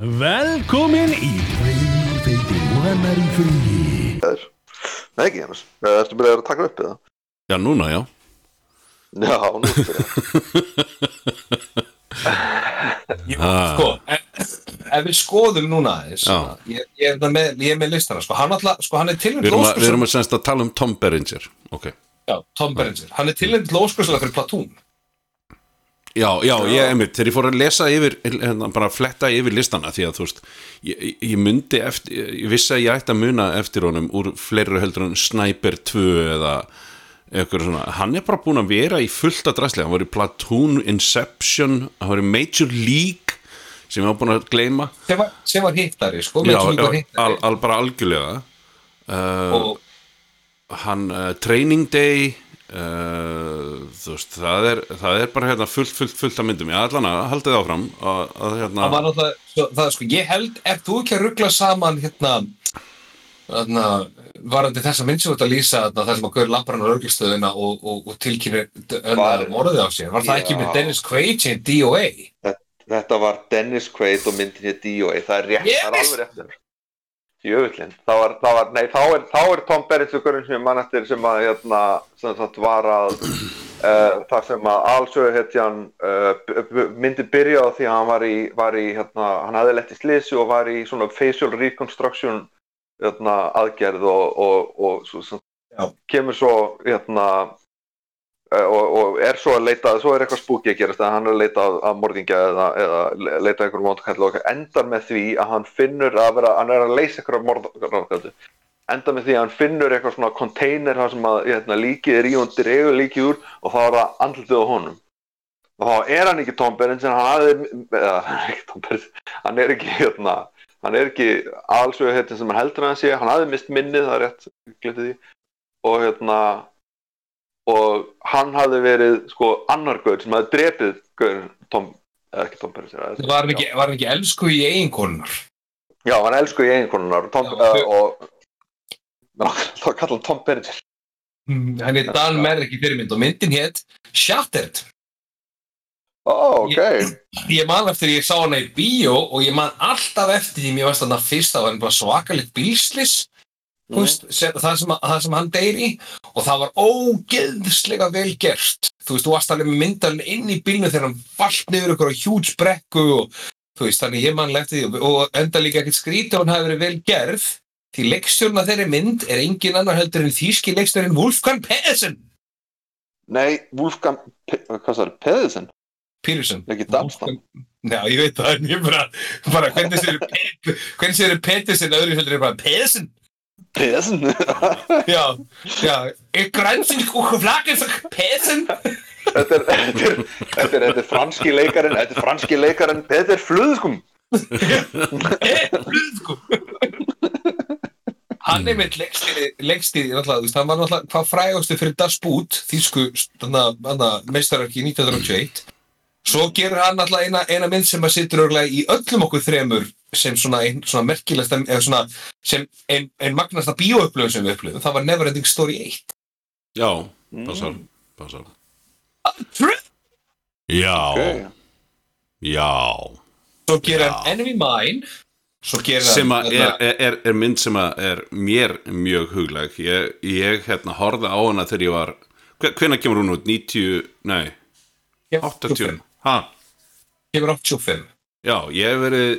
Velkomin í Freyfeiti Múhannar í fríi Nei, ekki Janus. Ertu byrjað að taka upp eða? Já, núna, já. Já, nú. Jú, Ah. sko, ef, ef við skoðum núna aðeins, Já. ég, ég, er með, ég er með listana, sko, hann, alltaf, sko, hann er Við tilnæmt erum, að, við erum að semst að tala um Tom Berenger. Ok. já, Tom Berenger, hann er tilnæmt lóskursala fyrir Platón. Já, já, ég, einmitt, þegar ég fór að lesa yfir, hérna, bara að fletta yfir listana, því að þú veist, ég, ég myndi eftir, ég vissi að ég ætti að muna eftir honum úr fleiri heldur en Sniper 2 eða eitthvað svona, hann er bara búin að vera í fullt að draslega, hann var í Platoon, Inception, hann var í Major League, sem ég var búin að gleyma, Sem var, sem var hittari, sko, já, með sem var já hittari. al, al, bara algjörlega, uh, og hann uh, Training Day uh, þú veist það er, það er bara hérna fullt, fullt, fullt að myndum ég allan að haldið áfram að, að hérna hann var náttúrulega, svo, það, sko, ég held, ef þú ekki að ruggla saman, hérna, hérna, varandi þessa mynd sem þú ert að lýsa, þarna, það sem að gaur lappar hann á örglistöðuna og, og, og tilkynir hérna, Var- morðið á sér, var það ekki Já. með Dennis Quaid sem DOA? Þetta var Dennis Quaid og myndin hér DOA. Það er rétt, Yes! það er alveg rétt. Jöfullinn. Það var, það var, nei, þá er, þá er Tom Berenger sem ég mann eftir sem að, hérna, sem sagt var að, uh, það sem að allsögu hetjan, uh, b- myndi byrja á því að hann var í, var í, hérna, hann hafði lett í slisi og var í svona facial reconstruction, hérna, aðgerð og, og, og svo, svo, Já. kemur svo, hérna, og, og er svo að leita, svo er eitthvað spooky að gerast, hann er að leita að, morðingja eða, eða le- leita einhverjum móndkall og endar með því að hann finnur að vera, hann er að leysa einhverjum morðkall endar með því að hann finnur eitthvað svona container sem að hérna, líkið er í og hann dregur líkið úr og þá er það andlitið á honum. Og þá er hann ekki Tom Berenger hann Tom Berenger hann er ekki hérna hann er ekki allsögu hérna sem hann heldur að hann sé hann hafði mist minnið, það er rétt og hérna og hann hafði verið sko annar gaur sem hafði drepið gaur Tom, eða ekki Tom Berenger eða- Var hann ekki, var hann ekki elsku í eiginkonunar? Já, hann elsku í eiginkonunar Tom, Já, uh, og þá kallar hann Tom Berenger Mm, Hann er Dan Merrick í fyrirmynd og myndin hétt Shattered. Ó, ok Ég man eftir ég sá hana í bíó og ég man alltaf eftir því mér varst fyrst að hann bara svakalegt bílslis mm. veist, það, sem, að- það sem hann deyri og það var ógeðslega vel gert. Þú veist, þú varst alveg með myndalinn inn í bílnu þegar hann vald niður ykkur á hjúts brekku og þú veist, þannig ég man eftir því og, enda líka ekkert skrítið og hann hafi verið vel gerð því leikstjórna þeirri mynd er engin annar heldur en þýski leikstjórnin Wolfgang Pedersen Nei, Wolfgang, Pe- hvað er, Pedersen? Pedersen Já, ég veit það, en ég bara, bara hvernig séu Pedersen öðru heldur er bara Pedersen Pedersen? Já, já, er grænsinn og Pedersen þetta, er, þetta, er, þetta, þetta franski leikarinn, þetta er franski leikarinn, þetta er flöðskum sko. Hann er náttúrulega, þú veist, hann var náttúrulega hvað frægastu fyrir Das Boot, þýsku meistararki 1981 Svo gerur hann náttúrulega eina, eina mynd sem að situr örgulega í öllum okkur þremur sem svona, ein, svona merkilegsta eða svona sem ein, ein magnasta bíóupplöfum sem við upplöfum, það var Neverending Story 1 já, passar, passar. Truth! já, Ok. Svo já gerir Já. hann Enemy Mine Svo gerir sem hann að er, er, er, er mynd sem að er mér mjög hugleg ég, ég hérna horfði á hana þegar ég var hvenær kemur hún út? 90, nei, 80 ha, Kemur 85 já, ég hef verið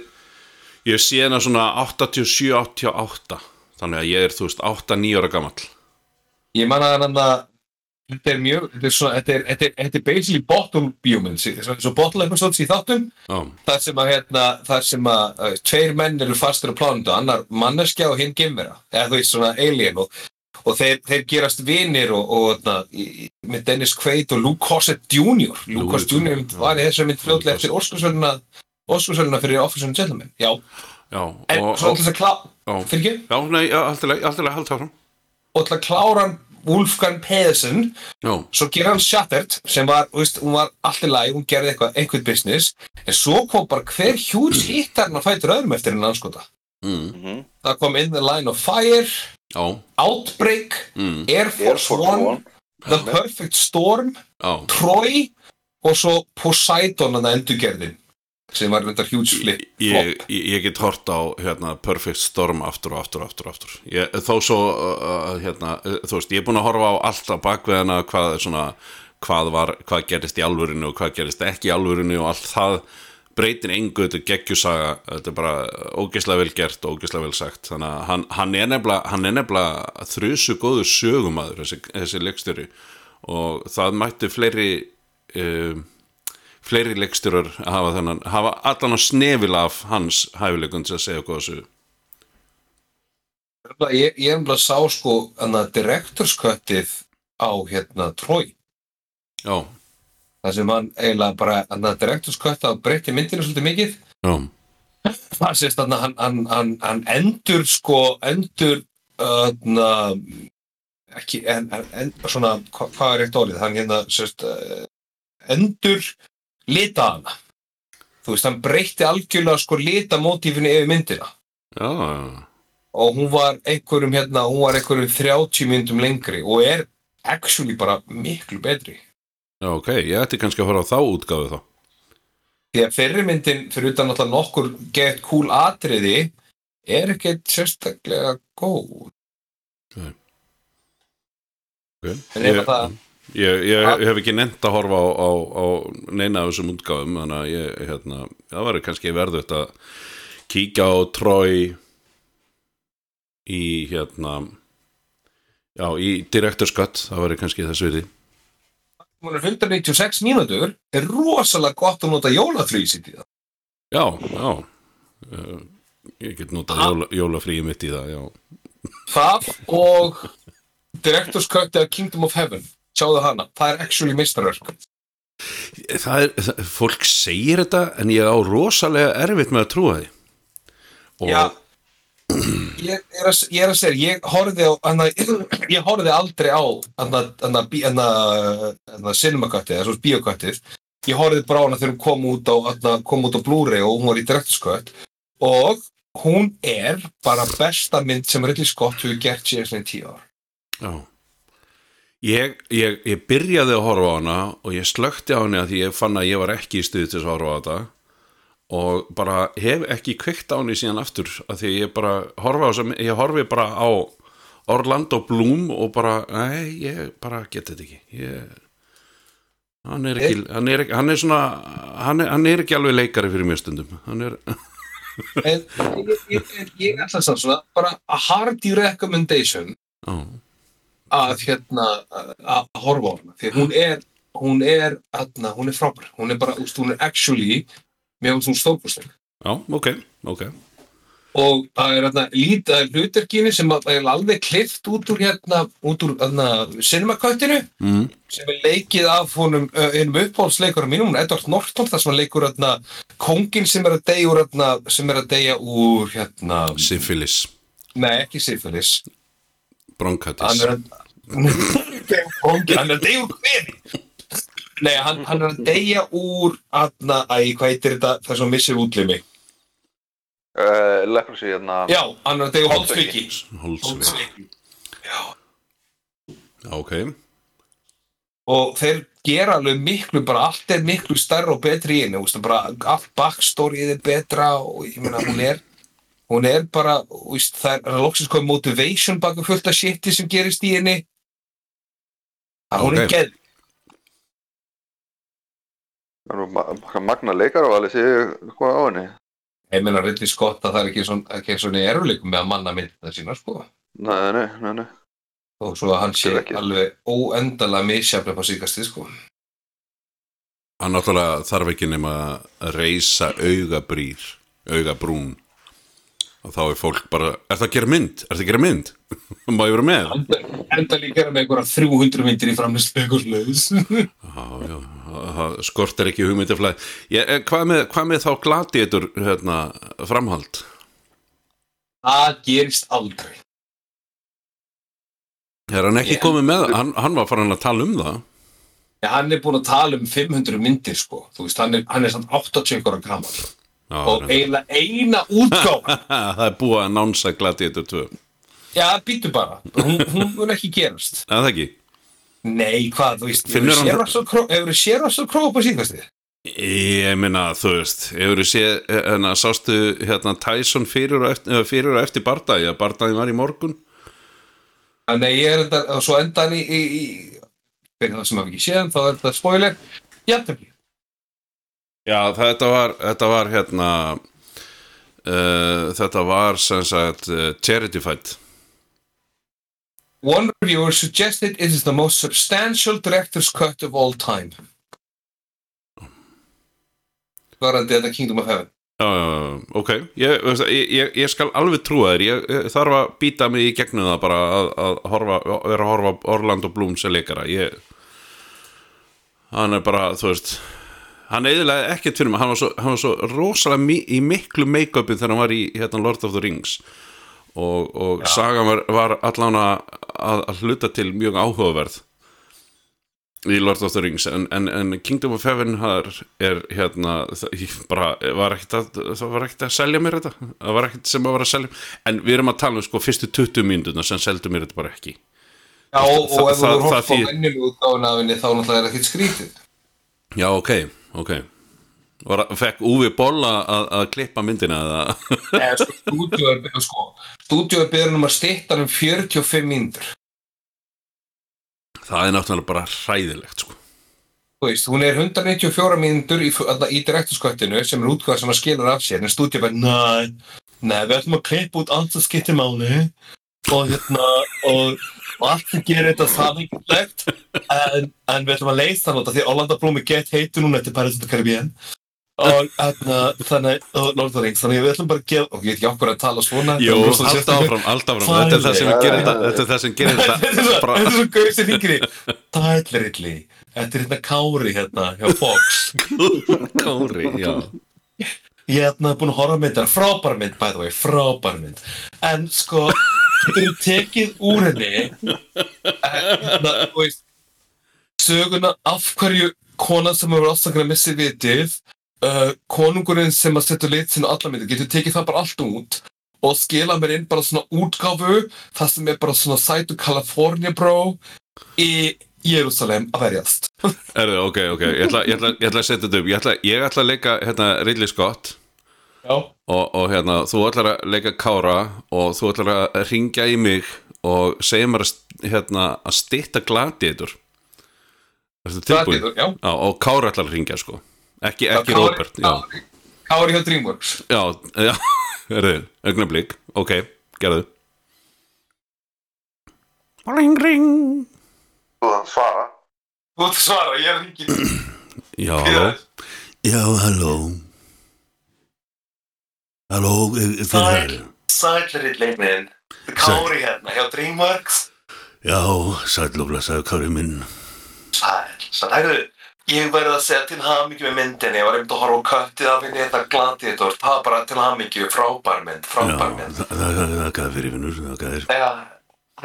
ég hef séð hana svona 87, 88 þannig að ég er, þú veist, 8-9 ára gamall. Ég man að hann að þetta er mjög, þetta er svona, þetta er, þetta er, þetta er basically bottle humans, svo, bottle episodes í þáttum, já, þar sem að hérna, þar sem að uh, tveir menn eru fastur á plánundu, annar manneskja og hinn gemvera, eða þú veist svona alien og, og þeir, þeir gerast vinir og, og na, í, í- með Dennis Quaid og Luke Hossett Jr. Luke Hossett Jr. var í þessari mynd fljóðlega eftir Óskarsvöluna Óskarsvöluna fyrir Office and Gentleman, já, já en og, svo og, til þess að klá, já, fyrir ekki, já, nei, já, allt í lagi, allt í lagi, haldt áfram. Og til að klára hann Wolfgang Pedersen já, svo gerir hann Shattered sem var, þú veist, hún var allt í lagi, hún gerði eitthvað, einhvern business en svo kom bara hver hjúts hittar hann að fætur öðrum eftir henni anskota mm, Mhm. það kom In the Line of Fire já, Outbreak, mm, Air Air Force, Force One, One. The Perfect Storm já. Troy og svo Poseidon að endurgerðin sem var reyndar huge flip ég, ég, get hort á hérna, Perfect Storm aftur og aftur og aftur, aftur. Ég, þó svo uh, hérna, þú veist, ég er búin að horfa á allt á bakveðina hvað, svona, hvað, var, hvað gerist í alvörinu og hvað gerist ekki í alvörinu og allt það breytir engu. Þetta er geggjusaga, þetta er bara ógeðslega vel gert og ógeðslega vel sagt. Þannig að hann, hann er nefnilega, þrjusu góður sögumadur þessi, þessi leikstjóri. Og það mætti fleiri uh, fleiri leikstjórar hafa þennan, hafa allan að snefil af hans hæfileikun til að segja góða sögu ég, ég er bara sá sko hana, direktorsköttið á hérna Troy. Já, það sem hann eiginlega bara hana, direktorskött að breytti myndinu svolítið mikið. Já, það sést hann, hann, hann, hann, hann endur sko endur hana, ekki en, en, en, svona, hva, hvað er rétt orðið? Hann hérna sést, uh, endur lita hana. Þú veist, hann breytti algjörlega sko litamótífinu yfir myndina. Já, já. og hún var einhverjum hérna, hún var einhverjum 30 myndum lengri og er actually bara miklu betri. Já, ok, ég ætti kannski að fara á þá útgáfu þá. Því að fyrri myndin fyrir utan alltaf nokkur gett cool atriði er ekkert sérstaklega góð. Okay. En ef að það- ég, ég, ég hef ekki nefnt að horfa á, á, á neina af þessum útgáfum þannig að ég, hérna, það var kannski verðut að kíkja á Troy í hérna já, í Director's Cut það var kannski þess hún er 196 mínútur er rosalega gott að nota jólaflýs í það. Já, já uh, ég get notað jóla, jólafríi mitt í það, já. Það og Director's Cut eða Kingdom of Heaven sjáðu hana, það er actually mistarverk það er, það, fólk segir þetta en ég á rosalega erfitt með að trúa því. Og Já, ég er að, ég er að segja, ég horfði á, hana, ég horfði aldrei á cinemaköttið, eða svo bíoköttið, ég horfði bara á hana þegar hún kom út á, á Blu-ray og hún var í direktorskött og hún er bara besta mynd sem Ridley Scott hefur gert síðan í tíu ár. Já ég, ég, ég byrjaði að horfa á hana og ég slökti á að því ég fann að ég var ekki í stuði til að horfa á þetta. Og bara hef ekki kveikt á henni síðan aftur að því ég bara horfa á þess ég horfi bara á Orlando Bloom og bara, nei, ég bara get þetta ekki. Ég, hann er ekki hann er, ekki, hann er svona hann er, hann er ekki alveg leikari fyrir mér stundum. Hann er, En ég, ætla að segja svona, bara a hardy recommendation já, að hérna að horfa á hana. Því hún er hún er, hérna, hún er frábær. Hún er bara, úst, hún er actually finnst hún stórkostleg. Já, ok, ok. Og það er hérna lítið hlutarkíni sem er alveg klift út úr hérna, út úr hérna cinemaköttinu mm, sem er leikið af honum uh, einum uppáhaldsleikurum mínum, er Edward Norton þar sem hann leikur hérna kóngin sem er að deyja úr hérna, sem er að deyja úr hérna, syphilis, nei ekki syfilis hann hann er að deyja úr hvernig nei, hann, hann er að deyja úr hérna, æ, hvað heitir þetta það sem missir útlimi? Uh, leprosy hérna. Já, hann er að deyja úr holdsviki. Holdsveik. Já, ok. Og þeir gera alveg miklu bara allt er miklu stærra og betri í henni. Bara allt backstoryið er betra og ég meina hún er hún er bara, er, það er loksins komið motivation baka fullt af shiti sem gerist í henni að hún Ok. er geð Það er nú ma- magna leikar og alveg séu hvað á henni. Ég meina Ridley Scott að það er ekki svona, ekki svona eruleikum með að manna mynd það sína sko. Nei, nei, nei, nei. Og svo að hann sé alveg óendalega misjaflega på síkasti sko. Hann náttúrulega þarf ekki nema að reysa augabrýr augabrún og þá er fólk bara, er það að gera mynd? er það að gera mynd? má ég vera með? enda, líka með einhverja 300 myndir í framlýstu eitthvað sluðis Já, já, það skortir ekki hugmyndaflæð ég, eh, hvað, með, hvað með þá gladiður hérna, framhald? það gerist aldrei Er hann ekki Ég- komið með, hann, hann var farin að tala um það Ja, hann er búinn að tala um 500 myndir sko, þú veist, hann er, hann er samt 80 ára gammal og eiginlega eina útgáfa það er búið að nánsa gladiður 2 já, býtu bara, hún, hún mun ekki gerast Er það ekki? nei, hvað, þú veist, hefur kró hefur sér svo króa på síðkastið Ég meina, þú veist, hefur þú séð, hérna, sástu hérna Tyson fyrir og eftir, fyrir og eftir bardagi, að bardagi var í morgun? Nei, ég er þetta, og svo endan í, í, í það sem hafa ekki séð, þá er þetta spoiler, jafnveg. Já, þetta var, þetta var hérna, uh, þetta var sem sagt uh, charity fight. One reviewer suggested it is the most substantial director's cut of all time. Varandi þetta Kingdom of Heaven. Já, ok, ég, ég, ég, skal alveg trúa þér, ég, ég þarf að býta mig í gegnum það bara að, að horfa, vera að horfa Orlando Bloom sem leikara, ég, hann er bara, þú veist, hann eðilega ekkert fyrir mig, hann var svo, hann var svo rosalega mi, í miklu make-upi þegar hann var í hérna, Lord of the Rings. Og, og sagan var, var allan að, að hluta til mjög áhugaverð í Lord of the Rings. En, en, en Kingdom of Heaven er, er hérna það, bara, var að, það var ekkert að selja mér þetta. Það var ekkert sem að vera að selja. En við erum að tala um sko fyrstu 20 mínútuna sem seldu mér þetta bara ekki. Já, og, Það- og ef þú það- voru það hort á henni, þá er ekkert skrítið. já ok, ok. Var, fekk Úvi Bolla að, að klippa myndina eða? Sko, stúdíu er, sko, er beður um að stýtta um 45 mínútur. það er náttúrulega bara hræðilegt sko. Þú veist, hún er 194 mínútur í, í direktorskvættinu sem er útgáð sem að skilur af sér, en stúdíu bara, næ, nei, við ætlum að klippa út allt sem skiptir máli og hérna, og, og allt sem gerir þetta samhenglegt, en, en við ætlum að leysa nota því Orlando Bloom er gett heitur núna eftir Paris of the Caribbean. Og hérna, þannig, og Lord of the Rings, þannig að við ætlum bara að gefa, og ég veit ekki okkur að tala svona, Jó, þetta er rosa allt sérstaklega. áfram, allt áfram. Þetta er það sem gerir þetta Þetta er það sem gerir Þetta þetta er svo gauð sem Tyler Ridley. Þetta er hérna Kári hérna hjá Fox. Kári, já. Ég er hérna búin að horfa á myndar Frábær mynd, by the way, frábær mynd. En sko, þetta er tekið úr henni. En, hérna, þú veist Söguna af hverju konan sem hefur ástaklega missið vitið uh, konungurinn sem að setja lit sinna alla myndir getur tekið það bara allt út og skila mér inn bara svona útgáfu það sem er bara svona sætu California bro í Jérúsalem að verjast. Erðu, ok, ok, ég ætla, ég ætla, ég ætla að setja þetta upp. Ég ætla, ég ætla að leika hérna Ridley Scott og, og hérna, þú ætlar að leika Kára og þú ætlar að ringja í mig og segja mér að, hérna, að stitta gladiður? Gladiator, já. já Og Kára ætlar að ringja, sko. Ekki, ekki Robert, já. Kári, Kári hjá Dreamworks. Já, já, erðu, augnablík Ok, gerðu. Ring, ring. Þú þann svara. Þú ert að svara, ég er ekki Já, halló Já, halló Halló, er er þið Sæl. þar? Sætlarit minn Kári hérna hjá Dreamworks. Já, og blessaður Kári minn. Sæl, sæl, hægðu Ég verði að segja til hamingju með myndinni. Ég var einmitt að horfa á köttið af henni Þetta gladiðtor, það var bara til hamingju Frábær mynd, Já, frábær mynd. það það- það er fyrir vinnur Það er Já,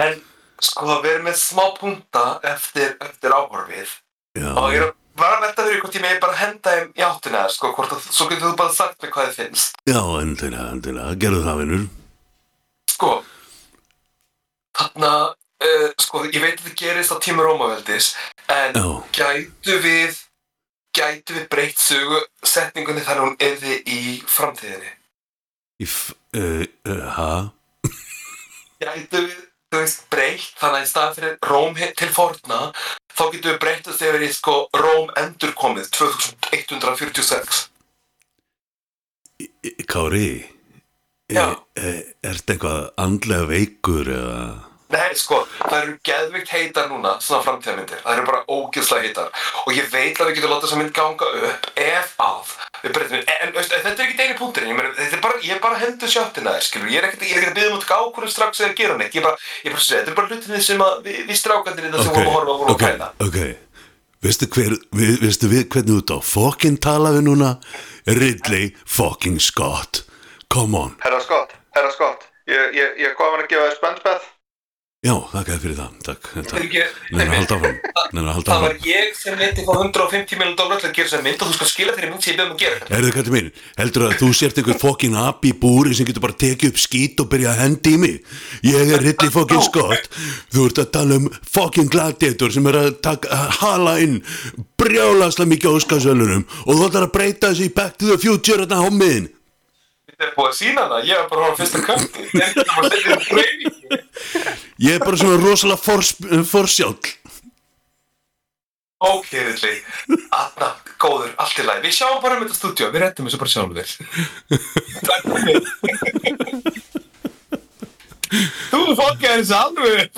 en sko við erum með smá punta eftir, eftir áhorfið. Já, og ég er að var velta fyrir hvort ég megi bara henda þeim í áttina sko, hvort að, svo getur þú bara sagt mér hvað þið finnst. Já, endilega, endilega. Gerðu það vinnur sko þarna, uh, sko, ég veit að það gerist á tíma Rómaveldis en Já, gætu við gætu við breytt sögu setningunni þannig að hún erði í framtíðinni? Í f... Uh, uh, ha? gætu við, þú veist, breytt þannig að í stað fyrir Róm til forna þá getum við breyttast yfir í sko Róm endurkomið 2146 Í- í- Kári Já. er, er þetta eitthvað andlega veikur eða Nei, sko, það eru geðvikt heitar núna, svona framtíðarmyndir. Það eru bara ógeðslega heitar. Og ég veit að við getum látað þessa mynd ganga upp ef að við breytum við. En veist, þetta er ekki eini punkturinn. Ég, meni, þetta er bara, ég er bara hendur sjöttina þér, skilur. Ég er ekkert ég er ekkert að byggja um að taka ákvörðu strax eða gera neitt. Ég er bara, ég er bara að segja, þetta er bara hlutinni sem að við, við strákandir þetta sem vorum að horfa á vorum að ok, græna. ok Veistu, hver, við, veistu við hvernig út á fokkin tala við núna? Ridley fucking Scott Come on Herra Scott, herra Scott Ég, ég, ég kom að gefa þér spöndspeth Já, þakkaði fyrir það. Takk, Neina, halda áfram. Það var ég sem leti fá 150 miljonar dólar til að gera þessa mynd og þú skal skila þeirri mynd sem ég beðum að gera. Erðu kallið minn, heldur að þú sért einhver fokkin api í búri sem getur bara tekið upp skít og byrja að hendi í mig? Ég er Ridley fokkin Scott, þú ert að tala um fokkin gladiator sem er að taka, að hala inn brjálaslega mikið óskarsölunum og þú ætlar að breyta þessu í Back to the Future þetta hommiðin Þetta er búið að sína það, ég var bara á fyrsta kvæmti Ég er bara svona rosalega Ok, Ridley, Anna, góður, allt í lagi. Við sjáum bara um þetta stúdíu, við rettum þessu bara sjálfur þér. Þú fokkaði þessu alveg.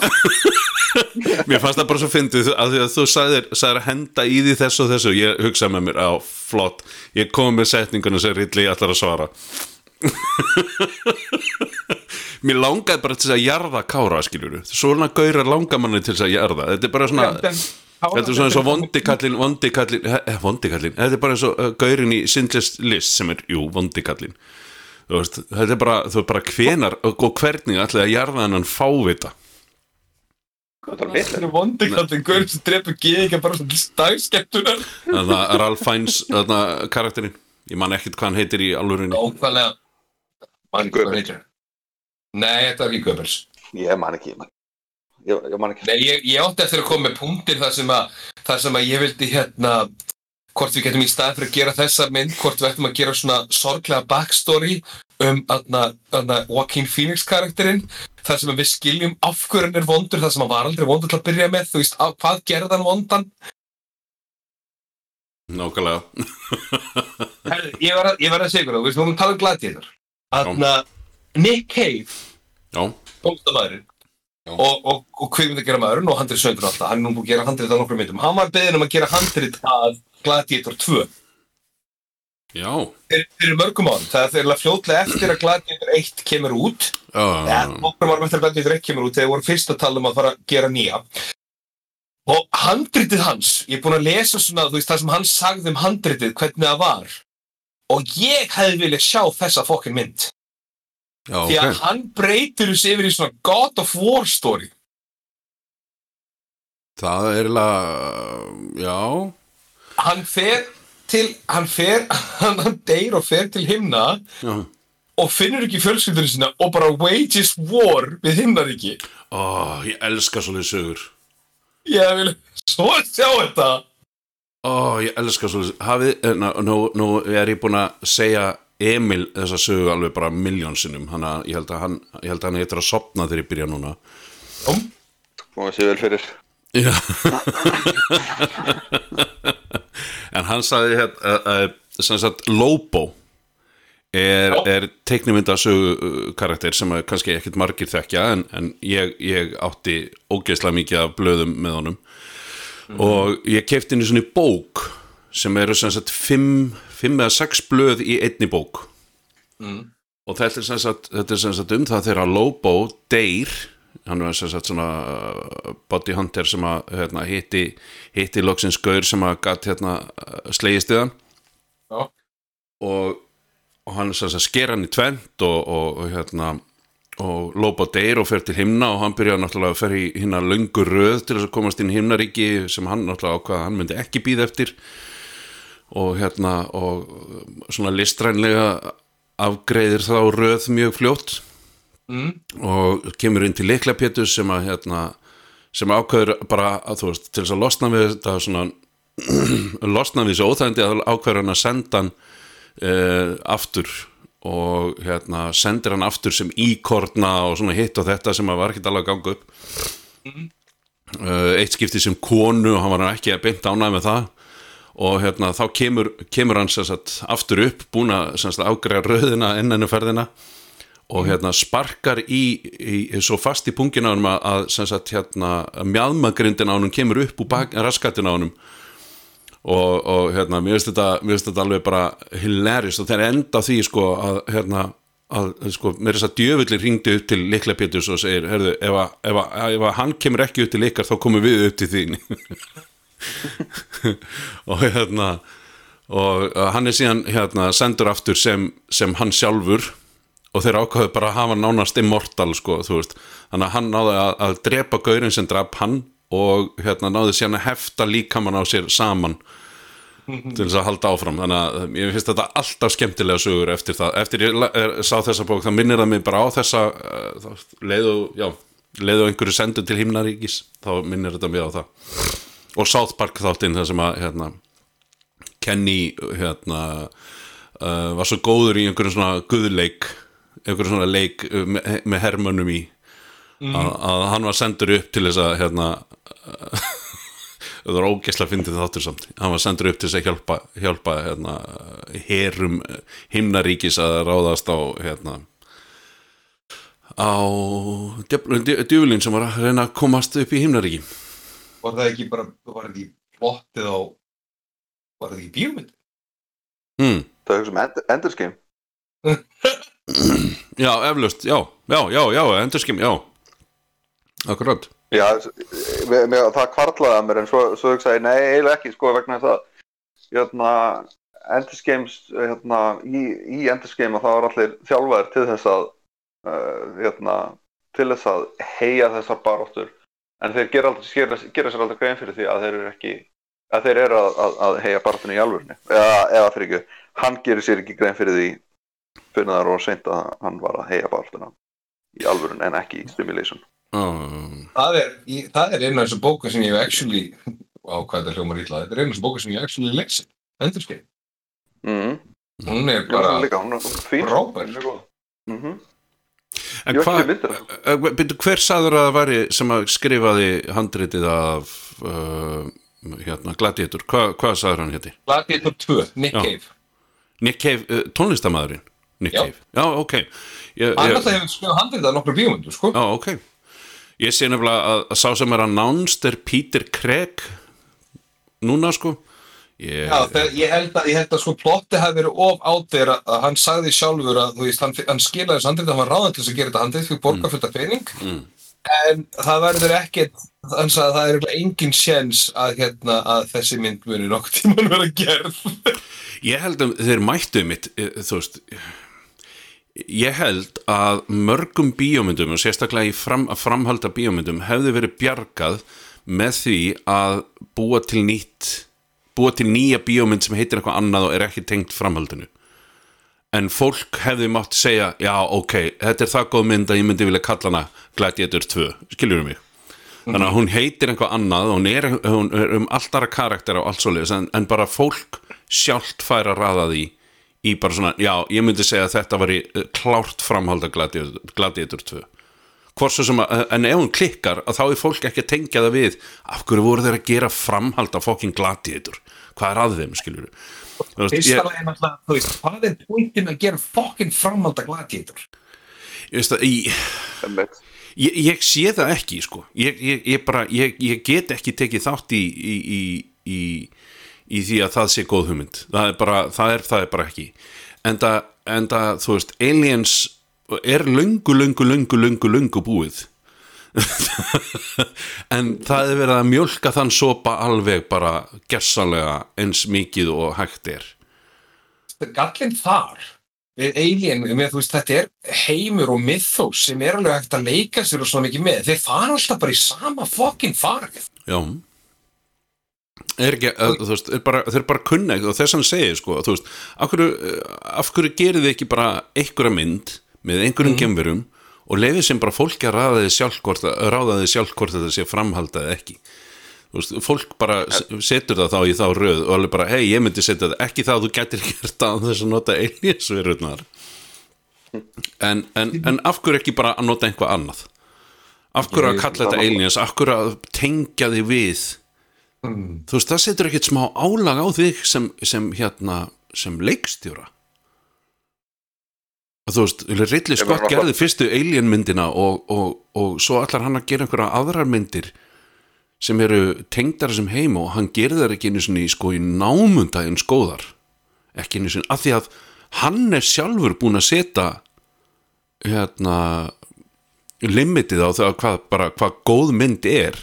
Mér fannst það bara svo fyndið að því að þú sagðir, sagðir að henda í því þessu og þessu ég hugsaði með mér, á, flott. Ég kom með setninguna sem Ridley ætlar að svara Mér langaði bara til þess að jarða kára, skiljuru Svona gaurar langar manni til þess að jarða. Þetta er bara svona Þetta er svona eins og vondikallin, vondikallin, eh, vondikallin, þetta er bara eins og uh, gaurin í Sindlist list sem er, jú, vondikallin. Þú veist, þetta er bara, þú veist, bara hvenar og og hvernig ætlaði að jarða hennan fávita. Er Þetta er vondi kallin, guður sem drefur geðingar bara svona að Ralph Fiennes, þarna karakterinn, ég man ekkert hvað hann heitir í alvörunni. Ókvæðlega Man Goebbels. heitir Nei, þetta er ekki Goebbels Ég man ekki, man. Ég, ég man ekki. Nei, ég, ég átti eftir að koma með punktir þar sem að, þar sem að ég vildi hérna hvort við getum í stað fyrir að gera þessa mynd hvort við ættum að gera svona sorglega backstory um aðna, aðna, Joaquin Phoenix karakterinn þar sem við skiljum af hverju hann er vondur þar sem hann var aldrei vondur til að byrja með þú veist, á, hvað gerði hann vondan Nákvæmlega. Ég var að, ég var að segja ykkur veist, við erum að tala um gladiðar aðna, Nick Cave Já. og, og, og kvikmynd að gera maðurinn og handrið söndur alltaf, hann er nú búin að gera handrið á nokkrum myndum, hann var beðin um að gera handrið að Gladiator 2 já, fyrir, fyrir mörgum árum, það er þeirra fljótlega eftir að Gladiator 1 kemur út. Eða já, nokkrum árum eftir að Gladiator 1 kemur út þegar voru fyrst að tala um að fara að gera nýja. Og handritið hans ég er búin að lesa svona, þú veist, það sem hann sagði um handritið, hvernig það var og ég hefði viljað sjá þessa fokkin mynd já, því að ok. hann breytir þessu yfir í svona God of War story Það er eiginlega, já, hann fer til, hann fer, hann, hann deyr og fer til himna já. og finnur ekki fjölskyldunum sína og bara wages war við himnaríki. Ó, ég elska svolítið sögur. Ég vil svo sjá þetta. Ó, ég elska svolítið, hafið, eh, nú, nú, nú er ég búin að segja Emil þessa sögu alveg bara miljónsinnum, hann að ég held að hann, ég held að hann eitthvað að sopna þegar ég byrja núna. Jóm, Má sé vel fyrir. Já En hann sagði hér að, að, sem sagt Lobo er, Já. er teiknimyndasögu uh, karakter sem að kannski ekkert margir þekkja en, en ég, ég átti ógeðslega mikið af blöðum með honum og ég kefti henni svona bók sem eru sem sagt fimm, fimm eða sex blöð í einni bók Mm. og þetta er sem sagt, þetta er sem sagt um það þegar Lobo deyr hann var sem sagt svona uh, body hunter sem að hérna, hitti, hitti loksins gaur sem að gatt hérna uh, slegist við hann Já. og, og hann sem sagt sker hann í tvent og, og, og hérna og Lobo deyr og fer til himna og hann byrjaði náttúrulega að fer í hérna löngu röð til þess að komast inn í himnaríki sem hann náttúrulega ákvaða að hann myndi ekki býða eftir. Og hérna og svona listrænlega afgreiðir þá röð mjög fljótt. Mm, og kemur inn til Likla Pétus sem að hérna sem ákveður bara að þú veist til þess að losna við þetta svona losna við þessu óþægndi að ákveður hann að senda hann uh, aftur og hérna sendir hann aftur sem íkorna og svona hitt og þetta sem að var ekkert alveg að ganga upp. Uh, eitt skipti sem konu og hann var ekki að beint ánæg með það. Og hérna þá kemur, kemur hann sagt aftur upp búin að ágreða röðina ennennu ferðina og hérna sparkar í, í svo fast í pungin á honum að, að sagt hérna mjadmagrindin á honum kemur upp úr raskatin á honum og, og hérna mér finnst þetta, finnst þetta alveg bara hilarious. Og þeir enda á því sko að hérna að sko, mér er þess að djöfullir ringdi upp til Likla Péturs og segir, herðu, ef, að, ef, að, ef að hann kemur ekki upp til ykkar þá komum við upp til þín. Og hérna og uh, hann er síðan hérna sendur aftur sem, sem hann sjálfur. Og þeir ákvaðu bara að hafa nánast immortal sko, þú veist, þannig að hann náði að, að drepa gaurinn sem draf hann og hérna náði síðan að hefta líkamann á sér saman til þess að halda áfram. Þannig að ég finnst þetta alltaf skemmtilega sögur eftir það, eftir ég er, sá þessa bók þá minnir það mig bara á þessa uh, leiðu, já, leiðu einhverju sendu til himnaríkis, þá minnir þetta mig á það. Og South Park þáttinn þar sem að hérna, Kenny hérna, uh, var svo góður í einhverjum svona guðleik einhverjum svona leik með, með hermönnum í. Að, að hann var sendur upp til þess að hérna það var ógeðslega fyndið þáttur samt. Hann var sendur upp til þess að hjálpa, hjálpa hérna, herum himnaríkis að ráðast á hérna á djúvilin sem var að reyna að komast upp í himnaríki. Var það ekki bara, var það ekki plottið á, var það ekki bíómynd? hmm. Það er sem end, endurskim já, eflaust, já, já, já, já endurskim, já. Akkurat Já, með, með, það kvartlaði að mér en svo, svo hugsaði, nei, eiginlega ekki sko vegna þess að hérna, Endersgames hérna, í, í að það var allir þjálfaðir til þess að uh, hérna, til þess að heia þessar baróttur en þeir gera, aldrei, gera, gera sér aldrei grein fyrir því að þeir eru ekki að þeir eru að, að, að heia baróttunni í alvörunni. Eða, eða fyrir ekki, hann gerir sér ekki grein fyrir því fyrir það og seint að hann var að heia baróttuna í alvörunni en ekki í simulation uh, Það er, í, það er eina af þessu bóku sem ég actually, á hvað þetta hljómar ítla, þetta er eina af þessu bóku sem ég actually lesin, endurskeið. mm. Hún er Já, hún er bara líka, hún er fín frábær. Góð. Mhm. en Ég hvað það. Byrju, hver sagður að það væri sem að skrifaði handritið af uh, hérna, Gladiator, Hva, hvað sagður hann hétti? Gladiator 2, Nick Já. Cave. Nick Cave, uh, tónlistamæðurinn Nick Já. Cave, já, ok ég, Hann ég, alltaf hefur skrifað handrið að nokkru bíómyndu, sko. Já, ok Ég sé nefnilega að, að sá sem er announced er Peter Craig núna sko. Ég, Já, þegar, ég, held að, ég held að sko plotti hafi verið of átir að, að hann sagði sjálfur að veist, hann, hann skilaði þessu handrið, hann var ráðan til þess að gera þetta handrið fyrir borga fullt af pening. Mm. en það verður hann sagði að það er engin sjens að, hérna, að þessi mynd muni nokkuð tíman vera gerð. Ég held að þeir mættu mitt eh, þú veist ég held að mörgum bíómyndum og sérstaklega í fram, framhalda bíómyndum hefði verið bjargað með því að búa til nýtt búa til nýja bíómynd sem heitir eitthvað annað og er ekki tengt framhaldinu. En fólk hefði mátt segja já ok, þetta er það góð mynd að ég myndi vilja kalla hana Gladiator 2 skiljur mig? Þannig að hún heitir eitthvað annað hún er, hún er um alltara karakter og allt svoleiðis en, en bara fólk sjálft fær að raða því í bara svona, já, ég myndi segja að þetta var í klárt framhalda Gladiator, Gladiator 2 hvort svo sem að, en ef hún klikkar að þá er fólk ekki að tengja það við af hverju voru þeir að gera framhald af fokking Gladiator, hvað er að þeim skilur Fyrsta lagi náttúrulega, þú veist, hvað er pointin að gera fokkin framhald að gladiator? ég, veist að, ég, ég, ég sé það ekki sko. Ég, ég, ég bara, ég, ég get ekki tekið þátt í, í, í, í, í því að það sé góð hugmynd. Það er bara, það er, það er bara ekki. En það, en það, þú veist aliens er löngu, löngu, löngu, löngu, löngu búið. En það er verið að mjölka þann sopa alveg bara gessanlega eins mikið og hægt er. Gallin þar Alien, með, veist, þetta er heimur og mythos sem er alveg hægt að leika sér og svona mikið með, þeir fara alltaf bara í sama fokkin farið Já er ekki, að, þú veist, er bara, þeir bara kunna ekki og þess að hann segir, sko, þú veist af hverju, af hverju gerir þið ekki bara einhverja mynd með einhverjum mm. gemverum og leiðið sem bara fólki að ráða þið sjálf hvort, ráða þið sjálf hvort þetta sé framhaldað ekki? Þú veist, fólk bara setur það þá í þá röð og alveg bara, hei, ég myndi setja það ekki að þú getur gert það þess að nota aliensverurnar en, en, en af hverju ekki bara að nota einhvað annað? Af hverju að kalla þetta aliens af hverju að tengja þig við þú veist, það setur ekkert smá álag á þig sem, sem hérna sem leikstjóra. Og þú veist, Ridley Scott gerði fyrstu alien myndina og, og, og svo allar hann að gera einhverja aðrar myndir sem eru tengdar sem heim og hann gerði þar ekki einu sinni sko í námunda en skóðar. Ekki einu sinni, af því að hann er sjálfur búin að setja hérna limitið á það hvað, bara, hvað góð mynd er.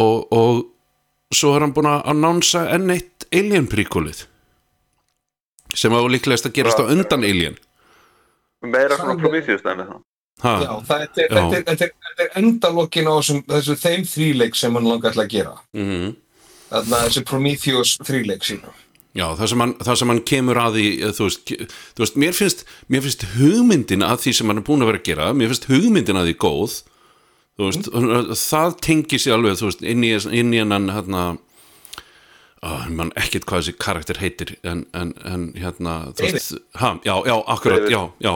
Og, og svo er hann búin að annánsa enn eitt Alien príkulið sem á líklegast að gerast á undan Alien. Meira svona Prometheus dæmi það ha, Já, þetta, er, er, er, er endalokkin á þessum, þessum þeim þríleik sem hann langar til að gera. Mm Þarna þessi Prometheus þríleik sína Já, það sem, hann, það sem hann kemur að því eh, þú veist, þú veist mér, finnst, mér finnst hugmyndin að því sem hann er búin að vera að gera mér finnst hugmyndin að því góð þú veist, það tengi sér alveg þú veist, inn í, inn í hennan hérna mann ekkert hvað þessi karakter heitir en, en, en hérna veist, ha, já, já, akkurat, já, já.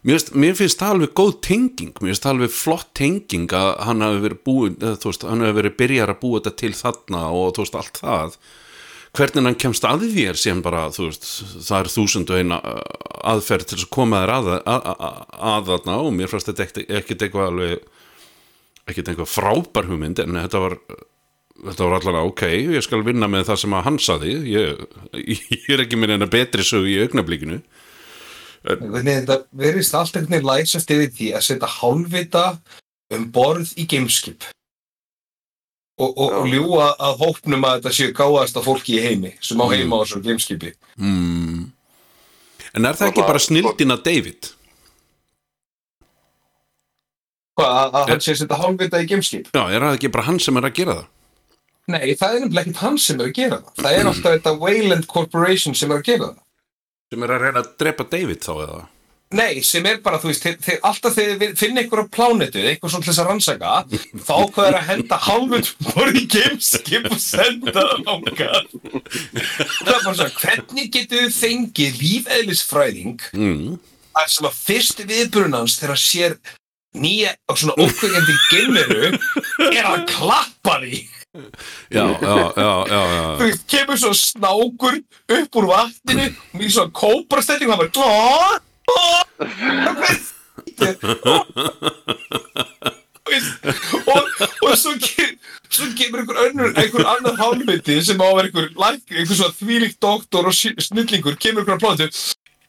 Mér finnst, mér finnst það alveg góð tenging mér finnst það alveg flott tenging að hann hafi verið búin, eða, þú veist, hann hafi verið byrjar að búa þetta til þarna og þú veist, allt það. Hvernig hann kemst að þér sem bara, þú veist, það er þúsund og eina aðferð til að koma þér að, að, að, að þarna og mér fannst þetta ekkert eitthvað alveg ekkert eitthvað frábær hugmynd en þetta var þetta var allavega ok, ég skal vinna með það sem að hann saði ég, ég er ekki með eina betri sög í augnablíkinu Hvernig þetta verðist allt einhvern veginn læsast yfir því að setja hálfvita um borð í gameskip og, og, og ljúa að hópnum að þetta séu gáðasta fólki í heimi sem á Mm. heima á þessu gameskipi. hmm. en er það ekki það- bara snildina David Hvað, að, hann sé að setja hálfvita í gameskip? já, er það ekki bara hann sem er að gera það Nei, það er nefnilega ekkert hann sem er að gera það. Það er alltaf þetta Wayland Corporation sem er að gera það. sem er að reyna að drepa David þá eða Nei, sem er bara, þú veist, þeir, þeir, alltaf þegar þið finna ykkur á plánetu, eitthvað svona þess að rannsaka, þá ákveður að henda voru í gameskip og senda það ánkað. Það er bara svona, hvernig getur þið fengið lífeðlisfræðing mm. að sem að fyrst viðbrunans þegar sér nýja og svona ókveikjandi geimveru er að klappa því. já, já, já, já, já. Þú veist, kemur svo snákur upp úr vatninu og mér svona kóprastelling og það bara Þú veist, og, og svo, kem, svo kemur einhver önnur, einhver annar hálfmyndi sem á að vera einhver, einhver svona þvílíkt doktor og snillingur kemur einhver að plóðu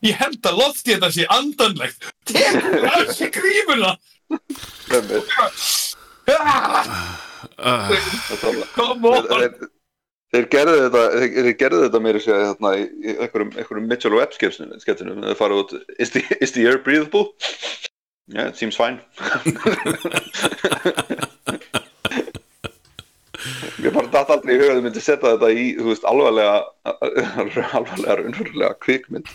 ég held að loft ég þetta sé andanlegt. Ah, Uh, Þetta var- come on. Þeir, gerðu þetta þeir, gerðu þetta meira að segja hérna, í, í einhverjum, Mitchell Webb sketsinum sketsinum, þeir fara út is the, is the air breathable? Yeah, it seems fine. Mér bara datt aldrei í huga að þau myndi setja þetta í, þú veist, alvarlega alvarlega raunverulega kvikmynd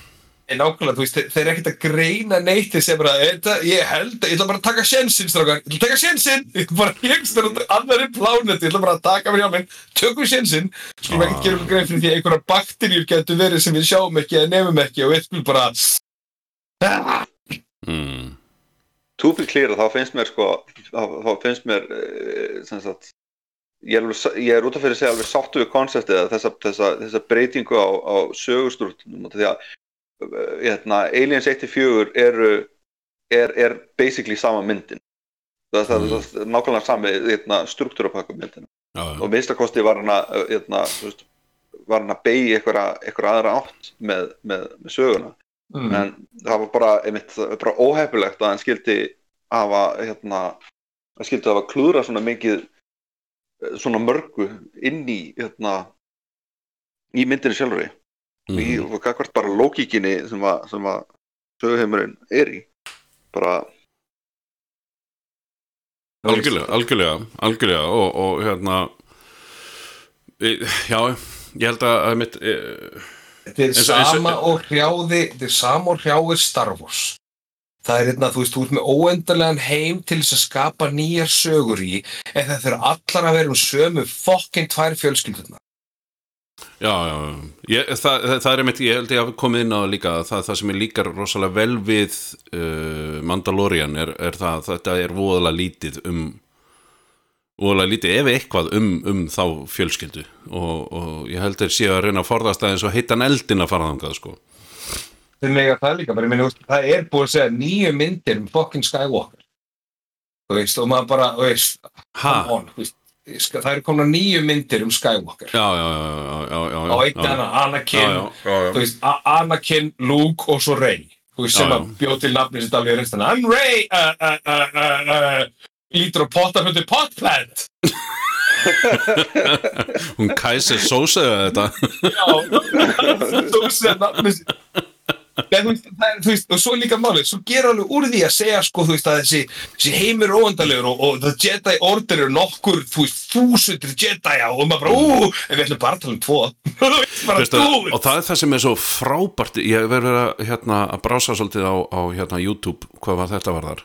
nákvæmlega, þú veist, þeir, þeir eru ekkert að greina neitt þeir segja bara, þetta, ég held, ég ætla bara að taka sjensin, strákar, ég ætla að taka sjensin, ég ætla bara, ég ætla að annari plánet, ég ætla bara að taka mér hjá minn, tökum sjensin, skulum ekkert gera okkur grein fyrir því að einhverja bakteríur getur verið sem við sjáum ekki eða nefum ekki og við skulum bara, mm. To be clear, þá finnst mér sko þá, þá finnst mér eh, sem sagt ég er, ég er út af fyrir að segja alveg sáttu við konseptið að þessa, þessa, þessa breytingu á, á sögustúrtunum því að eh, hérna, Aliens 1-4 eru er, er basically sama myndin. Það, er nákvæmlega sami hérna, struktúrapakku myndin já, já. og minnstakosti var hann að eh, hérna, var hann að beigja einhverja aðra átt með, með, með söguna. Mm. en það var bara, einmitt, bara óhefilegt að hann skildi hafa hérna, hann skildi hafa klúðra svona mikið eh, svona mörgu inn í hérna, í myndinni sjálfri mm. í, Mm. og gagvart bara lókíkinni sem að, sem að söguheimurinn er í bara algjörlega, algjörlega, algjörlega og, og hérna e, já, ég held að, að mitt, e, Þetta er sama og hrjáði, þetta er sama og hrjáði Star Wars. Það er hérna, þú veist, þú ert með óendarlegan heim til þess að skapa nýjar sögur í, en þetta er allar að vera um sömu fokkin tvær fjölskyldurna. Já, já ég, það, það, er mitt, ég held ég að komið inn á það líka það, það sem er líkar rosalega vel við uh, Mandalorian er, er það, þetta er voðalega lítið um voðalega lítið ef eitthvað um, um þá fjölskyldu. Og, og ég held þeir séu að reyna að forðast aðeins og heitan eldin að fara þangað sko. Það líka, ég veist, það er búið að segja nýju myndir um fokkin Skywalker. Þú veist, og maður bara, þú veist, ha, come on, þú veist, það eru komna nýju myndir um Skywalker. já, já, já, já, já, já, Á já, annan, Anakin, veist, Anakin, Luke og svo Rey. Veist, sem að bjóð til nafni sem dalið í reynstan I'm Rey uh, uh, uh, uh, uh, lítur á pottafundi potplant. Hún Kaiser Sose þetta? Já, veist, nafni Nei, þú, veist, það er, þú veist, og svo líka málið, svo gera alveg úr því að segja sko, þú veist, að þessi, þessi heimur er óendalegur og, og the Jedi Order er nokkur, þú veist, þúsundir Jedi og maður bara, ú, en við ætlum bara að tala um tvo. Bara, Veistu, þú og það er það sem er svo frábært ég verður að, hérna, að brása svolítið á, á hérna, YouTube hvað var þetta var þar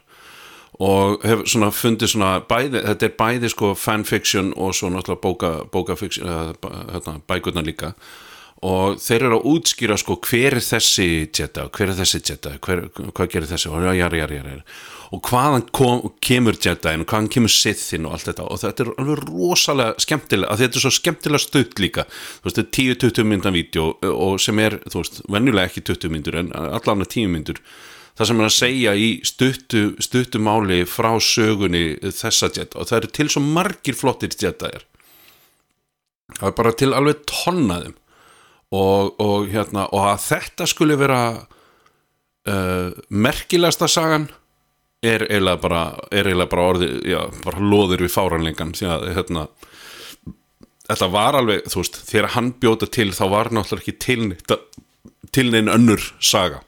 og hef svona fundið svona bæði, þetta er bæði sko fanfiction og svo náttúrulega bóka, bókafiction hérna, bækurnar líka og þeir eru að útskýra sko hver er þessi Jedi, hver er þessi hver, hvað gerir þessi, og já, já, já og hvaðan kom, kemur Jediin og hvaðan kemur Sithin og allt þetta. Og þetta er alveg rosalega skemmtilega að þetta er svo skemmtilega stutt líka. Þú veist, þetta er 10-20 myndan vídeo og sem er, þú veist, venjulega ekki 20 myndur en allan að 10 myndur. Það sem er að segja í stuttu, stuttu máli frá sögunni þessa Jedi. Og það eru til svo margir flottir Jediir það er bara til alveg tonnaðum og, og hérna og að þetta skulle vera uh, merkilegasta sagan er eiginlega bara, er eiginlega bara orði, já, bara loður við fáranlengan því að hérna þetta var alveg, þú veist, þegar hann bjóta til þá var náttúrulega ekki til, til neinn önnur saga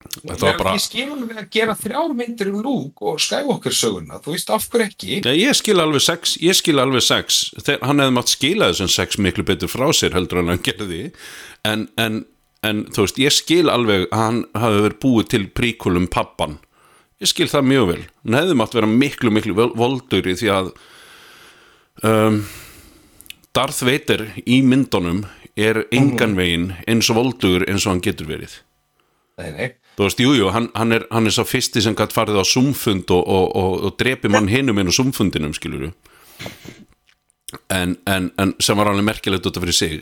þetta var bara Ég skilum við að gera þrjár myndir um Luke og Skywalker söguna, þú veist af hverju ekki? Já, ég skil alveg sex, ég skil alveg sex. Þegar, hann hefði mátt skila þessum sex miklu betur frá sér heldur en hann gerði. En, en, en þú veist, ég skil alveg að hann hafi verið búið til príkulum pappan ég skil það mjög vel. Hann hefði mátt vera miklu miklu vel- voldugri því að um, Darth Vader í myndunum er engan veginn eins og voldugur eins og hann getur verið. Nei, nei, þú veist, jújú, jú, hann, hann, er, hann er sá fyrsti sem gætt farið á sumfund og, og, og, og drepi mann hinum inn á sumfundinum skiluru en, en, en sem var alveg merkilegt út af fyrir sig.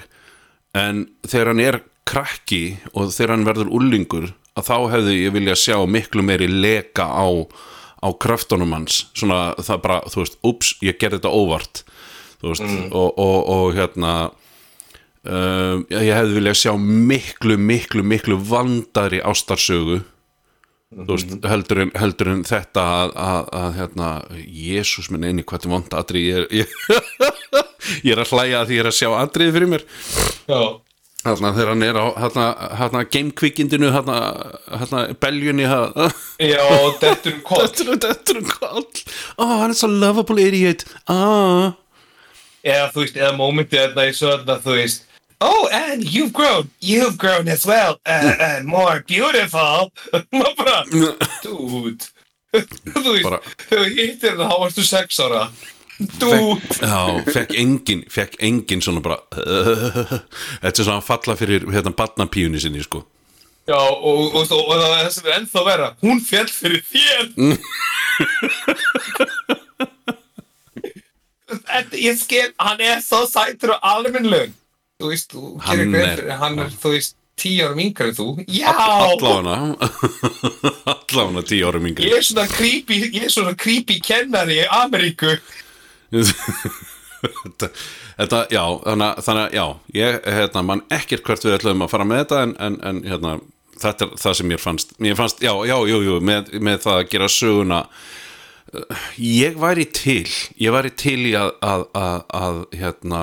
En þegar hann er krakki og þegar hann verður ullingur að þá hefði ég vilja sjá miklu meiri leka á, á kraftunum hans. Svona það bara, þú veist, ups, ég gerði þetta óvart. Þú veist, og, og, og hérna uh, ég hefði viljað sjá miklu, miklu, miklu vandari ástarsögu. Þú veist, heldur en, heldur en þetta að, að, að hérna, Jésús minn eini hvað til vonda atrið ég, er- ég, ég er að hlæja að því ég er að sjá atrið fyrir mér. Þarna þegar hann er á hérna, hérna gamekvikindinu hérna, hérna beljunni Já, þetta er koll. Er þetta er koll. Oh, hann er svo lovable idiot. Ah. Eða þú veist, eða mómentið þarna í svo þarna, þú veist Oh, and you've grown, you've grown as well, uh, and more beautiful. Maður bara, dude, þú veist, þegar ég hittir það, þá varstu sex ára. Dude, Já, fekk engin, fekk engin svona bara Þetta er svona að falla fyrir hérna barnapíunni sinni sko já, og, og, og, og það er það sem er ennþá vera, hún fjall fyrir þér. Þetta, ég skil, hann er svo sætur og almennlög. Þú veist, þú Hann gerir er- fyrir, hann er, þú veist, tíu árum yngri en þú. Já! Allána Allána tíu árum yngri Ég er svona creepy, ég er svona creepy kennari í Ameríku. þetta, þetta, já, þannig, þannig já, ég, hérna, mann ekkert hvert við ætlum að fara með þetta en, en, en hérna, þetta er það sem mér fannst, mér fannst, já, já, jú, jú, með, með það að gera söguna uh, ég væri til, ég væri til í að, að, að, að hérna,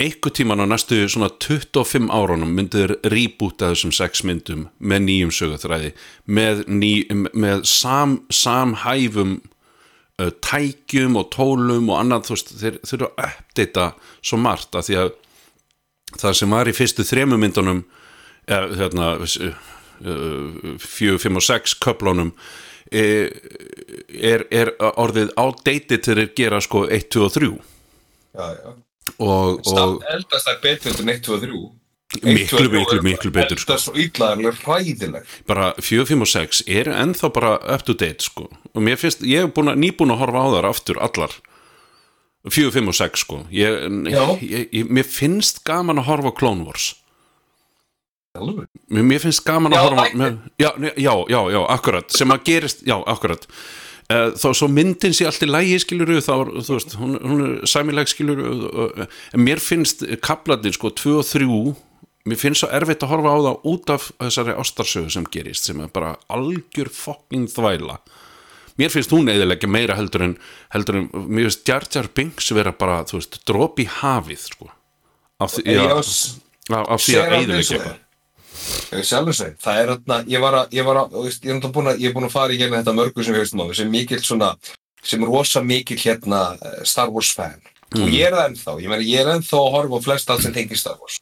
einhver tíman á næstu svona 25 árunum myndir reboota þessum sex myndum með nýjum sögutræði með, ný, með sam, samhæfum uh, tækjum og tólum og annað þú veist, þeir þurfa að uppdata svo margt að því að það sem var í fyrstu þremu myndunum eða uh, fjögur, fimm og sex köflunum eh, er, er orðið outdated þegar þeir gera sko 1, 2 og 3 Já, já. Og, og eldast það betur en 1, 2 og 3. Miklu, miklu, miklu betur, sko. Eldast svo illa, alveg hræðileg. bara 4, 5 og 6 eru ennþá bara up to date sko og mér finnst, ég hef búin að, nýbúin að horfa á þar aftur allar 4, 5 og 6 sko ég, ég, ég, mér finnst gaman að horfa Clone Wars Alveg. mér, finnst gaman að Já, horfa mér, já, já, já, já, akkurat sem að gerist, já, akkurat þá svo myndin sé allt í lægi skiluru þá, þú veist, hún, hún er uh, en mér finnst kaplarnir sko 2 og 3 mér finnst svo erfitt að horfa á það út af þessari ástarsögu sem gerist sem er bara algjör fucking þvæla. Mér finnst hún eðilegja meira heldur en heldur en, mér finnst Jar Jar Binks vera bara, þú veist, drop í hafið sko af því, að og eitthvað það er þarna, ég var að, ég var að, ég er búin að, ég er búin að fara í hérna þetta mörgu sem við höfum á, sem mikill svona, sem rosa mikill hérna eh, Star Wars fan. Og ég er það ennþá, ég meina, ég er ennþá að horfa á flest allt sem tengir Star Wars.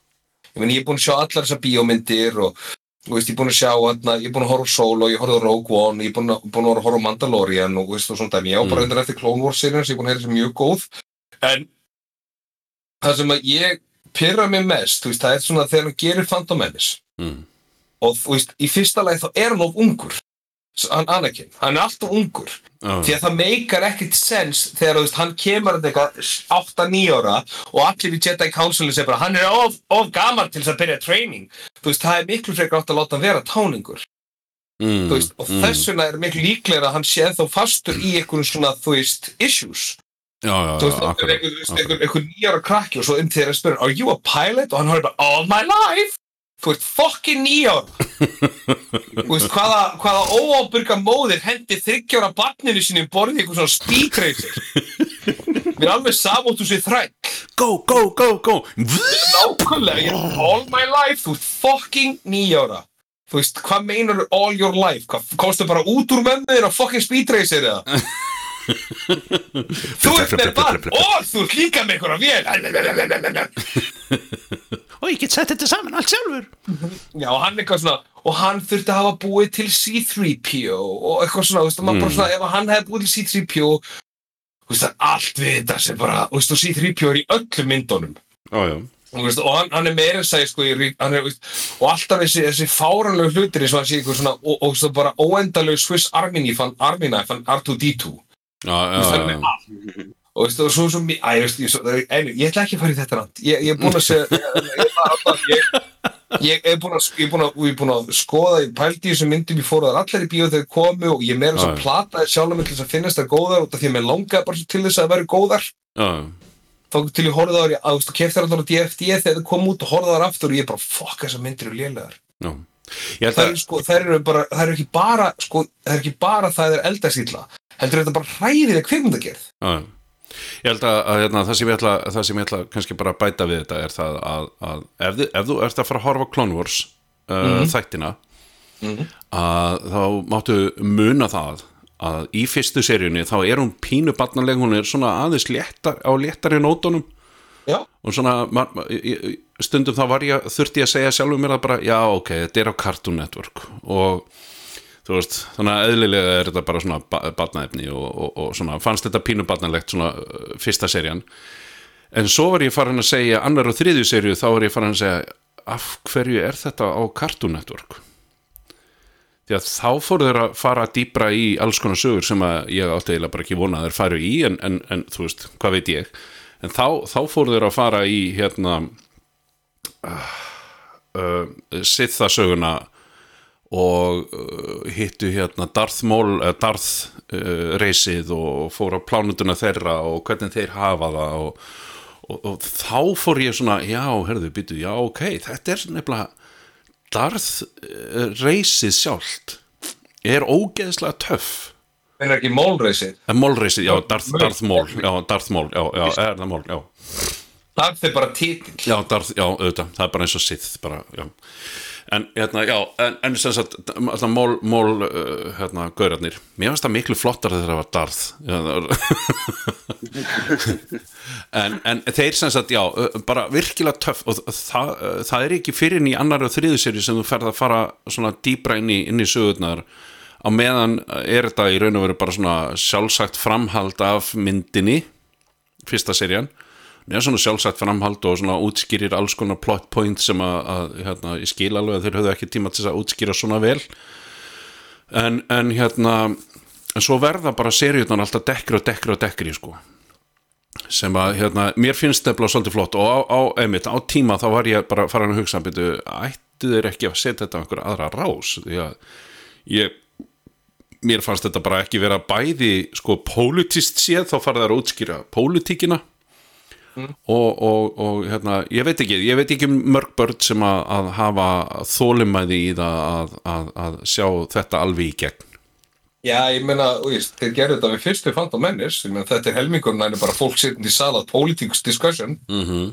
Ég meina, ég er búin að sjá allar þessar bíómyndir og, þú veist, ég er búin að sjá hérna, ég er búin að horfa á Solo, ég horfði á Rogue One ég er búin að, búin að horfa á Mandalorian og, veist, og svona dæmi, ég á bara Mm. undir eftir Clone Wars serien sem ég er búin að heyra sem mjög góð það að það þegar mm. og þú veist, í fyrsta lagi þá er hann of ungur. Hann Anakin, hann er alltaf ungur. Já, því að það meikar ekkert sens þegar veist, hann kemur að eitthvað 8-9 ára og allir í Jedi Councilin segir bara hann er of, of gamar til þess að byrja training. Þú veist, það er miklu frekar átt að láta hann vera táningur. Mm, veist, og mm. þess vegna er miklu líklega að hann sé þá fastur í einhvern svona, þú veist, issues. Já, já, já, akkurat, þú veist, einhvern, einhvern nýjara krakki og svo um til þeirra spyrir, are you a pilot? og hann horfir bara, all my life þú veist, fucking nýjar þú veist, hvaða, hvaða óábyrga móðir hendi þryggjára barninu sinni borðið eitthvað svona spíkreisir mér er alveg samóttu sér þrætt Go, go, go, go. Nákvæmlega, ég, all my life þú ert fucking nýjára. Þú veist, hvað meinar all your life? Hvað, komstu bara út úr mömmuðin á fucking speedreisir eða þú ert með barn og þú ert líka með einhverja vél. Og ég get sett þetta saman allt sjálfur. Já, og hann eitthvað svona, og hann þurfti að hafa búið til C-3PO og eitthvað svona, veist, Mm. svona, ef hann hefði búið til C-3PO, þú veist, allt við þetta sem bara, veist, og C-3PO er í öllum myndunum, Já, já, og, hann, hann er meira segja, sko, er, og alltaf þessi, þessi fáranlegu hlutir eins og hann sé eitthvað svona, og, og, og bara óendalegu Swiss Army knife, hann Army knife, hann R2-D2, og og ég veist, svo, en, ég ætla ekki að fara í þetta rand, ég, er búin að ég, er búin að, ég búin að, ég búin að skoða, ég pældi í þessum myndum, ég fór að allir í bíó þegar komu og ég meira þess að já. plataði sjálfum til þess að finnast það góðar af því að mér langaði bara til þess að það væri góðar. Þá til ég horfði á að þú veist, kefti þær allar á DFD þegar þið kom út og horfði á þær aftur og ég bara, fuck, þessar myndir eru held það að, eru sko, eru bara, þær eru ekki bara sko, það er ekki bara það er eldasýtla heldur þetta bara já, já. Ég held að, að hérna, það, sem ég ætla, það sem ég ætla kannski bara að bæta við þetta er það að, að ef, ef þú ert að fara að horfa Clone Wars uh, þættina að þá máttu muna það að í fyrstu seríunni þá er hún pínu barnaleg, hún er svona aðeins léttar, á léttari nótunum. Já, og svona í- stundum þá var ég þurfti ég að segja sjálfur mér að bara já ok, þetta er á Cartoon Network. Og þú veist, þannig að eðlilega er þetta bara svona ba barnaefni og, og, og svona fannst þetta pínu barnalegt svona uh, fyrsta serían. En svo var ég farin að segja annar og þriðju seríu þá var ég farin að segja af hverju er þetta á Cartoon Network? Því að þá fóru þeir að fara dýbra í alls konar sögur sem að ég átti eiginlega bara ekki vona að þeir faru í en, en, en þú veist, hvað veit ég. En þá, þá fóru þeir að fara í hérna uh, uh, Sitha söguna og uh, hittu hérna Darth Maul, uh, Darth uh, reysið og fóru á plánutuna þeirra og hvernig þeir hafa það og, og, og þá fór ég svona já, herðu, býtu, já, ok þetta er nefnilega Darth uh, reysið sjálft. Er ógeðslega töff. Það er ekki mólreysið En Mólreysið, já, Darth, Maul. Darth Maul Já, Darth Maul, já, já, er það Maul, já það er bara titill. Já, Darth, já, auðvitað, það er bara eins og Sith bara, En, hérna, já, en, en sem sagt Mól, Mól, uh, hérna, gaurarnir. Mér finnst það miklu flottar þegar það var Darth. En, en þeir sem sagt, já, bara virkilega töff. Og það, það er ekki fyrir í annar og þriðu seri sem þú ferð að fara svona dýbra inn í, inn í sögurnar. Á meðan er þetta í raun og veru bara svona sjálfsagt framhald af myndinni fyrsta serían neða svona sjálfsagt framhald og svona útskýrir alls konar plot point sem að, að hérna, ég skil alveg að þeir höfðu ekki tíma til þess að útskýra svona vel. En, en hérna en svo verða bara seríunar alltaf dekkri og dekkri og dekkri sko. Sem að hérna, mér finnst þetta svolítið flott og á, á, einmitt, á tíma þá var ég bara farin að hugsa byrju, ættu þeir ekki að setja þetta á einhverja aðra rás? Því að ég mér fannst þetta bara ekki vera bæði sko pólitist séð þá farið þær að útskýra pólitíkina og, og, og hérna, ég veit ekki ég veit ekki um mörg börn sem að, að hafa þólimæði í það að, að, að sjá þetta alveg í gegn. Já, ég meina, þeir gerðu þetta við fyrstu ég meina þetta er helmingurinn en bara fólk sittandi í sala politics discussion. Mm -hmm.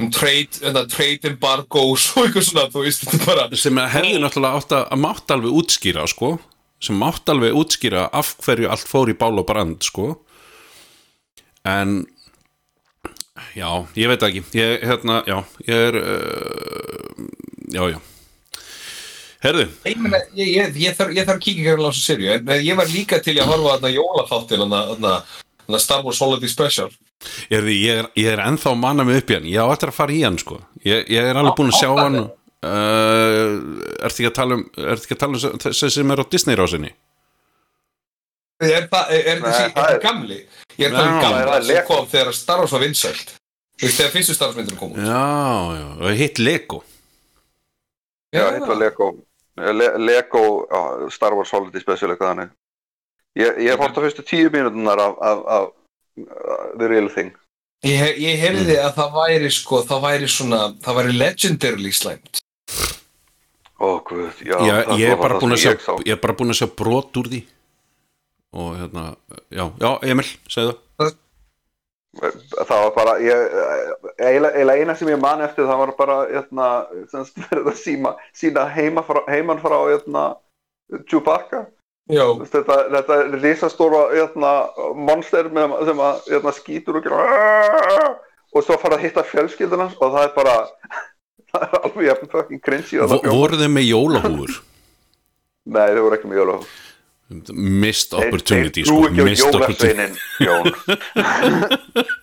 um trade, þetta trade embargoes og eitthvað svona, þú veist, þetta bara sem hefði náttúrulega átt að mátt alveg útskýra sko, sem mátt alveg útskýra af hverju allt fór í bál og brand sko. En já, ég veit ekki. Ég, hérna, já, ég er uh, já, já. Herðu, Ég, meina, ég, ég, ég, þarf, að kíkja hérna á þessu serju en ég var líka til að horfa á þarna jólaþáttin þarna, Star Wars Holiday Special. Herðu ég, er, ég er ennþá manna mig upp í hann. Ég á eftir að fara í hann sko. Ég, ég er alveg búin að sjá hann uh, ertu ekki að tala um að tala um þessi sem er á Disney rásinni? Er það, er, er þessi, það er er- gamli? Ég er það um það er sem Lego. kom þegar Star Wars var vinsælt Þú veist, þegar fyrstu Star Wars myndir kom út. Já, já, og hitt Lego. Já, hitt var Lego. Le Lego já, Star Wars Holiday Special eitthvað þannig. Ég, ég hef hort á fyrstu tíu mínútunar af, af, af uh, The Real Thing. Ég, ég heyrði að það væri sko, það væri svona, það væri legendarily slæmt. Ó, guð, já já, er að ég er bara búin að sjá brot úr því. Og hérna, já, já, Emil segðu. Það Það var bara ég, eiginlega, eiginlega eina sem ég man eftir það var bara hérna, verið að síma, sína heima frá, heiman frá hérna, Chewbacca. Veist, þetta, þetta er risastóra hérna, monster með, sem að hérna, skýtur og gera og svo fara að hitta fjölskylduna og það er bara það er alveg jafn fucking cringy voru þeim með jólahúfur? Nei, þau voru ekki með jóla missed Þeir- opportunity Þeir trú sko, ekki á missed opportunity. jólasveinin Jón.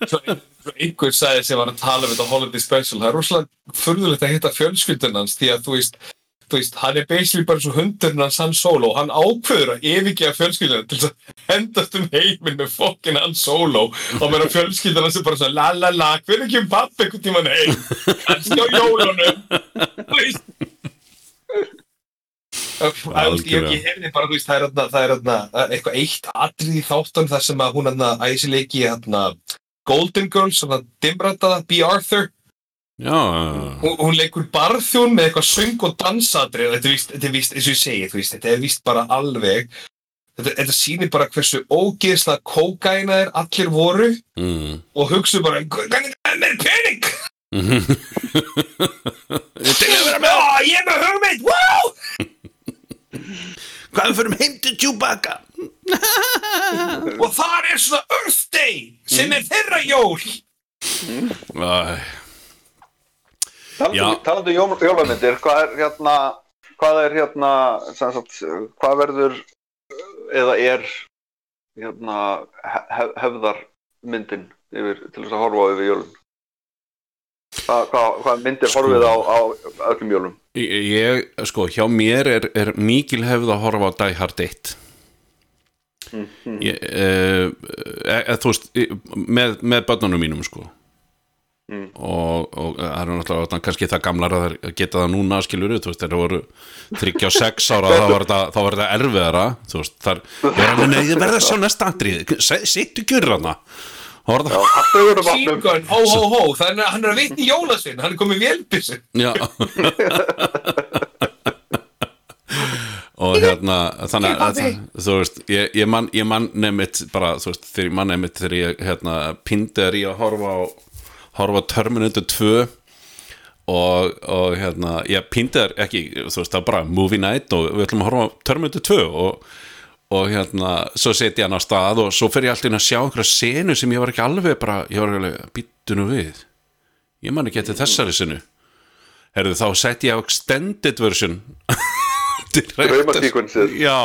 Svo, ein- svo einhver sagði sem var að tala um þetta Holiday Special, það er rosalega furðulegt að hitta fjölskyldun hans því að þú veist, þú veist, hann er basically bara svo hundurinn hans Han Solo og hann ákveður að yfirgefa fjölskylduna til þess að hendast um heiminn með fokkin Han Solo og meðan fjölskylduna sem bara svona la la la, hver ekki um pappi einhvern tímann heim, kannski á jólunum. Þú veist Ég, heyrði bara, þú veist, það er, þarna- það er uh, eitthvað eitt atrið í þáttan þar sem að hún æsileiki Golden Girls, svona dimrataða, B. Arthur. Hún, hún leikur barþjón með eitthvað söng og dansatrið þetta er víst, eins og ég segi þú veist, þetta er víst bara alveg þetta, þetta sýnir bara hversu ógeðslega kókaina er allir voru mm. og hugsu bara, hvernig það er meir pening? Þetta er að vera Já, ég er með hugmynd, wow Hvað við fyrir heim til Chewbacca? Og þar er svona Earth Day sem er þeirra jól. Talandi um jól, jólamyndir hvað er hérna hvað er hérna sem sagt, hvað verður eða er hérna hef, hefðarmyndin yfir, til þess að horfa yfir jólun hvað, hvað, hvað myndir horfið á, á öllum jólum? Ég, sko, hjá mér er, er mikil hefð að horfa á Die Hard 1 ég, e, e, Þú veist með, með börnunum mínum, sko. Mm. og, og það er náttúrulega kannski það gamlar að geta það núna skilur þú veist, þeir voru 36 ára þá var þetta, erfiðara þú veist, þar, ég er alveg neðið verða sjá næsta atrið, sittu kjurra Sígun, hó, hó, hó, þannig að hann er að vitni jólasinn, hann er komið vélbissi. já. Og hérna þannig að þú veist, ég, ég man, ég man nefnitt bara, þú veist, þegar ég man nefnitt þegar ég hérna, pindi er í að horfa á horfa Terminator 2 og, og hérna ég pindi er ekki, þú veist, það var bara movie night og við ætlum að horfa Terminator 2 og, og hérna svo setja hann á stað og svo fer ég alltaf inn að sjá einhverja senu sem ég var ekki alveg bara, ég var alveg, býttu nú við. Ég man ekki eftir þessari sinu herðu þá sett ég á extended version. Draumasequences. já.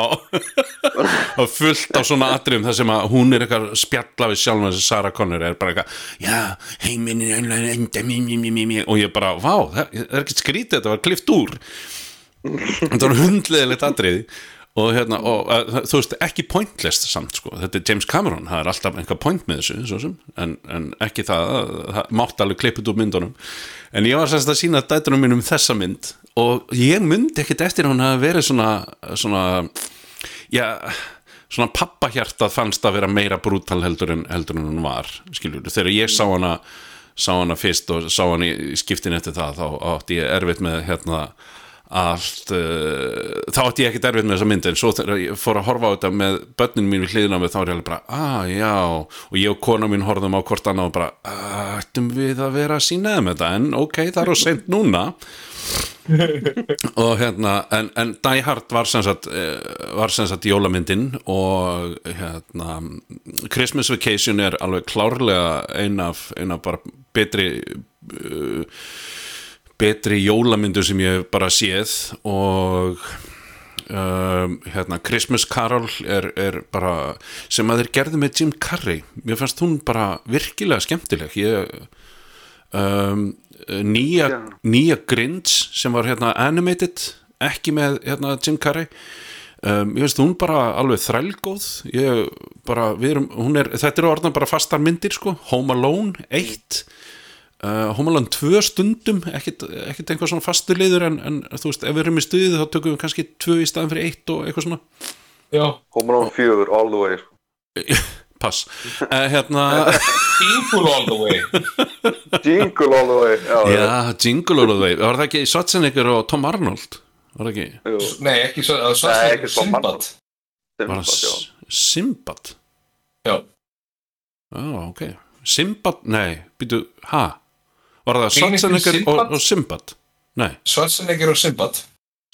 Og fullt á svona atriðum þar sem að hún er eitthvað að spjalla við sjálf þessi Sarah Connor er bara eitthvað já, heiminn og ég bara, vá, það er ekki skrítið þetta var klift úr. Þetta var hundleðilegt atriði og hérna, og uh, þú veist, ekki pointless samt, sko, þetta er James Cameron það er alltaf einhver point með þessu, sem. En, en ekki það, það mátt alveg klippið úr myndunum, en ég var sérst að sína dætunum mínum þessa mynd. Og ég myndi ekkit eftir að hún hafi verið svona, svona já, svona pappahjartað fannst að vera meira brútal heldur en, heldur en hún var, skiljur, þegar ég sá hana sá hana fyrst og sá hana í skiptin eftir það, þá átti ég erfitt með hérna allt uh, þá átti ég ekkert erfitt með þessa mynd en svo þegar ég fór að horfa á þetta með börnin mínu hliðina með þá er ég alveg bara, ah já. Og ég og kona mín horfðum á hvort annað og bara, "Ah, ættum við að vera að sína þeim þetta? En ok, það er á seint núna. Og hérna en, en Die Hard var sem sagt eh, var sem sagt jólamyndin og hérna Christmas Vacation er alveg klárlega ein af, ein af bara betri uh, betri jólamyndu sem ég bara séð og um, hérna Christmas Carol er, er bara sem að þeir gerðu með Jim Carrey mér fannst hún bara virkilega skemmtileg. Ég um, nýja, Já. nýja Grinch sem var hérna animated ekki með hérna Jim Carrey. Um, ég veist hún bara alveg þrælgóð. Ég bara, við erum, hún er þetta eru orðan bara fastar myndir sko. Home Alone 1 uh, Home Alone 2 stundum ekkit einhver svona fastur liður en, en þú veist, ef við erum í stuðið þá tökum við kannski 2 í staðin fyrir 1 og eitthvað svona. Já, Home Alone 4 all the way. Pass. Uh, hérna, Jingle all the way. Jingle all the way Já, já, Jingle All The Way. Var það ekki Schwarzenegger og Tom Arnold? Var það ekki, jú, Nei, ekki Arnold. Simbad var það Simbad? Já, Já, ok. Simbad, nei, býtu, ha? Var það Schwarzenegger og, og Simbad? Nei, Schwarzenegger og Simbad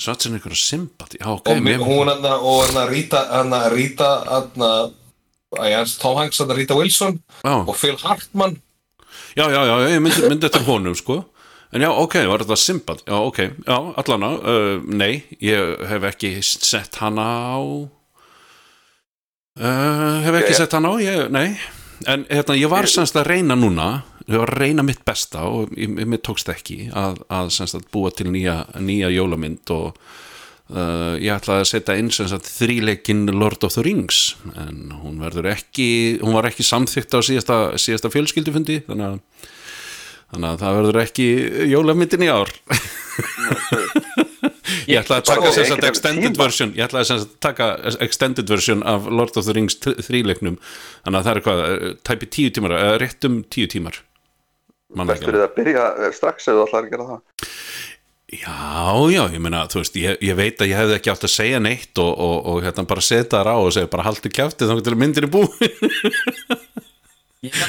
Schwarzenegger og Simbad, já, ok. og mér, hún hann hann Rita hann Rita hann að Tom Hanks hann Rita Wilson já, og Phil Hartman já, já, já, ég myndi, myndi eftir honum, sko. En já, ok, var þetta Simbad? Já, ok, já, allana, uh, nei, ég hef ekki sett hana á... Uh, hef ekki Ok. sett hana á, ég, nei. En hérna, ég var semst að reyna núna, ég var að reyna mitt besta og mér tókst ekki að, að semst að búa til nýja, nýja jólamynd og uh, ég ætlaði að setja inn þríleikin Lord of the Rings en hún verður ekki, hún var ekki samþykkt á síðasta, síðasta fjölskyldufundi þannig að, þannig að það verður ekki jólamyndin í ár. Ég ætlaði að taka sagt extended version ég ætlaði sagt að taka extended version af Lord of the Rings þríleiknum þannig að það er hvað, eh, tæpi tíu tímar eða rétt um tíu tímar Bestur þið að byrja eh, strax ef þú ætlar að gera það? Já, já, ég meina, þú veist, ég, ég veit að ég hefði ekki átt að segja neitt og, og, og hérna bara setja það á og segja bara haltu kjæfti þá til myndir í bú ég,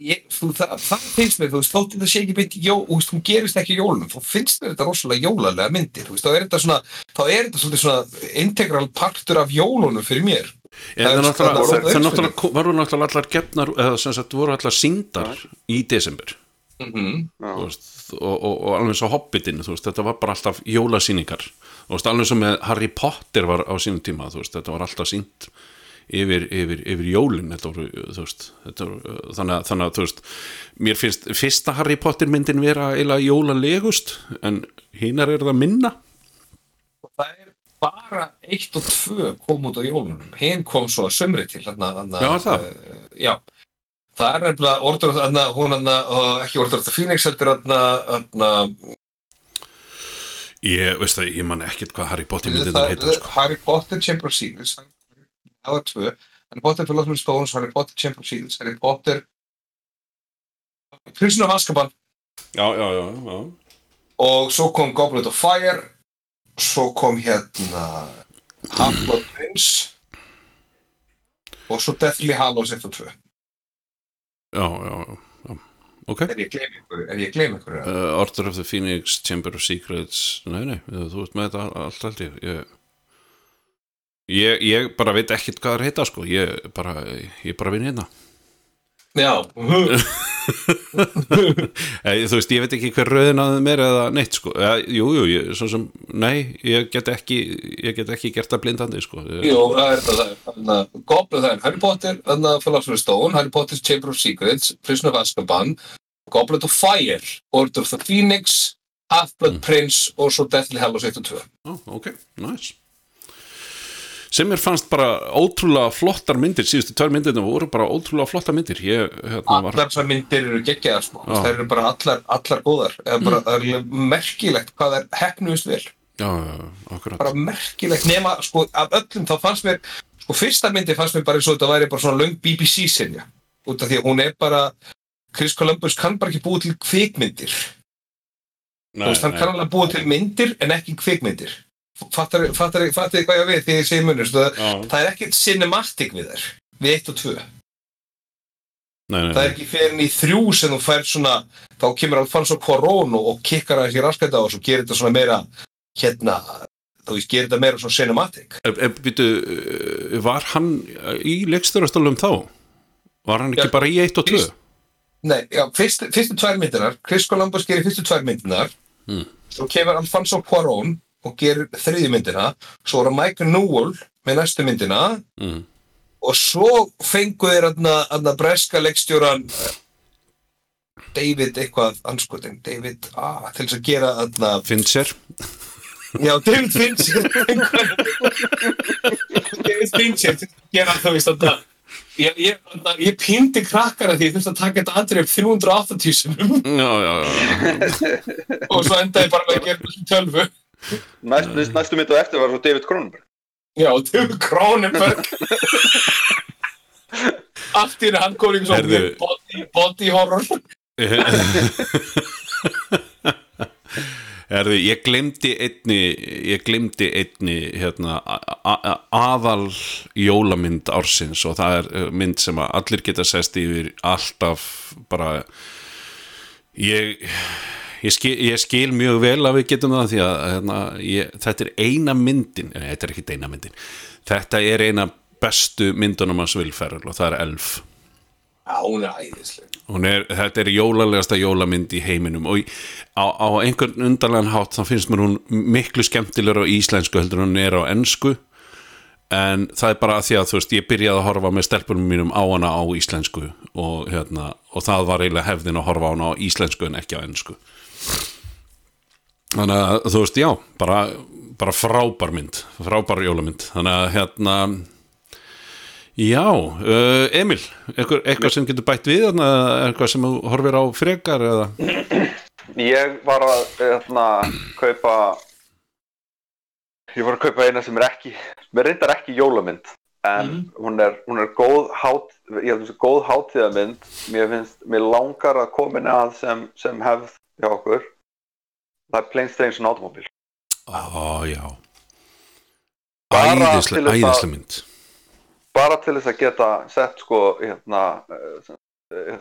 ég, þú, það, það finnst mér, þú veist, þótt þetta sé ekki mynd jó, þú gerist ekki í jólunum, þá finnst mér þetta rosalega jólalega myndir, þú veist, þá er þetta svona þá er þetta svona integral partur af jólunum fyrir mér En það náttúrulega, sko- náttúrulega voru náttúrulega allar gefnar, eða sem sagt voru allar síndar í desember. Mm -hmm. Veist, og, og, og alveg svo Hobbitin veist, þetta var bara alltaf jólasýningar. Alveg svo með Harry Potter var á sínum tíma, veist, þetta var alltaf sínt yfir, yfir, yfir jólin þetta voru, þú veist, þetta voru þannig, þannig að, þú veist, mér finnst fyrsta Harry Potter myndin vera eiginlega jólalegust, en hinar er það minna bara eitt og tvö kom út á jólunum, hinn kom svo að sömri til þarna, þarna, Já, það. uh, já, það er nefnilega orður þarna, hún uh, ekki orður þetta Phoenix heldur ég, veist það, ég man ekkert hvað Harry Potter myndin það heita, sko. Harry Potter Chamber of Secrets það var tvö Harry Potter Philosopher's Stones, Harry Potter Chamber of Secrets Harry Potter Prisoner of Azkaban. Já, já, já, já. Og svo kom Goblet of Fire svo kom hérna Half-Blood Prince og svo Deathly Hallows 1 og 2 já, já, já, já. ok. Ef ég gleymi ykkur, ef ég gleymi ykkur uh, Order of the Phoenix, Chamber of Secrets. Nei, nei, þú veist með þetta allt held ég. Ég, ég ég bara veit ekkert hvað það heita sko. Ég bara, ég bara vinn hérna já, Eh, þú veist, ég veit ekki hver röðin að er eða neitt sko, eh, jú, jú, ég, svo sem nei, ég get ekki ég get ekki gert það blindandi sko. Ég, jú, það er það þarna, Goblet, það er Harry Potter þarna Philosopher's Stone, Harry Potter's Chamber of Secrets Prisoner of Azkaban Goblet of Fire, Order of the Phoenix Half-Blood Prince og svo Deathly Hallows 1 og 2 Ó, ok, nice sem mér fannst bara ótrúlega flottar myndir, síðustu tvær myndirna voru bara ótrúlega flottar myndir. Ég, hérna, var, allar þessar myndir eru geggjaðar sko. Það eru bara allar, allar góðar. Bara, það er merkilegt hvað það er hefnuðist vel, já, bara merkilegt. Nema, sko, af öllum þá fannst mér sko, fyrsta myndi fannst mér bara eins og þetta væri bara svona löng BBC-sinja, út af því að hún er bara Chris Columbus kann bara ekki búið til kvikmyndir, nei, veist, hann kann alveg búið til myndir en ekki kvikmyndir fattar fattar hvað ég á við þegar ég segi munur það, já, það er ekkert cinematic við þær við eitt og tvö nei, nei, það er ekki fyrir í þrjú sem þú fær svona þá kemur Alfonso Cuarón og, kikkar aðeins í raskæta og svo gerir þetta svona meira hérna, þú veist, gerir þetta meira svona cinematic E, e, býtu, eh, var hann í leikstörastólum þá? Var hann ekki Já, bara í 1 og 2? fyrst- Nei, já, fyrstu, fyrstu tvær myndinar Chris Columbus gerir fyrstu tvær myndinar Mm. svo kemur Alfonso Cuarón og gerir þriðju myndina. Svo það Michael Newell með næstu myndina. Mm. og svo fengu þeir aðna, breska leikstjóran eh, David eitthvað anskotin, David ah, til þess að gera aðna, Fincher. Já, David Fincher. David Fincher að gera þú veist aðna Ég, ég, þarna, ég píndi krakkara því ég þurfti að taka þetta andri upp 380 sinum og svo endaði bara með að gera þessu tölvu Næst, næst, næstu mynd og eftir var svo David Cronenberg. Já, David Cronenberg. Allt í henni hann kom líka svo body, body horror. Erðu, ég glemdi einni ég glemdi einni hérna, aðal jólamynd ársins og það er uh, mynd sem að allir geta sest yfir alltaf bara ég Ég skil, ég skil mjög vel að við getum það því að hérna, ég, þetta er eina myndin nei, þetta er ekki eina myndin. Þetta er eina bestu myndunum hans vilferð og það er Elf. Já, hún er æðisleg. Hún er, þetta er jólalegasta jólamynd í heiminum og á, á einhvern undarlegan hátt þá finnst mér hún miklu skemmtilegur á íslensku heldur en hún er á ensku. En það er bara að því að þú veist ég byrjaði að horfa með stelpunum mínum á hana á íslensku og, hérna, og það var eiginlega hefðin að horfa á hana á íslensku en ekki á ensku þannig að þú veist já bara, bara frábær mynd frábær jólamynd. Þannig að hérna Já, uh, Emil, eitthvað, eitthvað sem getur bætt við, þarna, eitthvað sem þú horfir á frekar eða? Ég var að hérna, kaupa Ég var að kaupa eina sem er ekki sem er reyndar ekki jólamynd en hún, er, hún er góð hát ég held að þessi góð hátíðamynd mér finnst, mér langar að koma inn að sem, sem hefð hjá okkur það er Planes, Trains and Automobile Ó, já. Æðislega, æðislega mynd. bara til þess að geta sett sko hérna uh,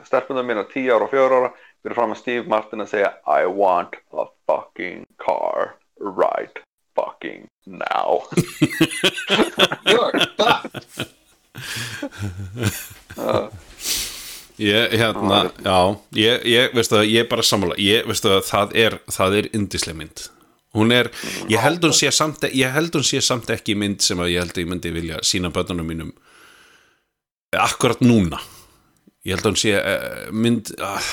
stelpunum mín á 10 ára og 4 ára fyrir fram að Steve Martin að segja I want a fucking car right fucking now You're back Ég, hérna, já, ég, ég, veistu það, ég er bara sammála, ég, veistu það, það er, það er indislega mynd. Hún er, ég held hún sé samt, ég held hún sé samt ekki mynd sem að ég held að ég myndi vilja sína bönnunum mínum akkurat núna. Ég held hún sé uh, mynd, uh,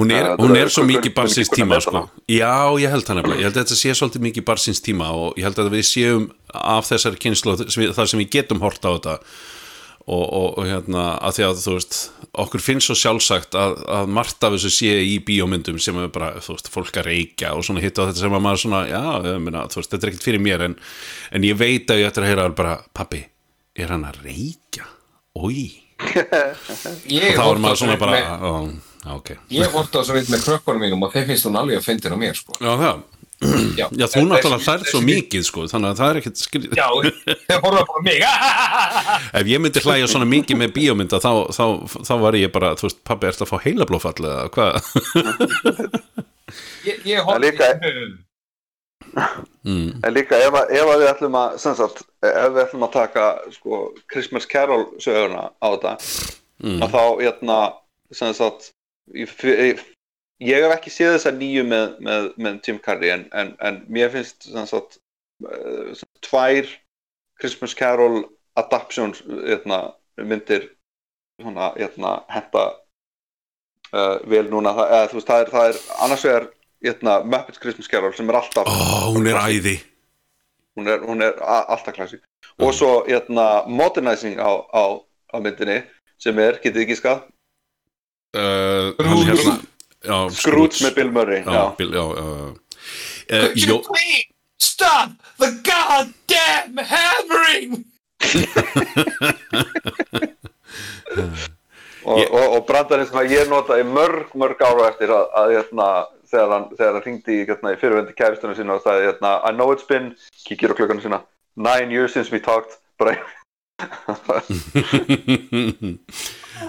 hún er, Ja, hún er svo mikið barsins tíma, sko. Já, ég held það nefnilega, ég held að þetta sé svolítið mikið barsins tíma og ég held að við séum af þessari kynslu, þar sem við getum hort á þetta og, og, og hérna að því að þú veist okkur finnst svo sjálfsagt að, að margt af þessu sé í bíómyndum sem er bara, þú veist, fólk að reykja og svona hitt á þetta sem að maður svona, já, meina, þú veist, þetta er ekkert fyrir mér en, en ég veit að ég ættir að heyra bara, pappi, er hann að reykja? Ói, Ég þá er maður svona svo bara, með, á, á, ok Ég vorti á svo veit með krökkunum mínum og þeim finnst hún alveg að fyndin á mér sko. Já, það, Já, já, þú náttúrulega hlærð svo mikið, sko, þannig að það er ekkert skrið Já, þeir horfðu bara á mig Ef ég myndi hlæja svona mikið með bíómynda þá, þá, þá var ég bara, þú veist, pappi, ertu að fá heilablófall eða hvað? Ég, ég Það líka- mm. en líka ef, að- ef að við ætlum að sagt, ef við ætlum að taka sko, Christmas Carol söguna á þetta Mm. að þá hérna sem sagt ég, ég, hef ekki séð þessa nýju með, með, með Jim Carrey en, en, en mér finnst uh, sem sagt, tvær Christmas Carol adaptions hérna, myndir svona hérna henta uh, vel núna. Það, eða, veist, það, er, það er annars vegar hérna, Muppets Christmas Carol sem er alltaf Ó, hún er æði. Hún er, hún er alltaf klassi og svo hérna, modernizing á, á, á myndinni sem er, getið ekki skað uh, Scrooge. hann hérna já, Scrooge með Bill Murray já, já. Bill, já, uh, Could you please stop the goddamn hammering? Og, og, og brandarinn sem ég nota í mörg, mörg ára eftir að, að hérna, þegar hann, þegar hann ringdi hérna, í fyrirvendi kæristunum sína og sagði hérna, I know it's been, kíkir á klukkanum sína nine years since we talked bara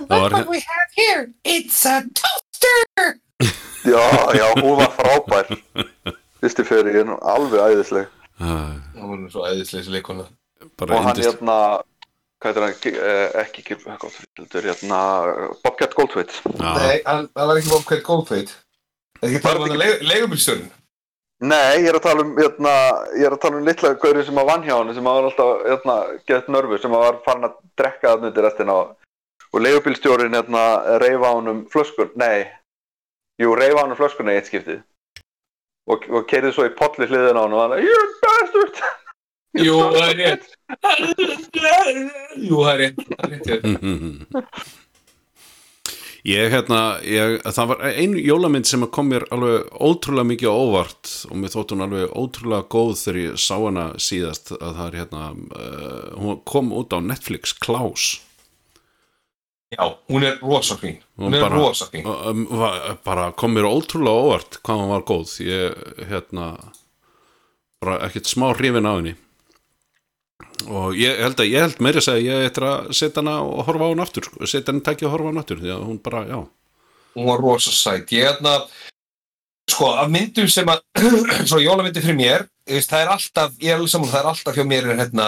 það var we have here. It's a toaster já, já, hún var frábær. Fyrstu fyrir, alveg æðisleg. Hún er svo æðislega leikona bara og hann hérna hvað er hann, eh, ekki heldur hérna Bobcat Goldthwait. Nei, hann, það var ekki Bobcat Goldthwait. Það er ekki að tala um Var hann leigubilstjórinn Nei, ég er að tala um, hérna, ég er að tala um litla gaurið sem að vann hjá hann, sem að var alltaf, hérna, gett nörfu, sem að var farin að drekka það nöndi restina og, og leigubílstjórin, hérna, reyfa hann um flöskur, nei, jú, reyfa hann um flöskurna í eitt skiptið. Og, og keirið svo í potli hliðina á hann og hann, a bastard! Jú, það er rétt. Jú, það er rétt. Það er rétt. Ég, hérna, ég, það var ein jólamynd sem kom mér alveg ótrúlega mikið á óvart og mér þótt hún alveg ótrúlega góð þegar ég sá hana síðast að það er hérna, uh, hún kom út á Netflix, Klaus Já, hún er rosa fín. Hún er bara, rosa fín. Var- bara kom mér ótrúlega óvart hvað hún var góð. Ég, hérna bara ekkert smá hrifin á henni. Og ég held að ég held meira að segja ég eftir að setja hana og horfa á hann aftur sko, setja hana tækja og horfa á hann aftur því að hún bara, já. Hún var rosa sætt Ég hérna Sko, af myndum sem að Svo jólamyndi fyrir mér Það er alltaf, ég er alveg saman Það er alltaf hjá mér er hérna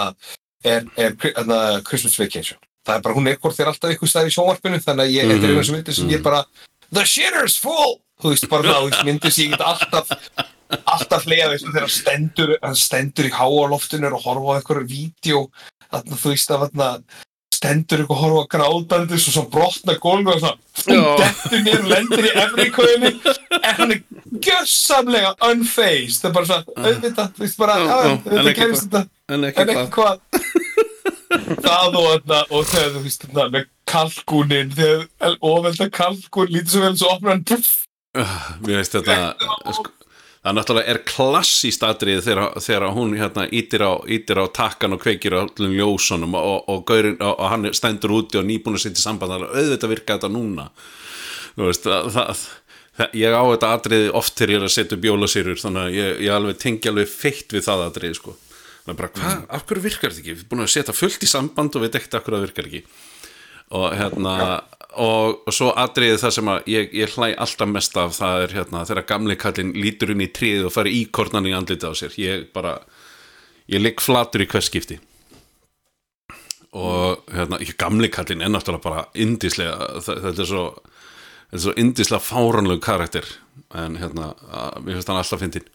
Er, er hérna, Christmas Vacation Það er bara, hún hvort þér alltaf ykkur stæði í sjónvarpinu Þannig að ég, þetta er einu sem myndir sem ég bara The shitter's full! Þú veist, bara veist, myndir sem ég get alltaf alltaf hleyja veist þegar stendur, stendur í háaloftinu og horfa á einhverju vídeo þú veist að stendur ykkur að horfa á grátandis og svo brotna gólfi og svona dettur niður og lendir í efrikauðinni en hann er gjössamlega unfazed. Það er bara svona, auðvitað, þú veist bara auðvitað kemst þetta. En ekki hvað það og þarna og þegar þú veist þarna með kalkúnin þegar ofvelda kalkún lítið svo vel svo opnar hann puff, Mér veist þetta sko, Það náttúrulega er klassíst atrið þegar, þegar hún hérna ítir á, ítir á takkan og kveikir á öllum ljósunum og, og, gaurin, og, og hann stendur úti og nýbúin að setja samband auðvitað virka þetta núna. Þú veist, það, það, það, ég á þetta atriði oft þegar ég er að setja upp jólasýrur þannig að ég, ég alveg tengi alveg feitt við það atriði sko Það er bara, hvað, af hverju virkar þetta ekki? Við erum búin að setja fullt í samband og við af hverju það virkar ekki. Og hérna og, og svo atriðið það sem að ég, ég hlæ alltaf mest af það er hérna þegar gamli kallinn lítur inn í tríð og fari íkornan í andlitið á sér. Ég bara, ég ligg flatur í hvers skipti. Og hérna, ekki gamli kallinn er náttúrulega bara indislega þetta er svo þetta er svo indislega fáranlegu karakter. En hérna, að, mér finnst hann alltaf fyndin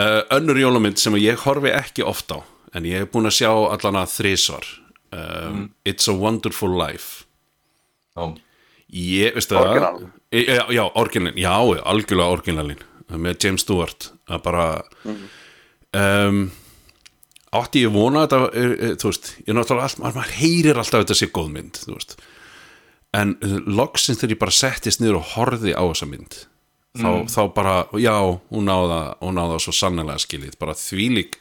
uh, önnur jólamynd sem ég horfi ekki oft á en ég hef búin að sjá allan að þrísvar um, It's a Wonderful Life. Já, Ég, veistu Orginal. það Já, já, orginalin, já, algjörlega orginalin með James Stewart. Að bara um, átti ég vona þetta er, er, þú veist, ég náttúrulega allt, maður, maður heyrir alltaf að þetta sé góð mynd, en loksins þegar ég bara settist niður og horfði á þessa mynd þá, þá bara, já, hún náða hún náða svo sannlega skilið bara þvílík,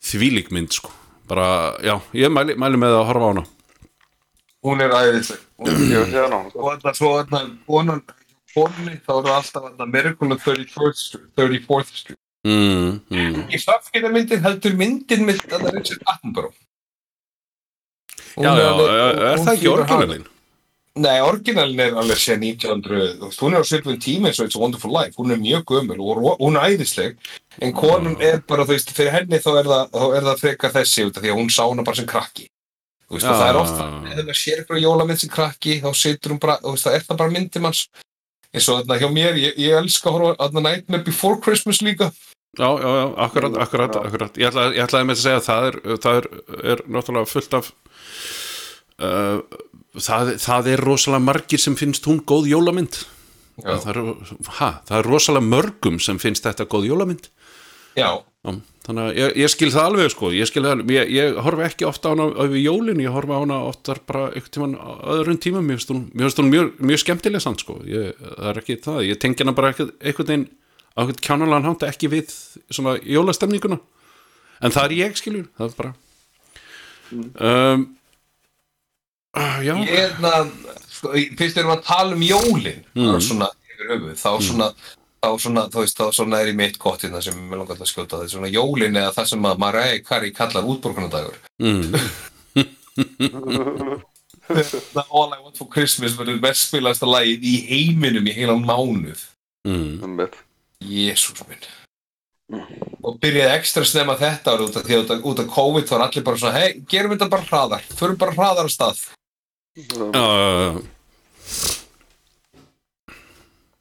þvílík mynd sko, bara, já, ég mæli, mæli með að horfa á hana. Hún er æðisleg. Það og þarna svo þarna konan konni þá er það alltaf Miracle on 34th Street, 34th Street. mm, mm. í stafskynamyndin heldur myndin með þarna Richard Attenborough. Hún Já, er já, alveg- er, er það ekki þýðir orginalin? Nei, orginalin er alveg sér 1900 þú veist, hún er á svipum tíma eins og It's a Wonderful Life. Hún er mjög gömul og hún er æðisleg en konun er bara, þú veist, fyrir henni þá er það, þá er það frekar þessi því að hún sá hana bara sem krakki. Þú veist, Já. það er ofta ef maður sér eitthvað jólamynd sem krakki þá situr hún bara, þú veist, það er það bara myndi manns. Eins og þarna hjá mér, ég, ég elska að horfa þarna Nightmare Before Christmas líka. Já, já, já, akkurat, akkurat, akkurat. Ég, ætlaði, ég ætlaði með að segja að það er, það er, er náttúrulega fullt af uh, það, það er rosalega margir sem finnst hún góð jólamynd. Það er, ha, það er rosalega mörgum sem finnst þetta góð jólamynd. Já, þannig að ég, ég skil það alveg sko. Ég það ég, ég horfi ekki ofta á hana yfir jólin, ég horfi á hana oftar bara einhvern tímann á öðrum tíma mér finnst hún, mér finnst hún mjög, mjög skemmtileg samt sko. Ég, það er ekki það, ég tengi hana bara einhvern einhvern veginn á einhvern kjánalega hátt ekki við svona jólastemninguna. En það er ég skiljur, það er bara. Um, uh, já, ég er það sko, fyrst erum við að tala um jólin mm. svona yfir höfuð. Þá svona þá svona, þú veist, þá svona er í mitt gott hérna sem ég langar til að skjóta það er svona jólin eða það sem að Mariah Carey kallar útborgunadagur mm, All I Want For Christmas verður mest spilast að lagið í heiminum í heilan mánuð. Mm. Jésús minn. Og byrjaði ekstra snemma þetta út af því að út af- COVID var allir bara svona, hei, gerum þetta bara hraðar, förum bara hraðar á stað. Uh,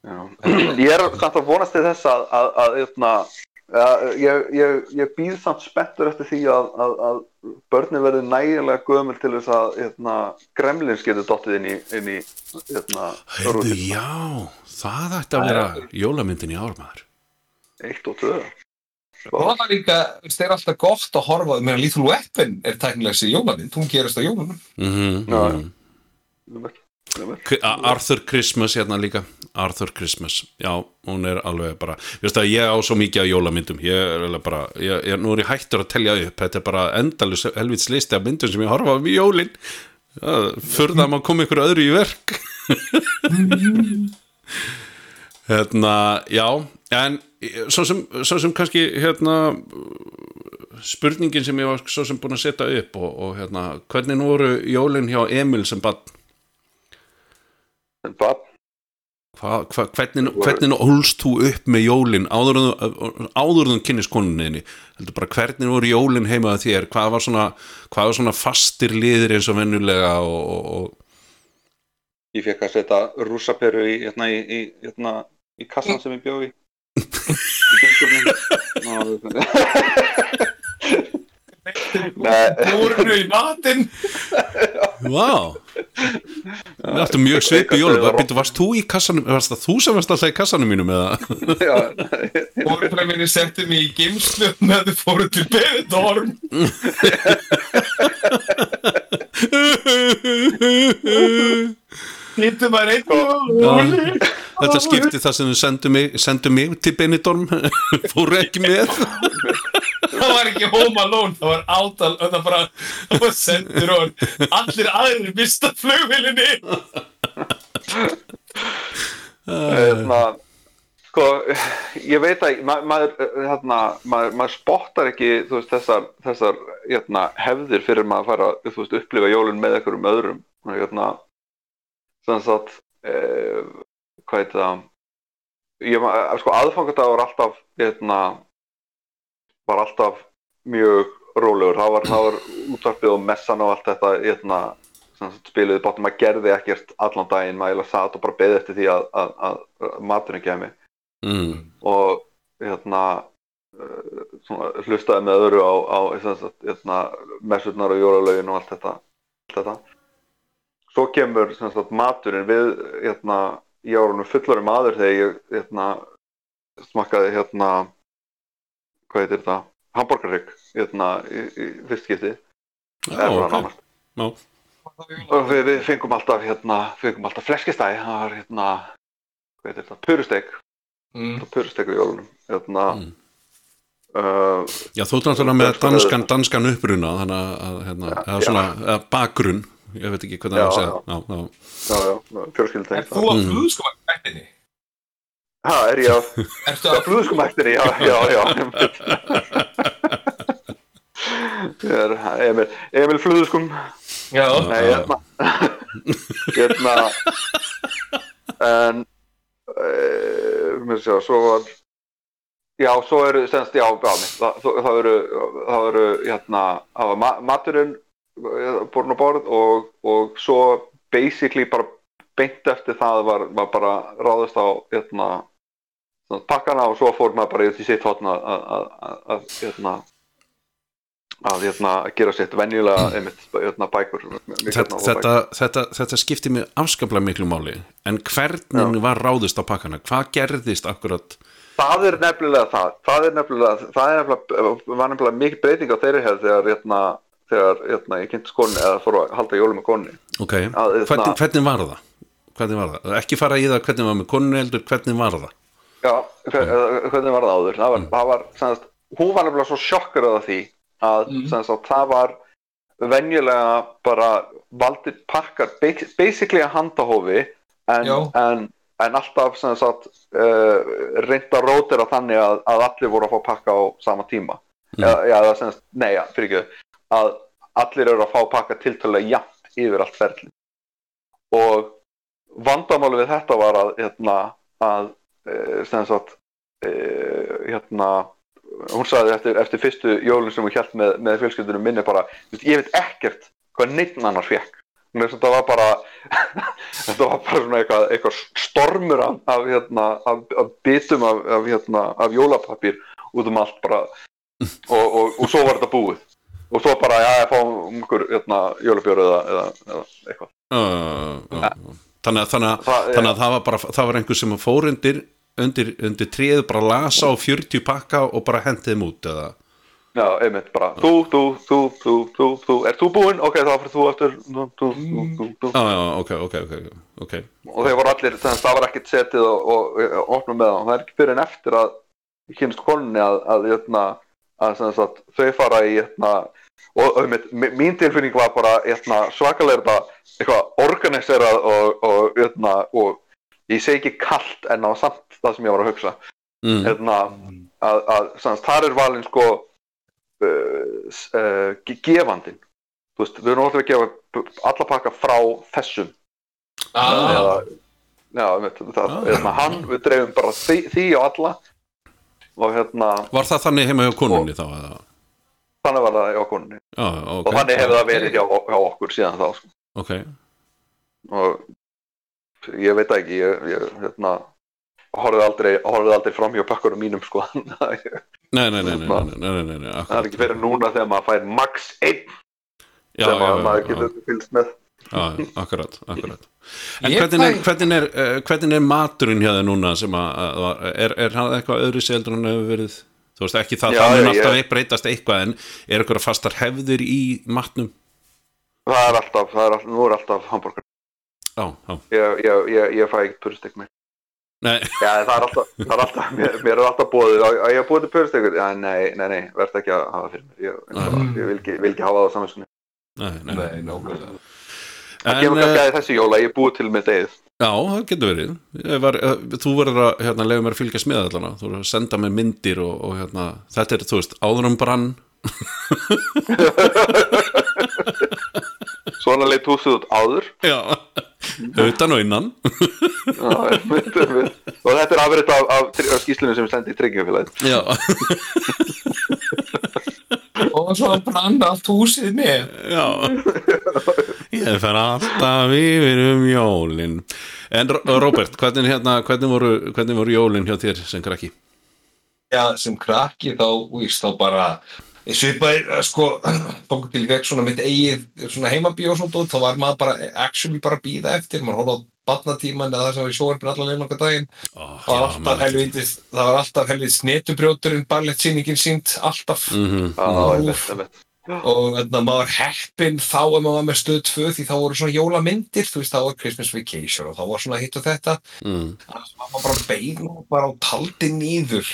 Já. Ég er samt að vonast til þess að, að, að, að, að ég, ég, ég býð samt spenntur eftir því að, að, að börnin verði nægilega gömul til þess að hérna, gremlins getur dottið inn í, inn í hérna, Heyrðu, já, það ætti að vera jólamyndin í ármaður eitt og tvö. Og það var líka, það er alltaf gott að horfa, meðan Lethal Weapon er tæknilega sér jólamynd, hún gerast á jólanum. mm -hmm, Já, já. Arthur Christmas hérna líka. Arthur Christmas, já, hún er alveg bara, veist það, ég á svo mikið af jólamyndum. Ég er alveg bara, ég, ég, nú er ég hættur að telja upp, þetta er bara endalus helvits listi af myndum sem ég horfa á um jólin. Förða að maður koma ykkur öðru í verk. Hérna, já en svo sem, svo sem kannski hérna spurningin sem ég var svo sem búin að setja upp og, og hérna, hvernig voru jólin hjá Emil sem bann En hva, hvernig, hvernig ólst þú upp með jólin áður en þú- áður en þú kynnist konuninni heldur bara hvernig voru jólin heima þér hvað var svona, hvað var svona fastir liðir eins og vennulega og, og, ég fekk að setja rúsaperu í, hérna, í, í, hérna, í kassan sem ég bjó í. Nei. Búrnu í matinn. Vá Við áttum mjög svipu jólum Býttu, varst þú í kassanum, varst það þú sem varst alltaf í kassanum mínum eða? Já, Búrnu minni setti mig í geimslu með þau fóru til Benidorm. Hittu maður einn. Þetta skipti það sem mig, sendu mig til Benidorm fóru ekki með Það var ekki home alone, það var átal, það bara, það var sendur og allir aðrir mista flugvilinni. hérna, sko, ég veit að ma maður, hérna, maður, maður spottar ekki veist, þessar, þessar hérna, hefðir fyrir maður að fara þú veist, upplifa jólun með einhverjum öðrum hérna, sem sagt eh, hvað heit það ég, sko, aðfangadagur var alltaf hérna, var alltaf mjög rólegur. Það var, var útvarpið og messan og allt þetta hérna, sem sagt, spiluði bátum maður gerði ekkert allan daginn. Maður eiginlega satt og bara beði eftir því að, að, að, að maturinn kemi mm. og hérna svona, hlustaði með öðru á, á hérna, messurnar og jólalögin og allt þetta, allt þetta. svo kemur sagt, maturinn. Við hérna, ég var hann fullari maður þegar ég hérna, smakkaði hérna hvað heitir þetta hambúrgarrygg hérna, í, í fyrst skipti Já, Eða svona ok. nánast. Já. og við, við fengum alltaf hérna, fengum alltaf fleskistæði það var hérna hvað heitir þetta, purustek Mm. purustek í jólunum hérna, Mm. uh, Já, þú ert náttúrulega með danskan, danskan uppruna þannig að, að hérna, eða já. svona eða bakgrunn, ég veit ekki hvernig það segja já. já, já. já, já, fjölskyldu Er þú að flugskomakvættinni? Ha, er ég að að flúðskumæktinni, já, já, já Ég er Emil, Emil flúðskum Já, Nei, hérna Hérna En uh, Mér sjá, svo var Já, svo eru, semst, já, já, mitt, það, það það eru, það eru, hérna, það var ma maturinn borun á borð og, og svo basically bara beint eftir það var, var bara ráðist á, hérna, pakkana og svo fór maður bara í sitt hotna að, hérna, að, hérna, gera sitt venjulega, einmitt, hérna, bækur. Þetta, þetta, þetta, þetta skipti mig afskaplega miklu máli. En hvernig var ráðist á pakkana? Hvað gerðist akkurat? Það er nefnilega það, það er nefnilega, það er nefnilega, var nefnilega mikil breyting á þeirri hefð þegar, hérna, þegar, hérna, ég kynnt skonni eða fór að halda jólum með konni. ok, Að, hérna- hvernig, hvernig var það hvernig var það, ekki fara í það hvernig var með konu heldur, hvernig var það Já, hver, mm. hvernig var það áður? Það var, það var, semast, hún var nefnilega svo sjokkar af því að, Mm. semast, að það var venjulega bara valdir pakkar, ba- basically að handahófi en, en, en alltaf sem sagt uh, reynda rótir að þannig að, að allir voru að fá pakka á sama tíma Mm. já, já, það semst, nei, já, fyrir ekki að allir eru að fá pakka tiltölulega jafnt yfir allt ferli og vandamáli við þetta var að hérna, að uh, sem sagt uh, hérna hún sagði eftir, eftir fyrstu jólun sem hún hjælt með, með fjölskyldunum minni bara, ég veit ekkert hvað neitt annar fekk þetta var bara þetta var bara svona eitthvað, eitthvað stormur af, af, hérna, af, af bitum hérna, af jólapapír út um allt bara. Og, og, og svo var þetta búið. Og svo bara, já, ég fá um ykkur hérna, jólabjóru eða, eða, eða eitthvað. Uh, uh, þannig, að, þannig, að, Það- þannig að það var bara það var einhver sem fór undir undir, undir tríð bara lasa á 40 pakka og bara hendið þeim út eða Já, einmitt, bara þú, þú, þú, þú, þú, þú, er þú búinn? Ok, þá fyrir þú aftur þú, þú, þú, þú. Já, já, ok, ok, ok, og þeir voru allir, þannig að það var ekkert setið og, og, og opnum með það, það er ekki fyrir en eftir að kynst konunni að, að, jötna, að, sagt, þau fara í jötna, og, einmitt, mi- mín tilfinning var bara jötna, svakalega þetta eitthvað organiserað og, og, jötna, og ég segi ekki kallt en var samt það sem ég var að hugsa mm. hérna, að, að sanns, þar er valinn sko uh, uh, ge- gefandinn þú veist, við erum alltaf að gefa alla pakka frá þessum ah, eða, já, veit, það, Ah. hérna, hann, við dreifum bara því, því og alla og hérna, Var það þannig heima hjá konunni þá? eða? þannig var það hjá konunni oh, okay. og þannig hefur það verið hjá, hjá okkur síðan þá sko. okay. og ég veit ekki ég, ég hérna, horfið aldrei, aldrei fram hjá pakkurum mínum sko nei, nei, nei, hérna, það er ekki verið núna þegar maður fær max 1 sem maður getur fylgst með Já, akkurat, akkurat. En hvernig er, hvernig, er, eh, hvernig er maturinn hjá það núna sem að, að er, er hann eitthvað öðru seldur en það hefur verið? Þú veist ekki það, Já, það mun alltaf ég... breytast eitthvað en er eitthvað fastar hefðir í matnum? Það er alltaf, það er alltaf, nú er alltaf hambúrgar Já, já, ég, ég, ég, ég fæ ekkert puristek með. Nei, já það er alltaf, það er alltaf mér, mér er alltaf bóðið að að ég hafa búið til puristek já nei, nei, nei, verð ekki að hafa fyrir mér. Ég, ég, ég vil, ekki, vil ekki hafa það á saminskunni nei, nei, Nei, nákvæmlega. Það En, kemur kannski eh, að þessi jóla ég er búið til með degið Já, það getur verið. Var, uh, Þú verður að hérna, leiða mér að fylgjast með allana Þú verður að senda mér myndir og, og hérna, þetta er, þú veist, áður um brann. Svona leitt húsið út áður? Já, utan og innan. Já, einmitt, einmitt. og þetta er afrið af, af, af, skýslunum sem sendi í tryggjafélagið Já, og svo brann allt húsið með. Já. Ég fer alltaf yfir um jólin. En Ro- Róbert, hvernig, hérna, hvernig, voru, hvernig voru jólin hjá þér sem krakki? já, sem krakki þá, víst, þá bara ég svipaði, eh, sko tók til vekk svona mitt eigið svona heimabíó og þá var maður bara actually bara býða eftir, maður horfði á batnatíman eða það sem var í sjóarpin allan leið nokkuð daginn. Ó, það var alltaf helvítið það var alltaf helvítið snetubrjóturinn ballettsýningin sínt, alltaf. Mm já, einmitt, einmitt. og þannig að maður var heppinn þá ef maður var með stöð 2 því þá voru svona jólamyndir þú veist þá var Christmas Vacation og þá var svona hitt og þetta. Mm. þannig að maður bara beigð og bara og taldi nýður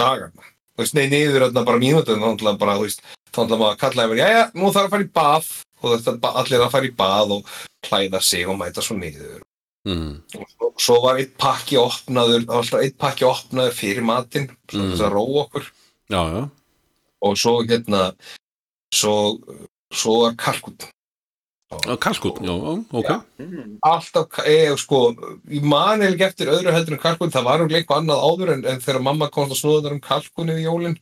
dagana. Þú veist, nei nýður þarna bara mínútur þá ætlaði bara, þú veist, þá ætlaði maður að kalla yfir, jæja, nú þarf að fara í bað og þetta allir að fara í bað og klæða sig og mæta svo niður Mm. og svo, svo var eitt pakki opnaður, alltaf eitt pakki opnaður fyrir matinn, svo Mm. þess að róa okkur Já, já og svo hérna svo, svo var kalkut Já, Kalkút, já, já, ok Já. Mm. alltaf, eða sko ég man ekki eftir öðru heldur en kalkun það var um eitthvað annað áður en, en þegar mamma komst að snúða þar um kalkunni í jólin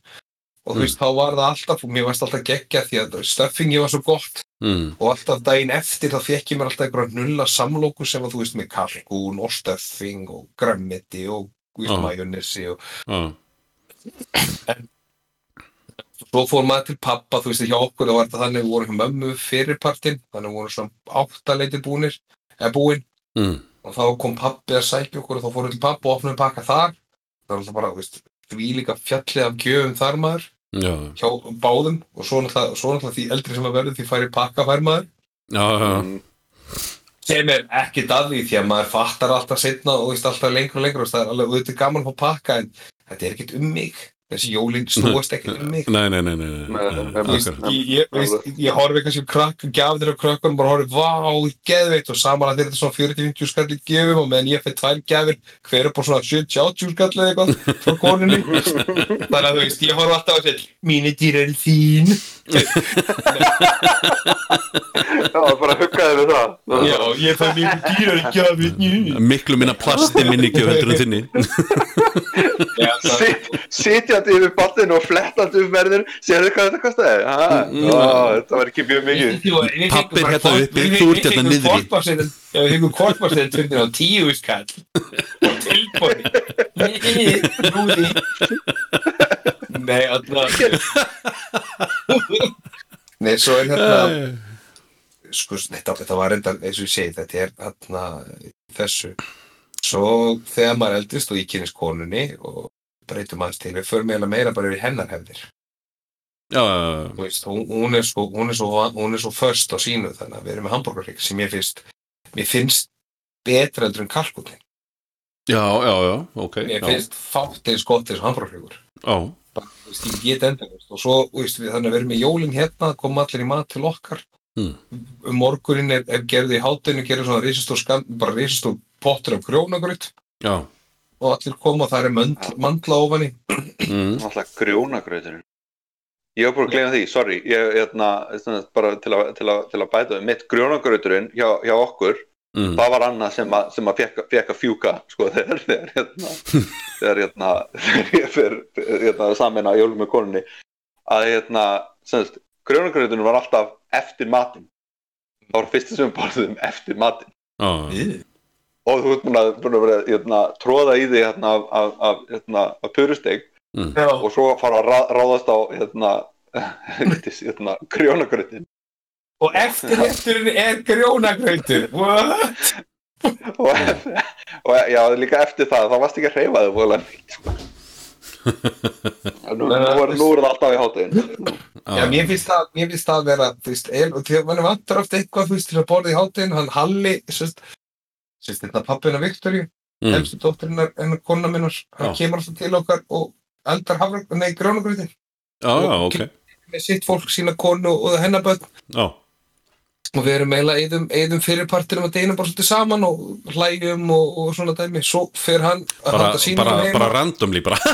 og þú Mm. veist, þá var það alltaf og mér varst alltaf geggja því að stöffingi var svo gott mm. og alltaf daginn eftir þá fekk ég mér alltaf einhverja nulla samlóku sem að þú veist með kalkun og stöffing og grammiti og Já. majónissi og Já, svo fór maður til pappa, þú veist, hjá okkur þá var þetta þannig, við vorum hjá mömmu fyrirpartin þannig vorum svona áttaleitir búnir eða búin mm. og þá kom pappi að sækja okkur og þá fórum við til pappa og opnum pakka þar það var alltaf bara, þú veist, því líka fjallið af gjöfum þar maður já, hjá báðum og svo náttúrulega, svo náttúrulega því eldri sem að verður því færi pakka fær maður já, já. Mm. sem er ekkert að því því að maður fattar alltaf setna og alltaf lengur og lengur og það er alveg auðvitað gaman að fá pakka en þetta er ekkert um mig þessi jólin snúast ekkert um mig. Nei, nei, nei, nei, ég, ég, veist, ég horfi kannski krakk, gjafir á krökkunum bara horfi, vá, geðveitt og saman að þetta er svona 40-50 skall í gefum og meðan ég fyrir tvær gjafir, hver er bara svona 70-80 skall eða eitthvað frá konunni. Þannig að þú veist, ég horfi alltaf að segja mínu dýr er þín Já, bara huggaði við það, það Já, bara... ég fæ miklu dýrar í gjafi Miklu minna plasti minni ekki á höndur en þinni. Sitjandi yfir ballin og flettandi um verður Sér þið hvað þetta kostiði? Mm. Það var ekki mjög mikið. Pappir hérna uppi, þú ert hérna niður í Ég hef einhvern kortmarsið tveitir á tíu skall Tilbóri Núði Nei, alltaf Nei, svo er hérna sko, þetta, þetta var enda eins og ég segi, þetta er hérna þessu. Svo þegar maður eldist og ég kynist konunni og breytum aðeins til, við förum eiginlega meira bara yfir hennar hefðir. Já, já, já. Þú veist, hún, hún, er svo, hún, er svo, hún er svo först á sínu þannig að við erum með hambúrgarrygg sem ég finnst mér finnst betra heldur en kalkunin já, já, já, ok mér já, finnst fátt eins gott eins og hambúrgarryggur já, ég get enda og svo veist, við, þannig að við erum með jólin hérna koma allir í mat til okkar. Hmm. um morgunin er, er gerði í hátinu gerði svona risastór skam, bara risastór pottur af grjónagrut já. Og allir koma og það er mandla, mandla ofan í. Mm. alltaf grjónagrauturinn ég var bara að gleyma því, sorry. Ég, hérna, bara til að, til að, til að bæta við mitt grjónagrauturinn hjá, hjá okkur Mm. það var annað sem að, sem að fekk, fekk að fjúka sko þegar þegar hérna, þegar hérna þegar ég fer hérna, samin að jólum með konunni. Að hérna semst, grjónagrauturinn var alltaf eftir matinn. Það var fyrsta sem við borðum eftir matinn. Já, og þú ert búin að, búin að vera hérna, tróða í því hérna, af, af, af, hérna, af purusteg Já, og svo fara að rá, ráðast á hérna, hérna grjónagrautin og eftir eftirinn er grjónagrautur. What? og, og já, líka eftir það þá varst ekki að hreyfa þau mikið sko. nú, nú, er, nú er það alltaf í hátinn Já, mér finnst það, mér finnst það að vera, þú veist, og þegar mann vantar oft eitthvað, þú veist, til að borða í hátinn, hann Halli, sérst, sérst, þetta pappina Viktoríu, mm. helstu dóttirinnar, enn kona minnar, hann Já. kemur alltaf til okkar og eldar hafra, nei, grjónagrautin, já, já, ok. með sitt fólk, sína konu og hennar börn, já, og við erum eiginlega eðum, eðum fyrirpartinum að deina bara svolítið saman og hlægjum og, og svona dæmi, svo fer hann að halda sínum bara, bara randomly bara.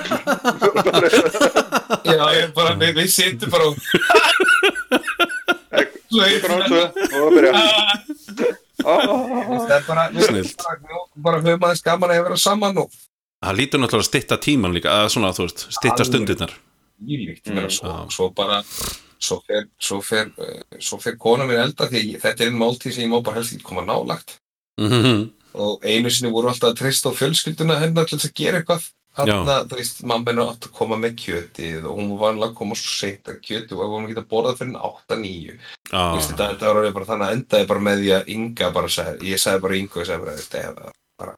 Já, ég bara, við, við sittum bara og... Að byrja. Það er bara, bara, höfum aðeins gaman að vera saman og það lítur náttúrulega að stytta tíman líka að svona, þú veist, Alveg. stundirnar. Nýlíkt Mm. svo, svo bara svo fer, svo fer, uh, svo fer kona mér elda því þetta er einn máltíð sem ég má bara helst ekki koma nálagt Mhm. og einu sinni voru alltaf að treysta á fjölskylduna hennar til þess að gera eitthvað. Þannig að, þú veist, mamma hennar átt að koma með kjötið og hún var vanlega að koma svo seint að kjötið og hún geta borðað fyrir 8-9 Já, Þú veist, þetta, þetta var alveg bara þannig að endaði bara með því að Inga bara sagði, ég sagði bara Inga og ég sagði bara, þetta bara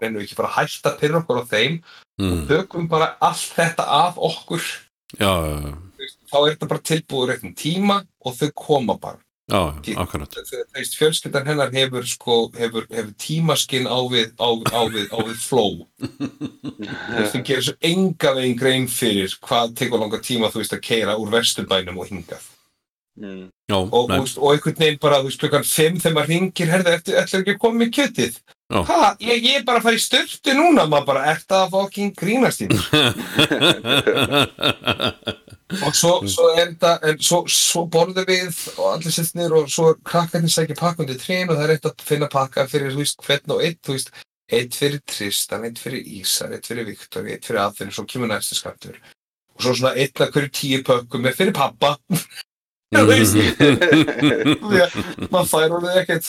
reynum við ekki bara að hætta til okkur á þeim? Mm. tökum bara allt þetta af okkur. Já, já, já, þá er þetta bara tilbúið réttin tíma og þau koma bara. Já, akkurat. Þú veist, fjölskyldan hennar hefur sko, hefur, hefur tímaskinn á við, á, á við, á við flow. Þú gerir svo enga veginn grein fyrir hvað tekur langa tíma þú veist að keira úr vesturbænum og hingað Mm. Já, og, nei, og, og einhvern veginn bara, þú veist, klukkan 5 þegar maður ringir, herðu, eftir, ekki að koma með kjötið? Ha, ég, ég er bara að fara í styrtu núna maður bara, ert það að fokkin grínast í mér?" og svo, svo þetta en svo, svo borðum við og allir sett niður og svo krakkarnir sækja pakkundi trén og það er eitt að finna pakka fyrir, þú veist, hvern og eitt, þú veist eitt fyrir Tristan, eitt fyrir Ísar, eitt fyrir Viktor, eitt fyrir Aþinn, svo kemur næstu skattur. Og svo svona eitt að hverju tíu pökkum er fyrir pappa þú maður fær orðið ekkert.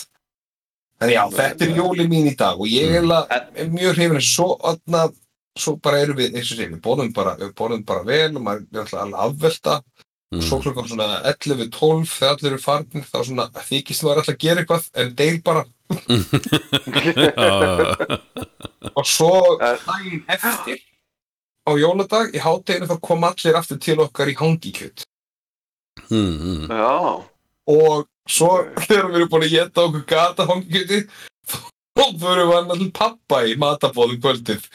En já, þetta er jólin mín í dag og ég er, eiginlega- er mjög hrifin svo, atna, svo bara erum við eins og sé, við borðum bara, bara vel og maður er alltaf alveg afvelta. Mm. og svo klukkan svona 11-12 þegar allir eru farnir þá svona þykist maður alltaf að gera eitthvað en deyr bara. Og svo daginn eftir á jóladag í hátteginu þá kom allir aftur til okkar í hangikjöt mm, mm. Já, og svo þegar við erum búin að geta okkur gata hangikjöti þá fyrir við til pappa í matabóðum kvöldið.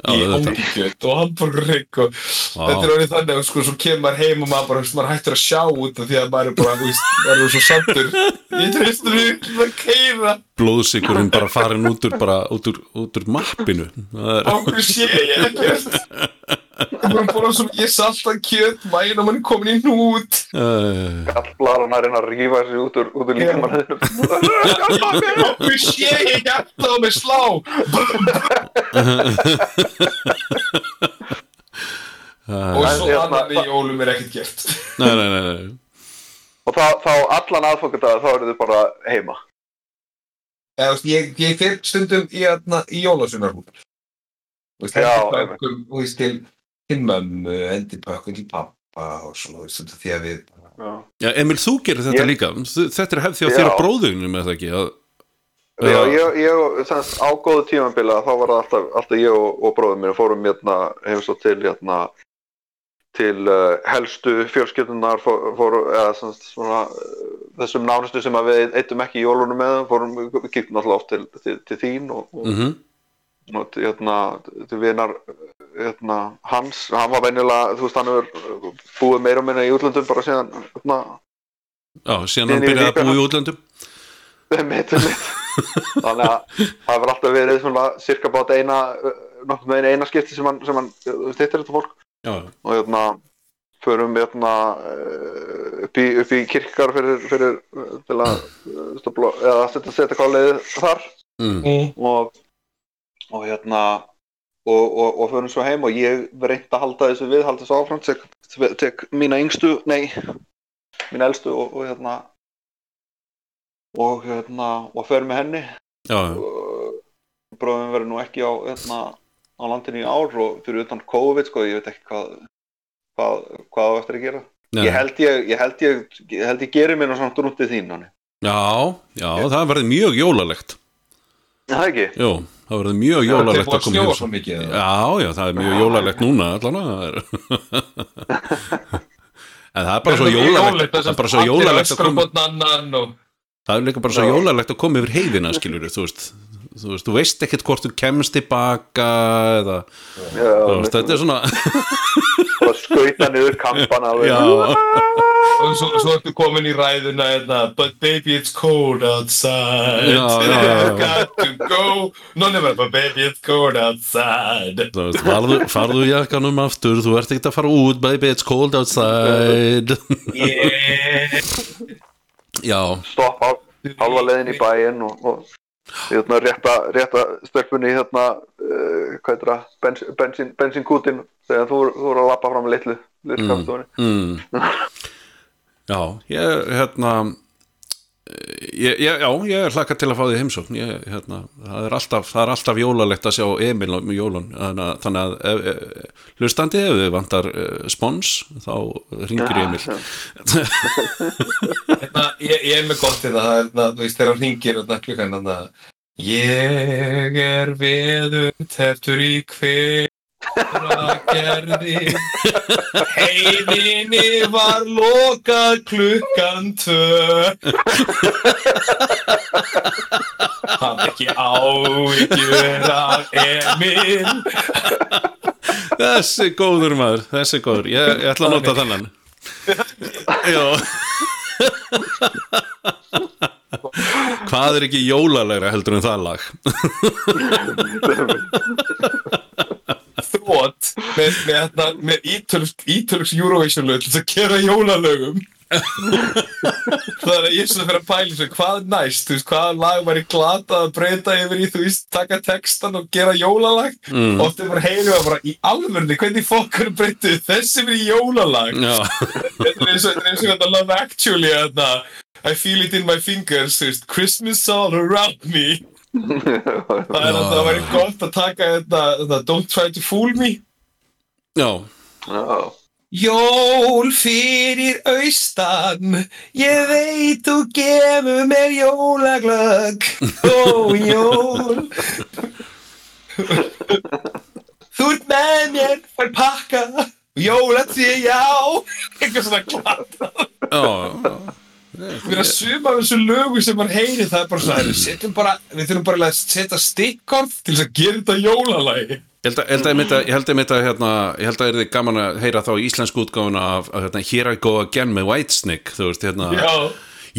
Já, í hangikjöt og hamburgerrygg og þetta er orðið þannig að sko, svo kemur maður heim og maður bara, veist, maður hættur að sjá út af því að maður er bara, þú veist, maður er svo sattur ég treystur því að keira Blóðsykurinn bara farin út úr, bara, út úr, út úr mappinu. Það er, á hverju sé ég ekkert búin að bóla svo mikið saltað kjöt, mæna mann komin í hnút. uh, Gallblaran að reyna að rífa sig út úr, út úr líkamann Okkur sé ég hjarta á mig slá. Og svo Hérna- annar í jólum er ekkert gert. nei, nei, nei, nei. Og þá, þá allan aðfokkadaga þá eru þið bara heima Eða, þú veist, ég, ég fer stundum í, hérna, í jólasunarhúð. Já, pökkum, þú veist, til, til mömmu, endi pökkum til pappa og svona, þú veist, því að við... Já, Já, Emil, þú gerir þetta Ég- líka. Þetta er hefð því að þér og bróðunum er það ekki? Að, Já, ég, ég semst, á góðu tímambila þá var það alltaf, alltaf ég og, og bróðum mér fórum hérna, hefum svo til hérna, til uh, helstu fjölskyldunar fór, fór, eða semst, svona, uh, þessum nánustu sem að við eittum ekki í jólunum með fórum, við kíktum alltaf oft til, til, til þín og, og, mm og til, hérna, til vinar hérna, hans, hann var venjulega þú veist, hann hefur búið meira og minna í útlöndum bara síðan hérna, Já, síðan hann byrjaði að búa í útlöndum. Mitt, mitt. þannig að það hefur alltaf verið svona cirka bát eina nokkuð með eina skipti sem hann, sem hann stýttir þetta fólk. Já, og hérna förum hérna eh, upp í, upp í kirkar fyrir, fyrir til að stofla, eða setja, setja káliðið þar. Mm. og, og hérna og, og, og förum svo heim og ég reyndi að halda þessu við, halda þessu áfram tek, tek mína yngstu, nei mína elstu og, og hérna og hérna og förum með henni. Bróðum verður nú ekki á hérna á landinu í ár og fyrir utan COVID sko, ég veit ekki hvað hvað, hvað á eftir að gera. Ég held ég, ég held ég, ég held ég gerir mér samt rúntið þín hann já, já, það verði mjög jólalegt. Það ekki? Jú, það verði mjög jólalegt að koma svo mikið. Já, já, það er mjög jólalegt núna allan En það er bara svo jólalegt Það er bara svo jólalegt að koma hvort annan og Það er líka bara svo jólalegt að koma yfir heiðina skilur þú veist. Þú veist, þú veist ekkert hvort þú kemst tilbaka eða, Já, þú veist, þetta er svona skauta niður kampan alveg Já, og svo, svo ertu komin í ræðuna hérna, but baby it's cold outside. Já, já, já, já. got to go. No never, but baby it's cold outside. Farðu, farðu jakkanum aftur Þú ert ekkert að fara út, baby, it's cold outside. Yeah. Já, stopp á halva leiðin í bæinn og, og hérna, rétta, rétta stelpunni hérna, uh, hvað heitir það, bens, bensín, bensínkútin þegar þú, þú voru að lappa fram litlu, litlu Mm. mm. Já, ég, hérna ég, ég, Já, ég er hlakka til að fá því heimsókn. Ég, hérna, það, er alltaf, það er alltaf jólalegt að sjá Emil á jólun. Þannig að, þannig að ef, ef, hlustandi ef þið vantar uh, spons þá ringir Emil. hérna, ég, ég er með gott í það hérna, þú veist þegar hann ringir hérna, klukkan hérna, ég er veðum teftur í hveragerði heiðinni var lokað klukkan tvö. Hann ekki áhyggjur af Emil. Þessi góður maður, þessi góður. Ég, ég ætla að nota þennan. Já Hvað er ekki jólalegra heldur en það lag? Þrótt með, með, hérna, með ítölsk Eurovision lög til að gera jólalögum. Er að ég er svona fyrir að pæla svo, hvað er næst, veist, hvaða lag var ég glata að breyta yfir í, þú veist, taka textan og gera jólalag? Mm. oft er bara heilu að bara í alvörni hvernig fokkur breytið þessi fyrir jólalag? Þetta er eins og þetta og Love Actually þetta, I feel it in my fingers Christmas all around me það er að það væri gott að taka þetta, þetta Don't try to fool me. Já. Já, Jól fyrir austan, ég veit þú gefur mér jólaglögg, ó jól. Þú ert með mér, fær pakka, jólatí, já, eitthvað svona glata. Já, Við erum að suma af þessu lögu sem mann heyri, það er bara svona, bara, við þurfum bara að setja stikkorð til þess að gera þetta jólalagi. Ég held að, ég held að, ég myndi að, ég held að, ég myndi að hérna, ég held að er þið gaman að heyra þá íslensku útgáfuna af, hérna, Here I Go Again með Whitesnake, þú veist, hérna. Já,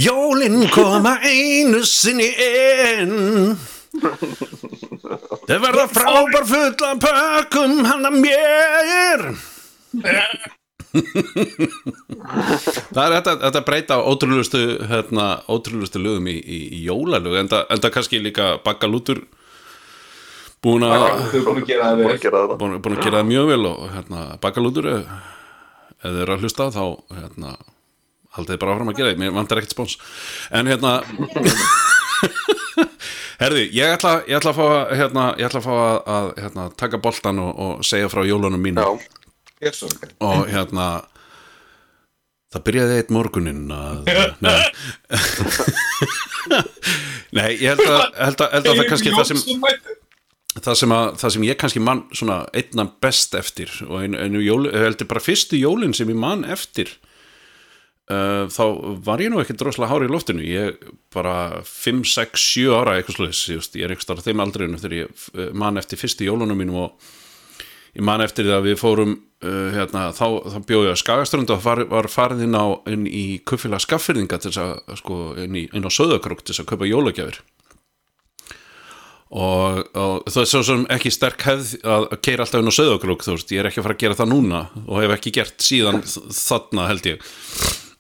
Jólin koma einu sinni inn. Þau verða frábær fulla pökkum handa mér það er þetta, þetta breyta ótrúlustu hérna, ótrúlustu lögum í, í, í jólalög en það, en það kannski líka bakkalútur búin að búin að gera það Búin búin, að gera það. Mjög vel og hérna, bakkalútur ef ef þið eru að hlusta þá hérna, haldið bara áfram að gera því mér vantar ekkert spóns en hérna herði, ég ætla, ég ætla að fá að, hérna, ég ætla að fá að, að hérna, taka boltan og, og segja frá jólunum mínu Já, Er vel. og hérna það byrjaði eitt morgunin að nei, nei ég held að, held að, held að það kannski það sem, það sem, að, það sem ég kannski mann svona einna best eftir og einu, einu jól, heldur bara fyrstu jólin sem ég mann eftir uh, þá var ég nú ekki droslega hári í loftinu. Ég bara 5, 6, 7 ára eitthvað sluðis, ég er eitthvað á þeim aldriðinu þegar ég uh, mann eftir fyrstu jólunum mínum og ég man eftir því að við fórum uh, hérna, þá, þá bjóði ég á Skagaströnd og var, var farið inn, á, inn í kuffila skaffyrðinga til þess að sko, inn, í, inn á Söðakrók til þess að kaupa jólagjafir. Og, og það er svo sem ekki sterk hefð að keira alltaf inn á Söðakrók þú veist, ég er ekki að fara að gera það núna og hef ekki gert síðan þarna held ég.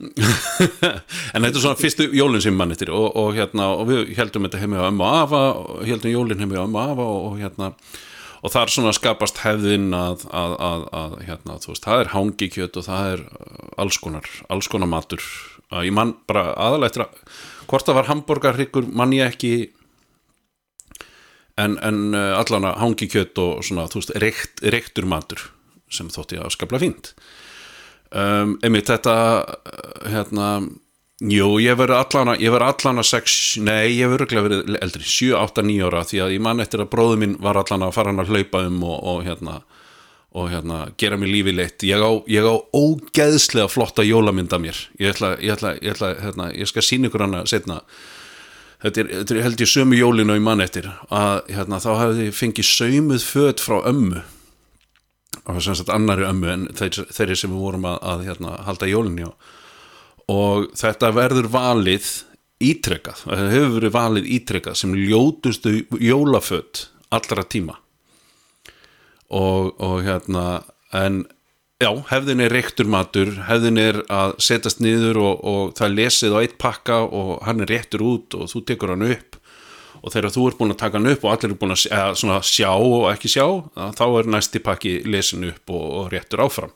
En þetta er svona fyrstu jólinn sem mann eftir og, og hérna, og við heldum þetta heimi á ömmu og afa og heldum jólinn heimi á ömmu og afa og hérna og þar svona skapast hefðin að, að, að, að hérna, þú veist, það er hangikjöt og það er uh, alls konar, alls konar matur. Ég mann bara aðalega hvort það var hambúrgarhryggur mann ég ekki. En, en uh, allan að hangikjöt og svona, þú veist, reykt, reyktur matur sem þótti að skapla fínt. Um, einmitt þetta uh, hérna Jú, ég verður allan að, ég verður allan að sex, nei, ég verður ekki verið eldri, 7, 8, 9 ára, því að ég man eftir að bróðu minn var allan að fara hann að hlaupa um og, og hérna, og hérna, gera mér lífi leitt. Ég á, ég á ógeðslega flotta jólamynda mér. Ég ætla, ég ætla, ég ætla, hérna, ég skal sína ykkur hana setna. Þetta er, þetta er held ég sömu jólinu í mann eftir, að hérna, þá hefði ég fengið saumuð föt frá ömmu, og sem sagt annari ömmu en þeir, þeirri sem við vorum að, að hérna, halda jólinu á og þetta verður valið ítrekkað, það hefur verið valið ítrekkað sem ljótustu jólaföt allra tíma. Og, og hérna en já, hefðin er reyktur matur hefðin er að setjast niður og, og það lesið á eitt pakka og hann er réttur út og þú tekur hann upp. Og þegar þú ert búin að taka hann upp og allir er búin að sjá og ekki sjá þá er næsti pakki lesin upp og, og réttur áfram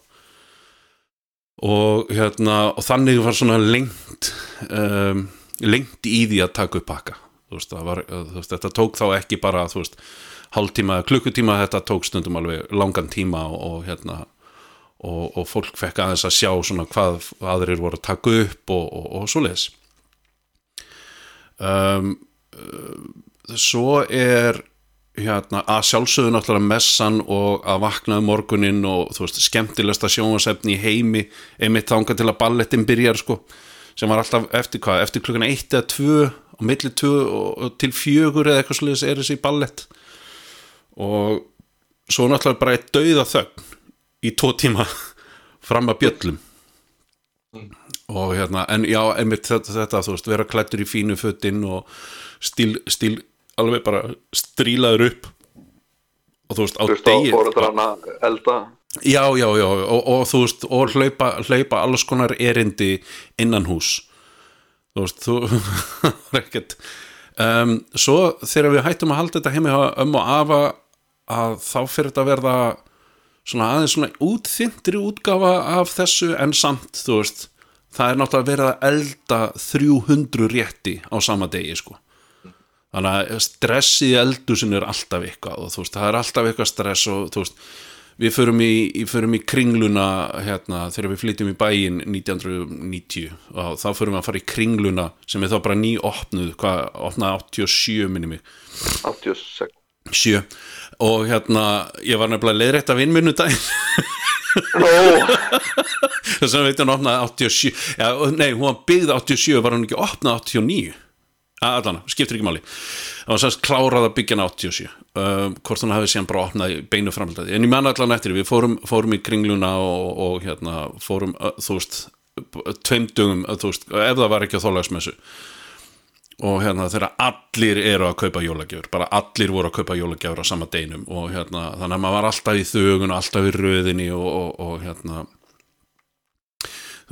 og hérna og þannig var svona lengt um, lengt í því að taka upp pakka. Veist, var, þú veist, þetta tók þá ekki bara hálftíma klukkutíma þetta tók stundum alveg langan tíma og, og hérna og, og fólk fekk aðeins að sjá svona hvað aðrir voru að taka upp og, svo leiðis um, svo er hérna, að sjálfsögðu náttúrulega messan og að vakna um morgunin og þú veist, skemmtilegsta sjónasefni í heimi einmitt þánga til að ballettin byrjar sko, sem var alltaf eftir hvað, eftir klukkan 1 eða 2 og milli 2 og til 4 eða eitthvað sliðis er þessi ballett. Og svo náttúrulega bara eitt dauða þögn í tvo tíma fram að bjöllum. Og hérna, en já, einmitt þetta, þetta þú veist, vera klættur í fínu föttin og stíl, stíl alveg bara strílaður upp. Og þú veist á degi já, já, já, og, og þú veist og hlaupa, hlaupa alls konar erindi innan hús þú veist, þú var ekkert. Um, svo þegar við hættum að halda þetta heimi um og afa að þá fyrir þetta að verða svona aðeins svona útþyntri útgafa af þessu en samt, þú veist það er náttúrulega verið að elda 300 rétti á sama degi sko þannig að stressið í eldusin er alltaf eitthvað og þú veist, það er alltaf eitthvað stress og þú veist, við förum í, í, förum í kringluna hérna þegar við flytjum í bæin 1990 og þá förum við að fara í kringluna sem er þá bara ný opnuð, hvað, opnaði 87 minni mig. 86 sjö. Og hérna ég var nefnilega leiðrætt af innminnu daginn þess að veit hann opnaði 87 ja, nei, hún var byggð 87 var hann ekki opnað 89 allan, skiptir ekki máli. Það var sérst klárað að byggja hann 87 um, hvort hann hafi síðan bara opnað beinu framhaldið, en ég menna allan eftir við fórum, fórum í kringluna og, og hérna fórum, uh, þú veist tveim dögum, uh, þú veist, ef það var ekki á þólagsmessu og hérna þegar allir eru að kaupa jólagjafur bara allir voru að kaupa jólagjafur á sama deinum og hérna þannig að maður var alltaf í þögun alltaf í röðinni og, og, og hérna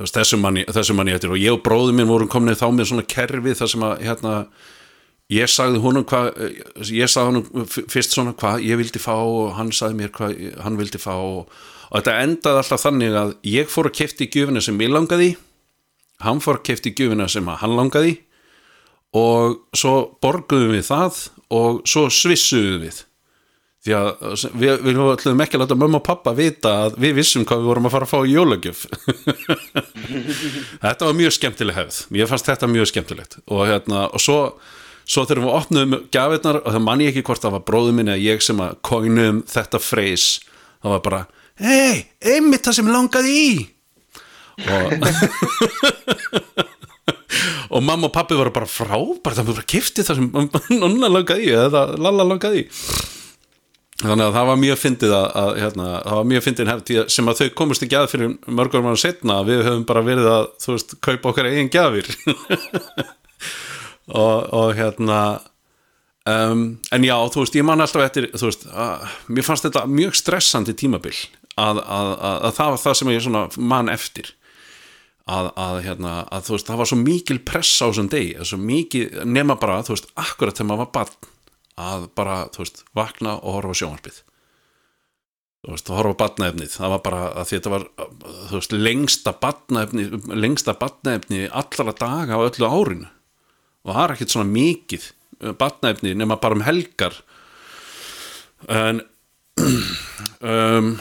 veist, þessum manni, þessum manni eftir. Og ég og bróður minn vorum komin þá með svona kerfi þar sem að hérna ég sagði honum hvað ég sagði honum f- fyrst svona hvað ég vildi fá og hann sagði mér hvað hann vildi fá og, og þetta endaði alltaf þannig að ég fór að kefti gjöfina sem ég langaði hann fór að kefti gjöfina sem hann langaði og svo borguðum við það og svo svissuðum við því að við, við ætlum ekki að láta mömmu og pappa vita að við vissum hvað við vorum að fara að fá í jólagjöf. Þetta var mjög skemmtileg hefð. Mér fannst þetta mjög skemmtilegt. Og, hérna, og svo, svo þegar við opnum gjafirnar og það man ég ekki hvort það var bróður minn eða ég sem að koinum þetta freys það var bara, hei, einmitt það sem ég langaði í. Og og mamma og pappi voru bara frábært það var bara kiftið það sem nonna langaði í eða lalla langaði í þannig að það var mjög fyndið að, að hérna, það var mjög fyndið sem að þau komist ekki að fyrir mörgur mann setna við höfum bara verið að þú veist, kaupa okkar eigin gjafir. Og, og hérna um, en já, þú veist, ég man alltaf eftir þú veist, að, mér fannst þetta mjög stressandi tímabil að, að, að, að það var það sem ég svona man eftir. Að, hérna, að þú veist, það var svo mikil press á þessum degi, svo mikið nema bara, þú veist, akkurat þegar maður var barn að bara, þú veist, vakna og horfa á sjónvarpið. Þú veist, horfa á batnaefnið það var bara að þetta var þú veist, lengsta batnaefni lengsta batnaefni allra daga á öllu árinu. Og það er ekkert svona mikið batnaefni nema bara um helgar. En um,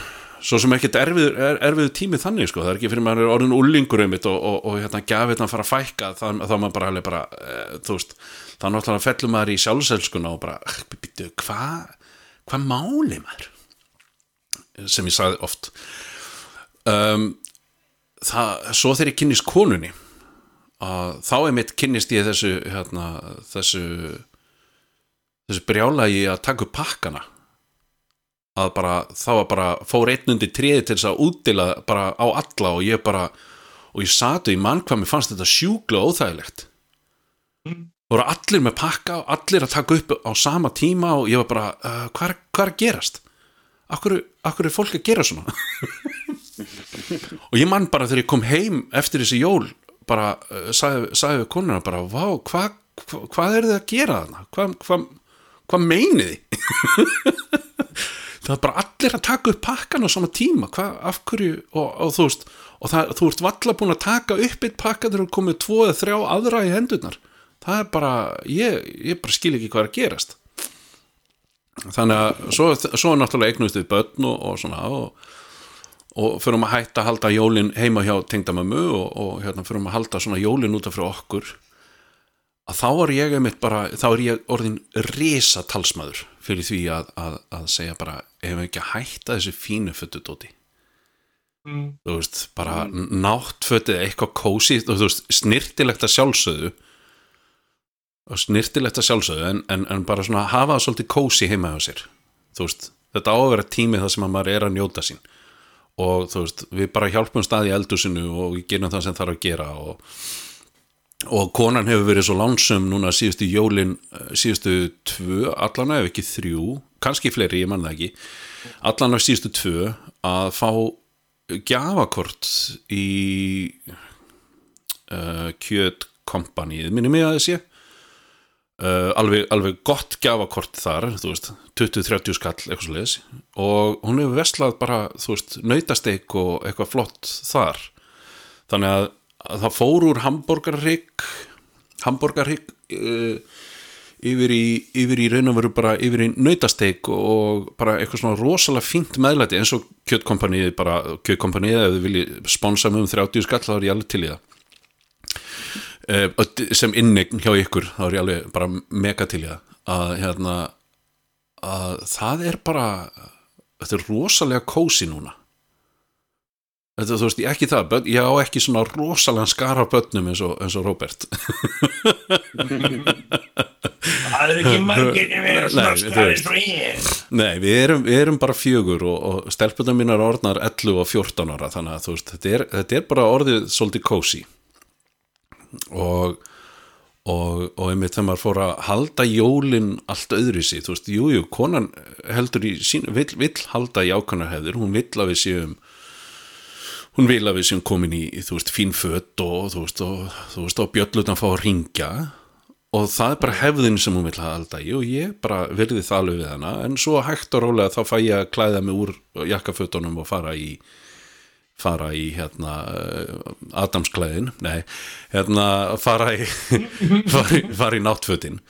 svo sem ekkert erfiður, er, erfiður tími þannig sko, það er ekki fyrir maður orðin úlingur um mitt og, og, og hérna gafirna fara að fækka þá maður bara bara e, þú veist, þá náttúrulega fellur maður í sjálfselskuna og bara, býttu, hvað hvað máli maður? Sem ég sagði oft. Um, það, svo þegar ég kynnist konunni að þá er mitt kynnist ég þessu hérna, þessu þessu brjála í að taka upp pakkana að bara, þá var bara fór einn undir tríði til þess að útdila bara á alla og ég bara og ég satu í mann hvað mér fannst þetta sjúkla óþægilegt það voru allir með pakka og allir að taka upp á sama tíma og ég var bara uh, hvað, hvað er að gerast? Akkur, akkur er fólk að gera svona? og ég mann bara þegar ég kom heim eftir þessi jól bara uh, sagði, sagði við konuna bara hvað hva, hvað er þið að gera þarna? Hvað hva, hva meinið þið? það er bara allir að taka upp pakkan á sama tíma, hvað, af hverju og, og þú veist, og það, þú ert valla búin að taka upp eitt pakka þegar þú komið tvo eða þrjá aðra í hendurnar. Það er bara, ég, ég bara skil ekki hvað er að gerast. Þannig að svo, svo náttúrulega eignust við börn og, og svona og, og fyrir að hætta að halda jólin heima hjá tengdamömmu og, og hérna fyrir að halda svona jólin út af fyrir okkur. Að þá er ég einmitt bara, þá er ég orðin risa talsmaður fyrir því að, að, að segja bara, ef við ekki hætta þessu fínu föttudóti mm. þú veist, bara mm. náttfötið eitthvað kósi, þú veist, snirtilegt að sjálfsögðu og snirtilegt að sjálfsögðu en, en, en bara svona hafa það svolítið kósi heima hjá sér þú veist, þetta á að vera tími þar sem að maður er að njóta sín og þú veist, við bara hjálpum stað í eldusinu og við gerum það sem þarf að gera og og konan hefur verið svo lánsum núna síðustu jólin síðustu tvö, allan ef ekki þrjú kannski fleiri, ég man það ekki allan af síðustu tvö að fá gjafakort í uh, kjötkompanið, minni mig að þessi uh, alveg, alveg gott gjafakort þar, þú veist 20-30 skall, eitthvað svo leiðis og hún hefur vestlað bara, nautasteik og eitthvað flott þar. Þannig að að það fór úr hambúrgarrygg hambúrgarrygg uh, yfir, í, yfir í raun og veru bara yfir í nautasteik og bara eitthvað svona rosalega fínt meðlæti eins og kjötkompanið bara kjötkompanið ef þið viljið sponsa mig um 30 skall þá er ég alveg til í það. Uh, sem innegn hjá ykkur þá er ég alveg bara mega til það. Að hérna að það er bara þetta er rosalega kósi núna Þetta, þú veist, ég ekki það, börn, ég á ekki svona rosalega skara börnum eins og, eins og Robert Það er ekki margir er Nei, þú skari ég. Nei, við erum, við erum bara fjögur og, og stelpunum mínar orðnar 11 og 14 ára þannig að þú veist, þetta er, þetta er bara orðið svolítið kósi og, og, og einmitt þegar maður fór að halda jólin allt öðru sig, þú veist, jú, jú, konan heldur í sín, vill, vill halda í ákvæmna hefður, hún vill að við séum hún vil að við séum komin í, þú veist, fín fött og þú veist, og, þú veist, og bjöllutan fá að ringja og það er bara hefðin sem hún vil halda í og ég bara virði það alveg við hana. En svo hægt og rólega þá fæ ég að klæða mig úr jakkafötunum og fara í fara í hérna Adamsklæðin, nei hérna fara í fara í, í náttfötin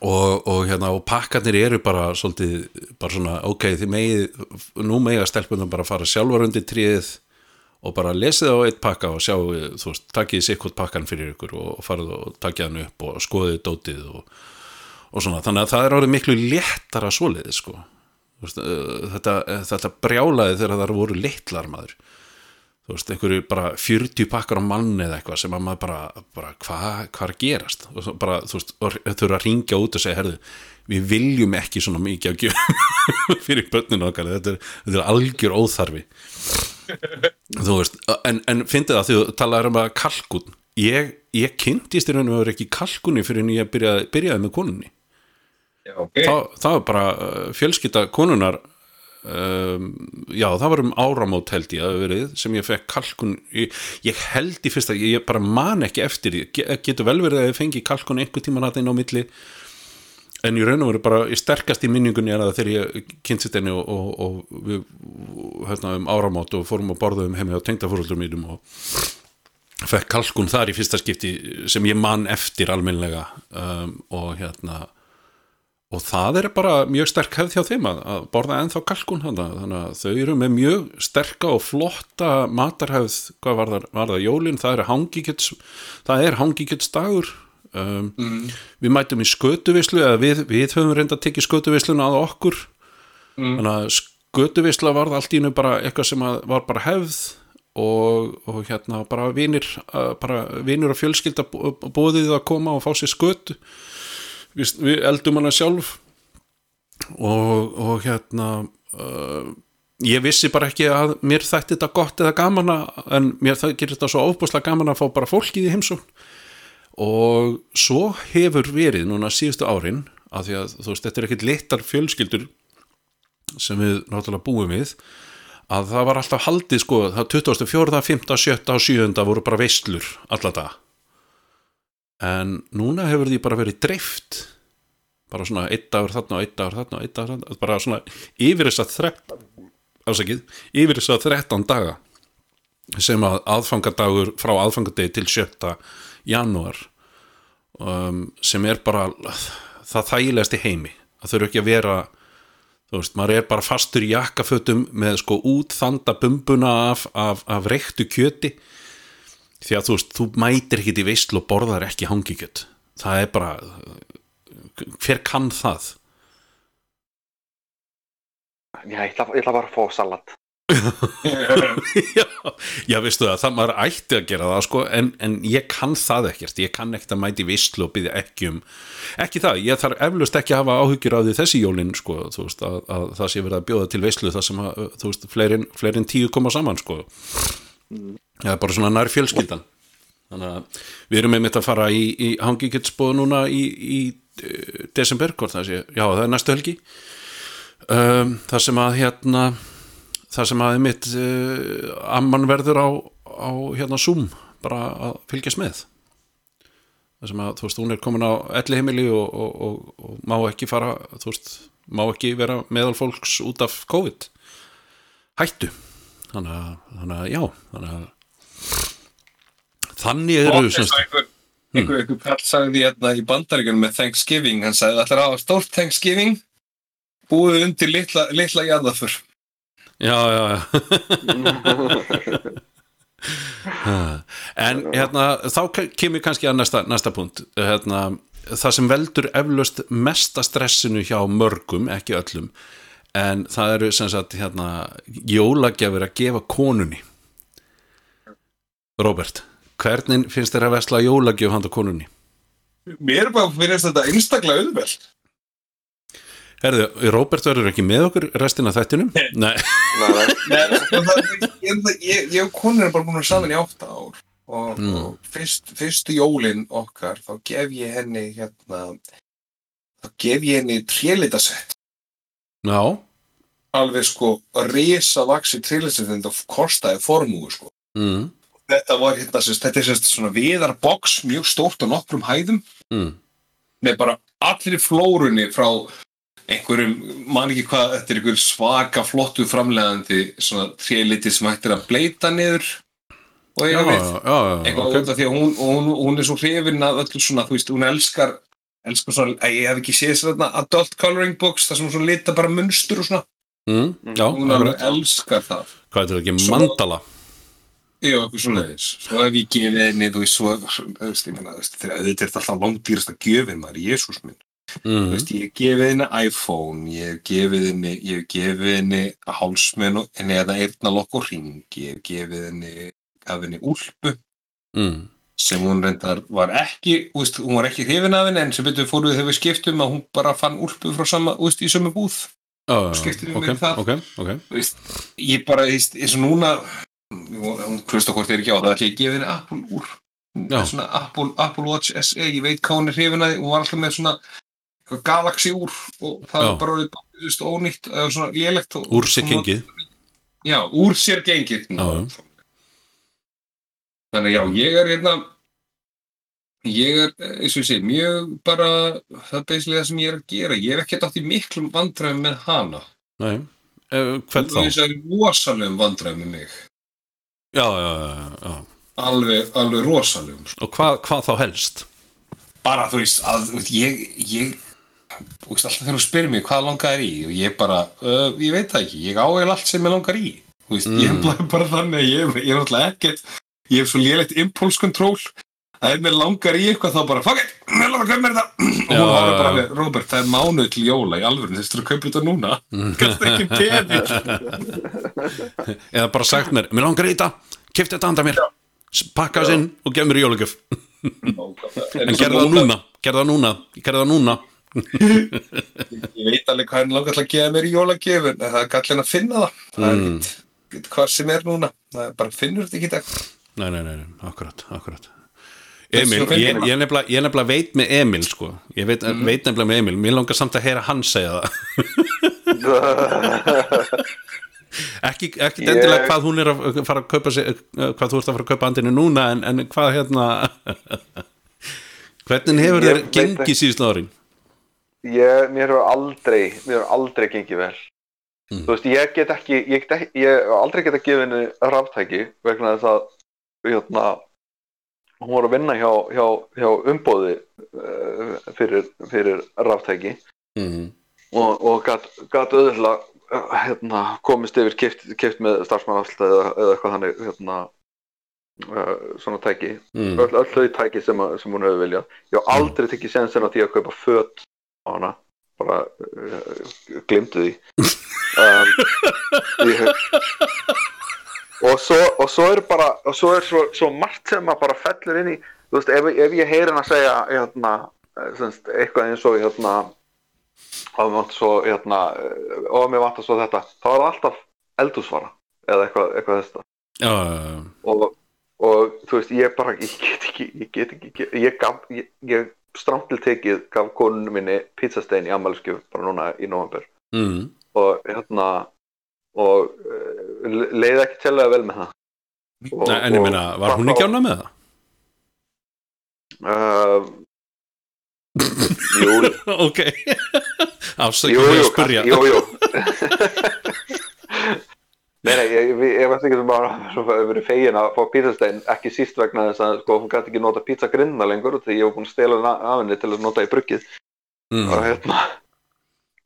og, og hérna og pakkarnir eru bara svolítið, bara svona ok, þið megið, nú megið að stelpunum bara fara sjálfar undir tríð og bara lesið á eitt pakka og sjá þú veist, takkið sikkert pakkan fyrir ykkur og farið og takkið hann upp og skoðið dótið og, og svona, þannig að það er orðið miklu léttara svoleiðið sko. Uh, þetta, þetta brjálaði þegar það voru litlar maður þú veist, einhverju bara 40 pakkar á mann eða eitthvað sem að maður bara, bara hvað hva er gerast? Og bara, þú veist, þau eru að ringja út og segja, herðu, við viljum ekki svona mikið að gefa fyrir börninu okkar, þetta er, þetta er algjör óþarfi. Þú veist, en, en fyndið það því þú talaður um að kalkun ég, ég kynntist í raun og veru ekki kalkunni fyrir en ég byrjaði, byrjaði með konunni. Já, ok. Þa, það var bara uh, fjölskylda konunar um, já það var um áramót held ég að verið sem ég fekk kalkun ég, ég held í fyrsta, ég, ég bara man ekki eftir Ge- getur vel verið að ég fengi kalkun einhver tíman að inn á milli en ég raun og veru bara í sterkast í minningunni er að þegar ég kynntist henni og, og, og við hérna um áramót og fórum og borðum heimi á tengdafóruldur mínum og fekk kalkun þar í fyrsta skipti sem ég man eftir almennlega um, og hérna og það er bara mjög sterk hefð hjá þeim að, að borða ennþá kalkun hana. þannig að þau eru með mjög sterka og flotta matarhefð hvað var það, var það jólin, það er hangikjöts það er hangikjötsdagur. Um, við mætum í skötuvislu eða við, við höfum reynda að tekið skötuvisluna að okkur. Þannig að skötuvisla var það allt í einu bara eitthvað sem var bara hefð og, og hérna bara vinir bara vinir og fjölskylda bóðið að koma og fá sér skötu við, við eldum hana sjálf og, og hérna uh, ég vissi bara ekki að mér þætti þetta gott eða gaman að- en mér það gerir þetta svo óbúslega gaman að fá bara fólkið í heimsókn og svo hefur verið núna síðustu árin af því að þú veist, þetta er ekkit littar fjölskyldur sem við náttúrulega búum við að það var alltaf haldið sko, það 24., 5., 7. og 7. voru bara veislur alla dag en núna hefur því bara verið dreift. Bara svona einn dagur þarna og einn dagur þarna og einn dagur þarna. Bara svona yfir þess að 13 ásakið, yfir þess að 13 daga sem að aðfangadagur frá aðfangadegi til 7. janúar um, sem er bara það þægilegast í heimi. Það þurfa ekki að vera þú veist, maður er bara fastur í jakkafötum með sko útþanda bumbuna af, af, af reyktu kjöti því að þú veist, þú mætir ekki í veislu og borðar ekki hangikjöt. Það er bara hver kann það? Já, ég ætla, ég ætla bara að fá salat. já, já, veistu það, það maður ætti að gera það sko, en, en ég kann það ekkert. Ég kann ekkert að mæti veislu og byggja ekki um ekki það, ég þarf eflust ekki að hafa áhyggjur á því þessi jólin sko, þú veist, að, að það sé verið að bjóða til veislu það sem að, þú veist, fleirin, fleirin tíu koma saman sko. Það er bara svona nær fjölskyldan. Þannig að við erum einmitt að fara í, í hangikjötsbóð núna í, í uh, desember, hvort það sé, já það er næstu helgi. Um, það sem að hérna það sem að mitt uh, amman verður á, á hérna Zoom bara að fylgjast með. Það sem að þú veist hún er komin á elli heimili og, og, og, og má ekki fara þú veist, má ekki vera meðal fólks út af COVID hættu þannig að, þannig að já þannig að þannig eru og einhver, einhver, einhver kall sagði hérna í bandaríkunum með Thanksgiving, hann sagði að hafa stórt Thanksgiving? Búið undir litla, litla jarðafur. já já já. En hérna þá ke- kemur kannski að næsta, næsta punkt. Hérna, það sem veldur eflaust mesta stressinu hjá mörgum ekki öllum en það eru sem sagt hérna, jólagjafir að gefa konunni Robert hvernig finnst þér að vesla jólagjöf handa konunni? Mér bara fyrir þetta einstaklega auðveld. Herðu, Robert verður ekki með okkur restina af þættinum? Nei, Nei, nei. Nei, það- ég- og konur er bara búin saman í átta ár. og, og fyrst, fyrstu jólin okkar þá gef ég henni hérna þá gef ég henni trélitasett Já, alveg sko risa vaksi trélitasett þetta kostaði formúi sko mm, þetta var hérna, sérst, þetta er sérst svona viðarbox mjög stórt á nokkrum hæðum. Mm, með bara allir flórunni frá einhverjum, man ekki hvað þetta er einhver svaka flottu framlegandi svona tréliti sem hættir að bleita niður og veit já, eitthvað út af því að hún, hún, hún er svo hrifin að öllu svona, þú veist, hún elskar elskar svona, að ég hef ekki séð svona adult coloring books, það sem hún svona lita bara munstur og svona, mm, Já, hún alveg elskar það. Hvað er þetta ekki, Svo- mandala Já, eitthvað svona þess. Svo hef ég gefið henni, þú veist, svo, þú veist, ég þú þegar auðvitað er þetta alltaf langdýrasta gjöfin, maður, Jésús minn. Þú mm, veist, ég hef gefið henni iPhone, ég hef gefið henni, ég hef gefið henni hálsmenn og henni eða eyrnalokk og ring, ég hef gefið henni, gaf henni úlpu mm, sem hún reyndar var ekki, þú veist, hún var ekki hrifin af henni en sem betur fóruð þegar við skiptum að hún bara fann úlpu frá sama, þú veist, í sömu búð. Já, já, Skiptir ok, við það? ok, ok Þú veist, ég bara, þú veist, eins og núna, hún hlusta hvort er ekki á það, að gefa henni Apple úr. Svona Apple, Apple Watch SE, ég veit hvað hún er hrifin að því, hún var alltaf með svona Galaxy úr og það Já. er bara orðið, ónýtt, eða svona lélegt. Úr sér gengið Já, úr sér gengið. Já. Þannig já, ég er hérna, ég er, eh, eins og ég sé, mjög bara, það er beislega það sem ég er að gera. Ég er ekki átt í miklum vandræðum með hana. Nei, uh, hvern þá? Ég er rosalegum vandræðum með mig. Já, já, Alveg, alveg rosalegum. sko. Og hvað, hvað þá helst? Bara, þú veist, að, þú veist, ég, ég, þú veist, alltaf þegar þú spyrir mig hvað langar í og ég bara, uh, ég veit það ekki, ég á eiginlega allt sem ég langar í. Þú veist, ég Mm. er bara, þannig að ég, ég er náttúrulega ekkert, ég hef svo lélegt impulse control að ef mér langar í eitthvað þá bara, fuck it, langar að kaupa mér þetta og hún já, bara, alveg, Robert, það er mánuð til jóla í alvöru, þess að kaupa þetta núna. Kannski ekki pening. Eða bara sagt mér, mér langar í þetta. Kifti þetta handa mér. Pakka þess inn og gef mér jólugjöf En gerða það núna, gerða það núna. Gerða það núna. Ég veit alveg hvað hann langar til að gefa mér í jólagjöfun en það er gallin að finna það. Það er Mm. ekkert hvað sem er núna. Það er bara finnur þetta ekki í dag. Nei, nei, nei, nei, akkurat, akkurat Emil, ég, ég, nefnilega, ég nefnilega veit með Emil sko. Ég veit, veit nefnilega með Emil. Mér langar samt að heyra hann segja það. Ekki, ekki Ég- endilega hvað hún er að fara að kaupa sig, hvað þú ert að fara að kaupa andinu núna en, en hvað hérna Hvernig hefur Ég þér gengið síðustu árin? ég, mér hefur aldrei mér hefur aldrei gengið vel. Mm. þú veist, ég get ekki ég, ég hef aldrei get að gefa henni ráftæki vegna þess að hérna, hún var að vinna hjá, hjá, hjá umbóði uh, fyrir, fyrir ráftæki Mm. og, og gat, gat auðvitað uh, hérna, komist yfir kipt, kipt með starfsmannafslut eða, eða eitthvað þannig hérna, uh, svona tæki. Mm. öll, öll þau tæki sem, að- sem hún hefur viljað. Ég hef aldrei tekið sensin á því að kaupa föt á hana. Bara uh, glimtu því. Um, ég, og svo og svo er bara og svo er svo, svo margt sem að bara fellur inn í þú veist ef, ef ég heyri hann að segja hérna, eh, semst, eitthvað eins og hérna og hérna eh, og mér vantar svo þetta þá er það alltaf eldúsvara eða eitthvað, eitthvað já, já. og, og þú veist, ég bara ég get ekki, ég get ekki ég gaf, ég, ég stramt til tekið gaf konunum minni pizzastein í ammælskjöf bara núna í november Mm. og hérna og uh, leið ekki tjálega vel með það og, Nei, En ég meina, var hún ekki ána með það? uh, Jú, ok Afsækjum að spyrja jú, jú. Nei, nei, ég, ég, ég veist ekki sem bara svo verið fegin að fá pizzastein ekki síst vegna þess að sko, hún gæti ekki nota pizzagrinna lengur því ég var búin að stela hana af henni til að nota í bruggið og mm. hérna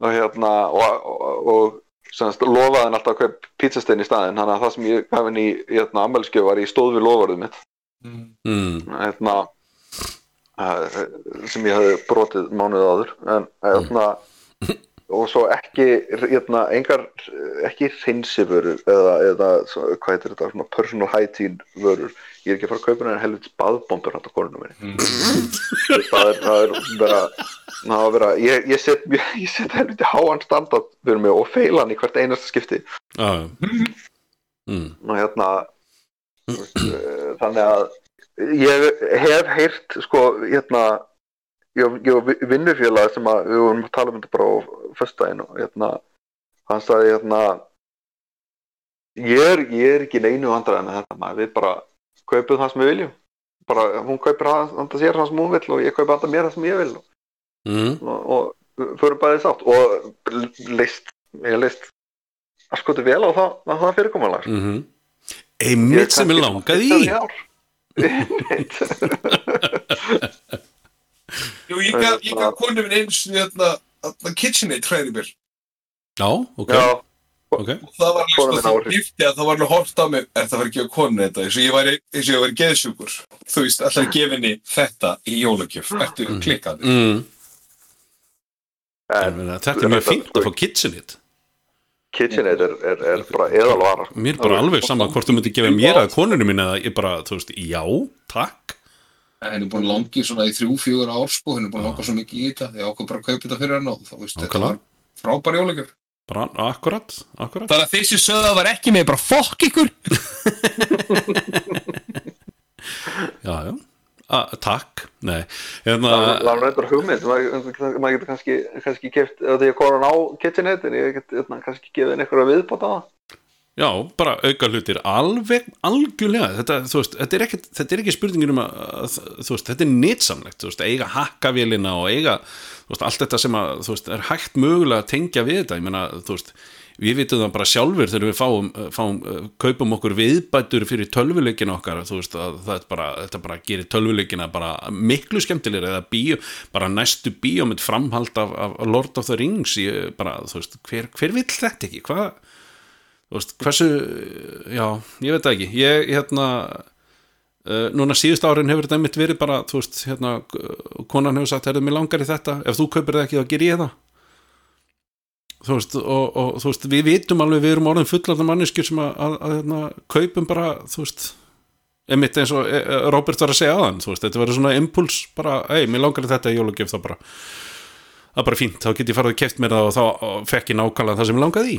og hérna og, og, og semst, lofaði henni alltaf að kaupa pizzastein í staðinn þannig að það sem ég gaf henni í hérna, ammælskjöf var í stóð við lofarðið mitt. Mm. hérna uh, sem ég hafði brotið mánuðið áður en hérna og svo ekki hérna, engar, ekki hreinsivörur eða, eða svo- hvað heitir þetta svona personal hygiene vörur. Ég er ekki að fara að kaupa henni helvits baðbombur hægt á konunum minni. Það er, það er vera, það er vera ég, ég set, set helviti háan standard fyrir mig og feila hann í hvert einasta skipti. Já. Mm. og hérna þú veist, eh, þannig að ég hef heyrt sko hérna ég, var vinnufélag sem að við vorum að tala um þetta bara á föstudaginn og hérna hann sagði hérna ég er, ég er ekki neinu andra en þetta maður. Við bara kaupum það sem við viljum. Bara hún kaupir það sér það sem hún vill og ég kaupi alltaf mér það sem ég vil mm. og, og fyrir bæðið sátt. Og list, ég list að skoði vel á það, það fyrirkomulega Mm -hmm. einmitt sem ég langaði í. Einmitt Jú, ég gaf, gaf konu minn eins hérna, hérna KitchenAid hræði mér. Já, ok, Já, ok. Og það var áhrif. það gifti að það var alveg hort á mig. Er það ekki að konu þetta? Eins og ég væri, eins og ég væri geðsjúkur. Þú veist, alltaf að gefa henni þetta í jólagjöf? Ertu klikkað mm. en þetta er mjög fínt að fá kitchenit KitchenAid er, er, er bara eðalvara. Mér er bara alveg sama hvort þú myndir gefa mér að konunum mín eða ég bara, þú veist, já, takk henni er búin langi svona í þrjú, fjögur ár sko, henni er búin langa svo mikið í þetta. Því ákveð bara að kaupa þetta fyrir hann og þá veist, þetta var frábær jólagjöf bara, akkurat, akkurat. Þannig að þessi sögða var ekki með bara fokk ykkur. Já, já, A, takk. Nei, hérna Það var reyndar hugmynd. Maður maður getur kannski, kannski keft því að konan á KitchenAid en ég get hérna, kannski gefið einhverja viðbót á það Já, bara auka hlutir alveg, algjörlega. Þetta, veist, þetta, er ekki, þetta er ekki spurningin um að, veist, þetta er nýtsamlegt eiga hakkavélina og eiga veist, allt þetta sem að, er hægt mögulega að tengja við þetta, meina, við vitum það bara sjálfur þegar við fáum, fáum uh, kaupum okkur viðbætur fyrir tölvuleikina okkar, bara, þetta bara gerir tölvuleikina miklu skemmtilegri eða bíó, bara næstu bíómynd framhald af, af Lord of the Rings, ég, bara, hver, hver vill þetta ekki, hvað veist, hversu já, ég veit það ekki. Ég, hérna uh, núna síðust árin hefur þetta einmitt verið bara þú veist, hérna, konan hefur sagt, herðu mig langar í þetta, ef þú kaupir það ekki þá ger ég það. Þú veist, og, og þú veist, við vitum alveg við erum orðin fullarna manneskjur sem að, að, að hérna, kaupum bara, þú veist einmitt eins og eh, Robert var að segja aðan þú veist, þetta verður svona impuls bara, ei, mér langar þetta í jólugjöf þá bara. Það er bara fínt, þá get ég farið að keft mér það og þá fekk ég nákvæmlega það sem ég langaði í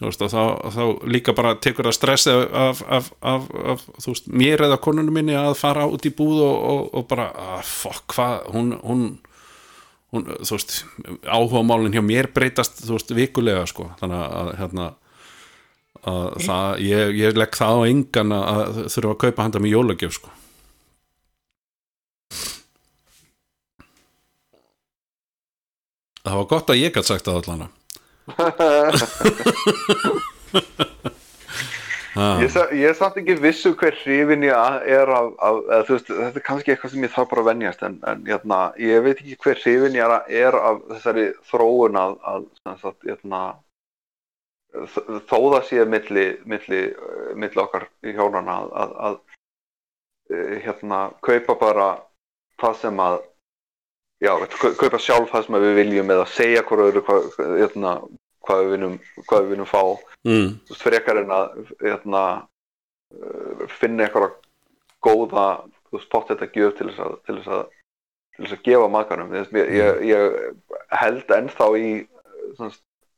veist, þá, þá líka bara tekur það stressi af, af, af, af veist, mér eða konunum minni að fara út í búð og, og, og bara, ah, fokk, hvað hún, hún, hún, þú veist áhuga málinn hjá mér breytast þú veist, vikulega, sko. Þannig að, hérna að það, ég, ég legg það á engan að að þurfa að kaupa handa með jólagjöf, sko. Það var gott að ég gætt sagt það allan Ég, sa, ég er samt ekki vissu hver hrifin ég er af, af eða, veist, þetta er kannski eitthvað sem ég þarf bara að venjast en, en hérna, ég veit ekki hver hrifin ég er, er af þessari þróun að, að sagt, hérna, þ- þó það sé milli, milli, eh, milli okkar í hjónana að, að, að eh, hérna, kaupa bara það sem að já, kaupa sjálf það sem við viljum eða segja hvað, öðru, hvað, hérna, hvað, við viljum, hvað við viljum fá. Mm, þú veist, frekar en að hérna, uh, finna eitthvað góða þú veist, pott þetta gjöf til þess að til þess að, til þess að gefa makanum. Ég, ég, ég, ég held ennþá í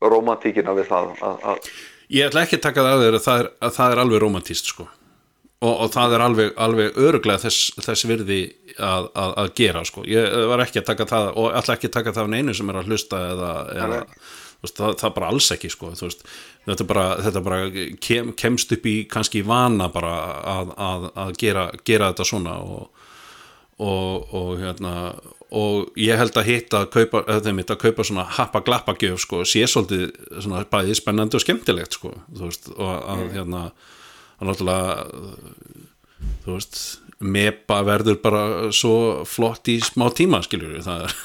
romantíkina við það að, að, Ég ætla ekki að taka það að þér að það er, að það er alveg romantíst sko og, og það er alveg, alveg öruglega þess, þess virði að, að, að gera sko. Ég var ekki að taka það og ætla ekki að taka það af neinu sem er að hlusta eða, eða veist, það, það er bara alls ekki sko veist, þetta bara, þetta bara kem, kemst upp í kannski vana bara að, að, að gera, gera þetta svona og, og, og hérna og ég held að hitta að kaupa, hitta að kaupa svona happa glappa gjöf sko, sé svolítið svona bæði spennandi og skemmtilegt sko, þú veist, og að hérna að náttúrulega þú veist, mepa verður bara svo flott í smá tíma skiljur það er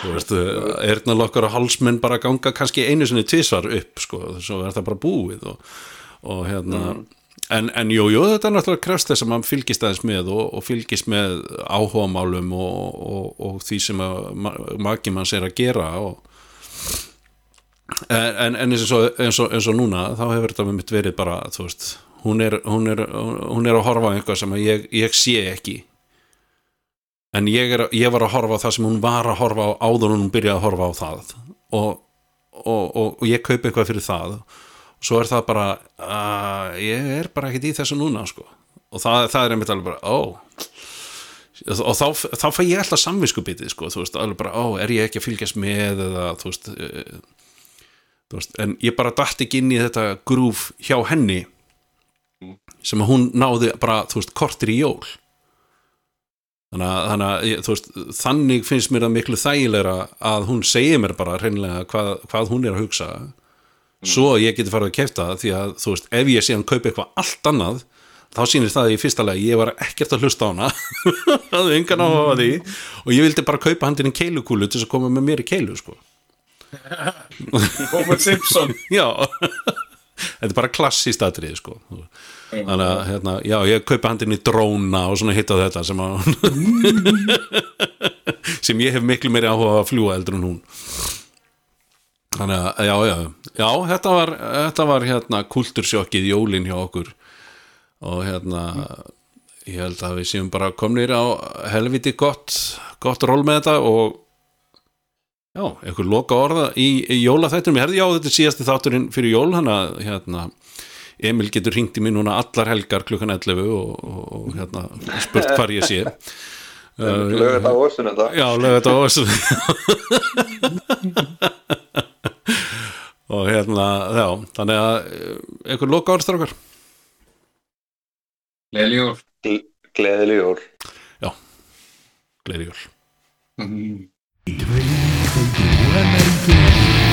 þú veist erðnalokkar og hálsmenn bara ganga kannski einu sinni tvisvar upp sko, svo er það bara búið og, og hérna en, en jú, jú, þetta er náttúrulega krefst þess að maður fylgist aðeins með og, og fylgist með áhugamálum og, og, og því sem að ma maki manns er að gera og en, en eins, og, eins, og, eins og núna þá hefur þetta með mitt verið bara veist, hún er, hún er, hún er að horfa eitthvað sem ég, ég sé ekki. En ég, er, ég var að horfa það sem hún var að horfa á áður hún byrjaði að horfa á það. Og, og, og, og ég kaupi eitthvað fyrir það. Svo er það bara uh, ég er bara ekkert í þessu núna sko. og það, það er einmitt alveg bara ó. Og þá, þá fæ ég alltaf samviskubitið sko, þú veist, alveg bara, ó, er ég ekki að fylgjast með eða, þú veist, þú veist en ég bara dætt ekki inn í þetta grúf hjá henni sem að hún náði bara, þú veist, kortir í jól. Þannig að, þannig, að ég- þú veist, þannig finnst mér það miklu þægilegra að hún segir mér bara hreinlega hvað, hvað hún er að hugsa. Svo að ég geti farið að kefta það því að, þú veist, ef ég sé hann kaupa eitthvað allt annað þá sýnir það í fyrsta lagi ég var ekkert að hlusta á hana. Hafði engan á að því og ég vildi bara kaupa handinni keilukúlu til þess að koma með mér í keilu sko. Homer Simpson. Já. Þetta er bara klassíst atrið sko. þannig að hérna, já, ég kaupa handinni dróna og svona hitt á þetta sem að sem ég hef miklu meiri áhuga að fljúa eldur en hún. Þannig að, já, já. Já, þetta var, þetta var hérna kultursjokkið jólin hjá okkur. Og hérna ég held að við séum bara komnir á helviti gott gott ról með þetta og já, einhver loka orða í, í jólaþættunum, ég herði já, þetta er síðasti þátturinn fyrir jól, hann að hérna Emil getur hringt í mig núna allar helgar klukkan 11 og, og, og hérna spurt hvar ég sé. Lögur þetta á orðstunum þetta. Já, lög þetta á þessu og hérna, já, þannig að eh, einhver loka orðstrákar Leljúr gleðileg jól. Gleði jól they do and they do.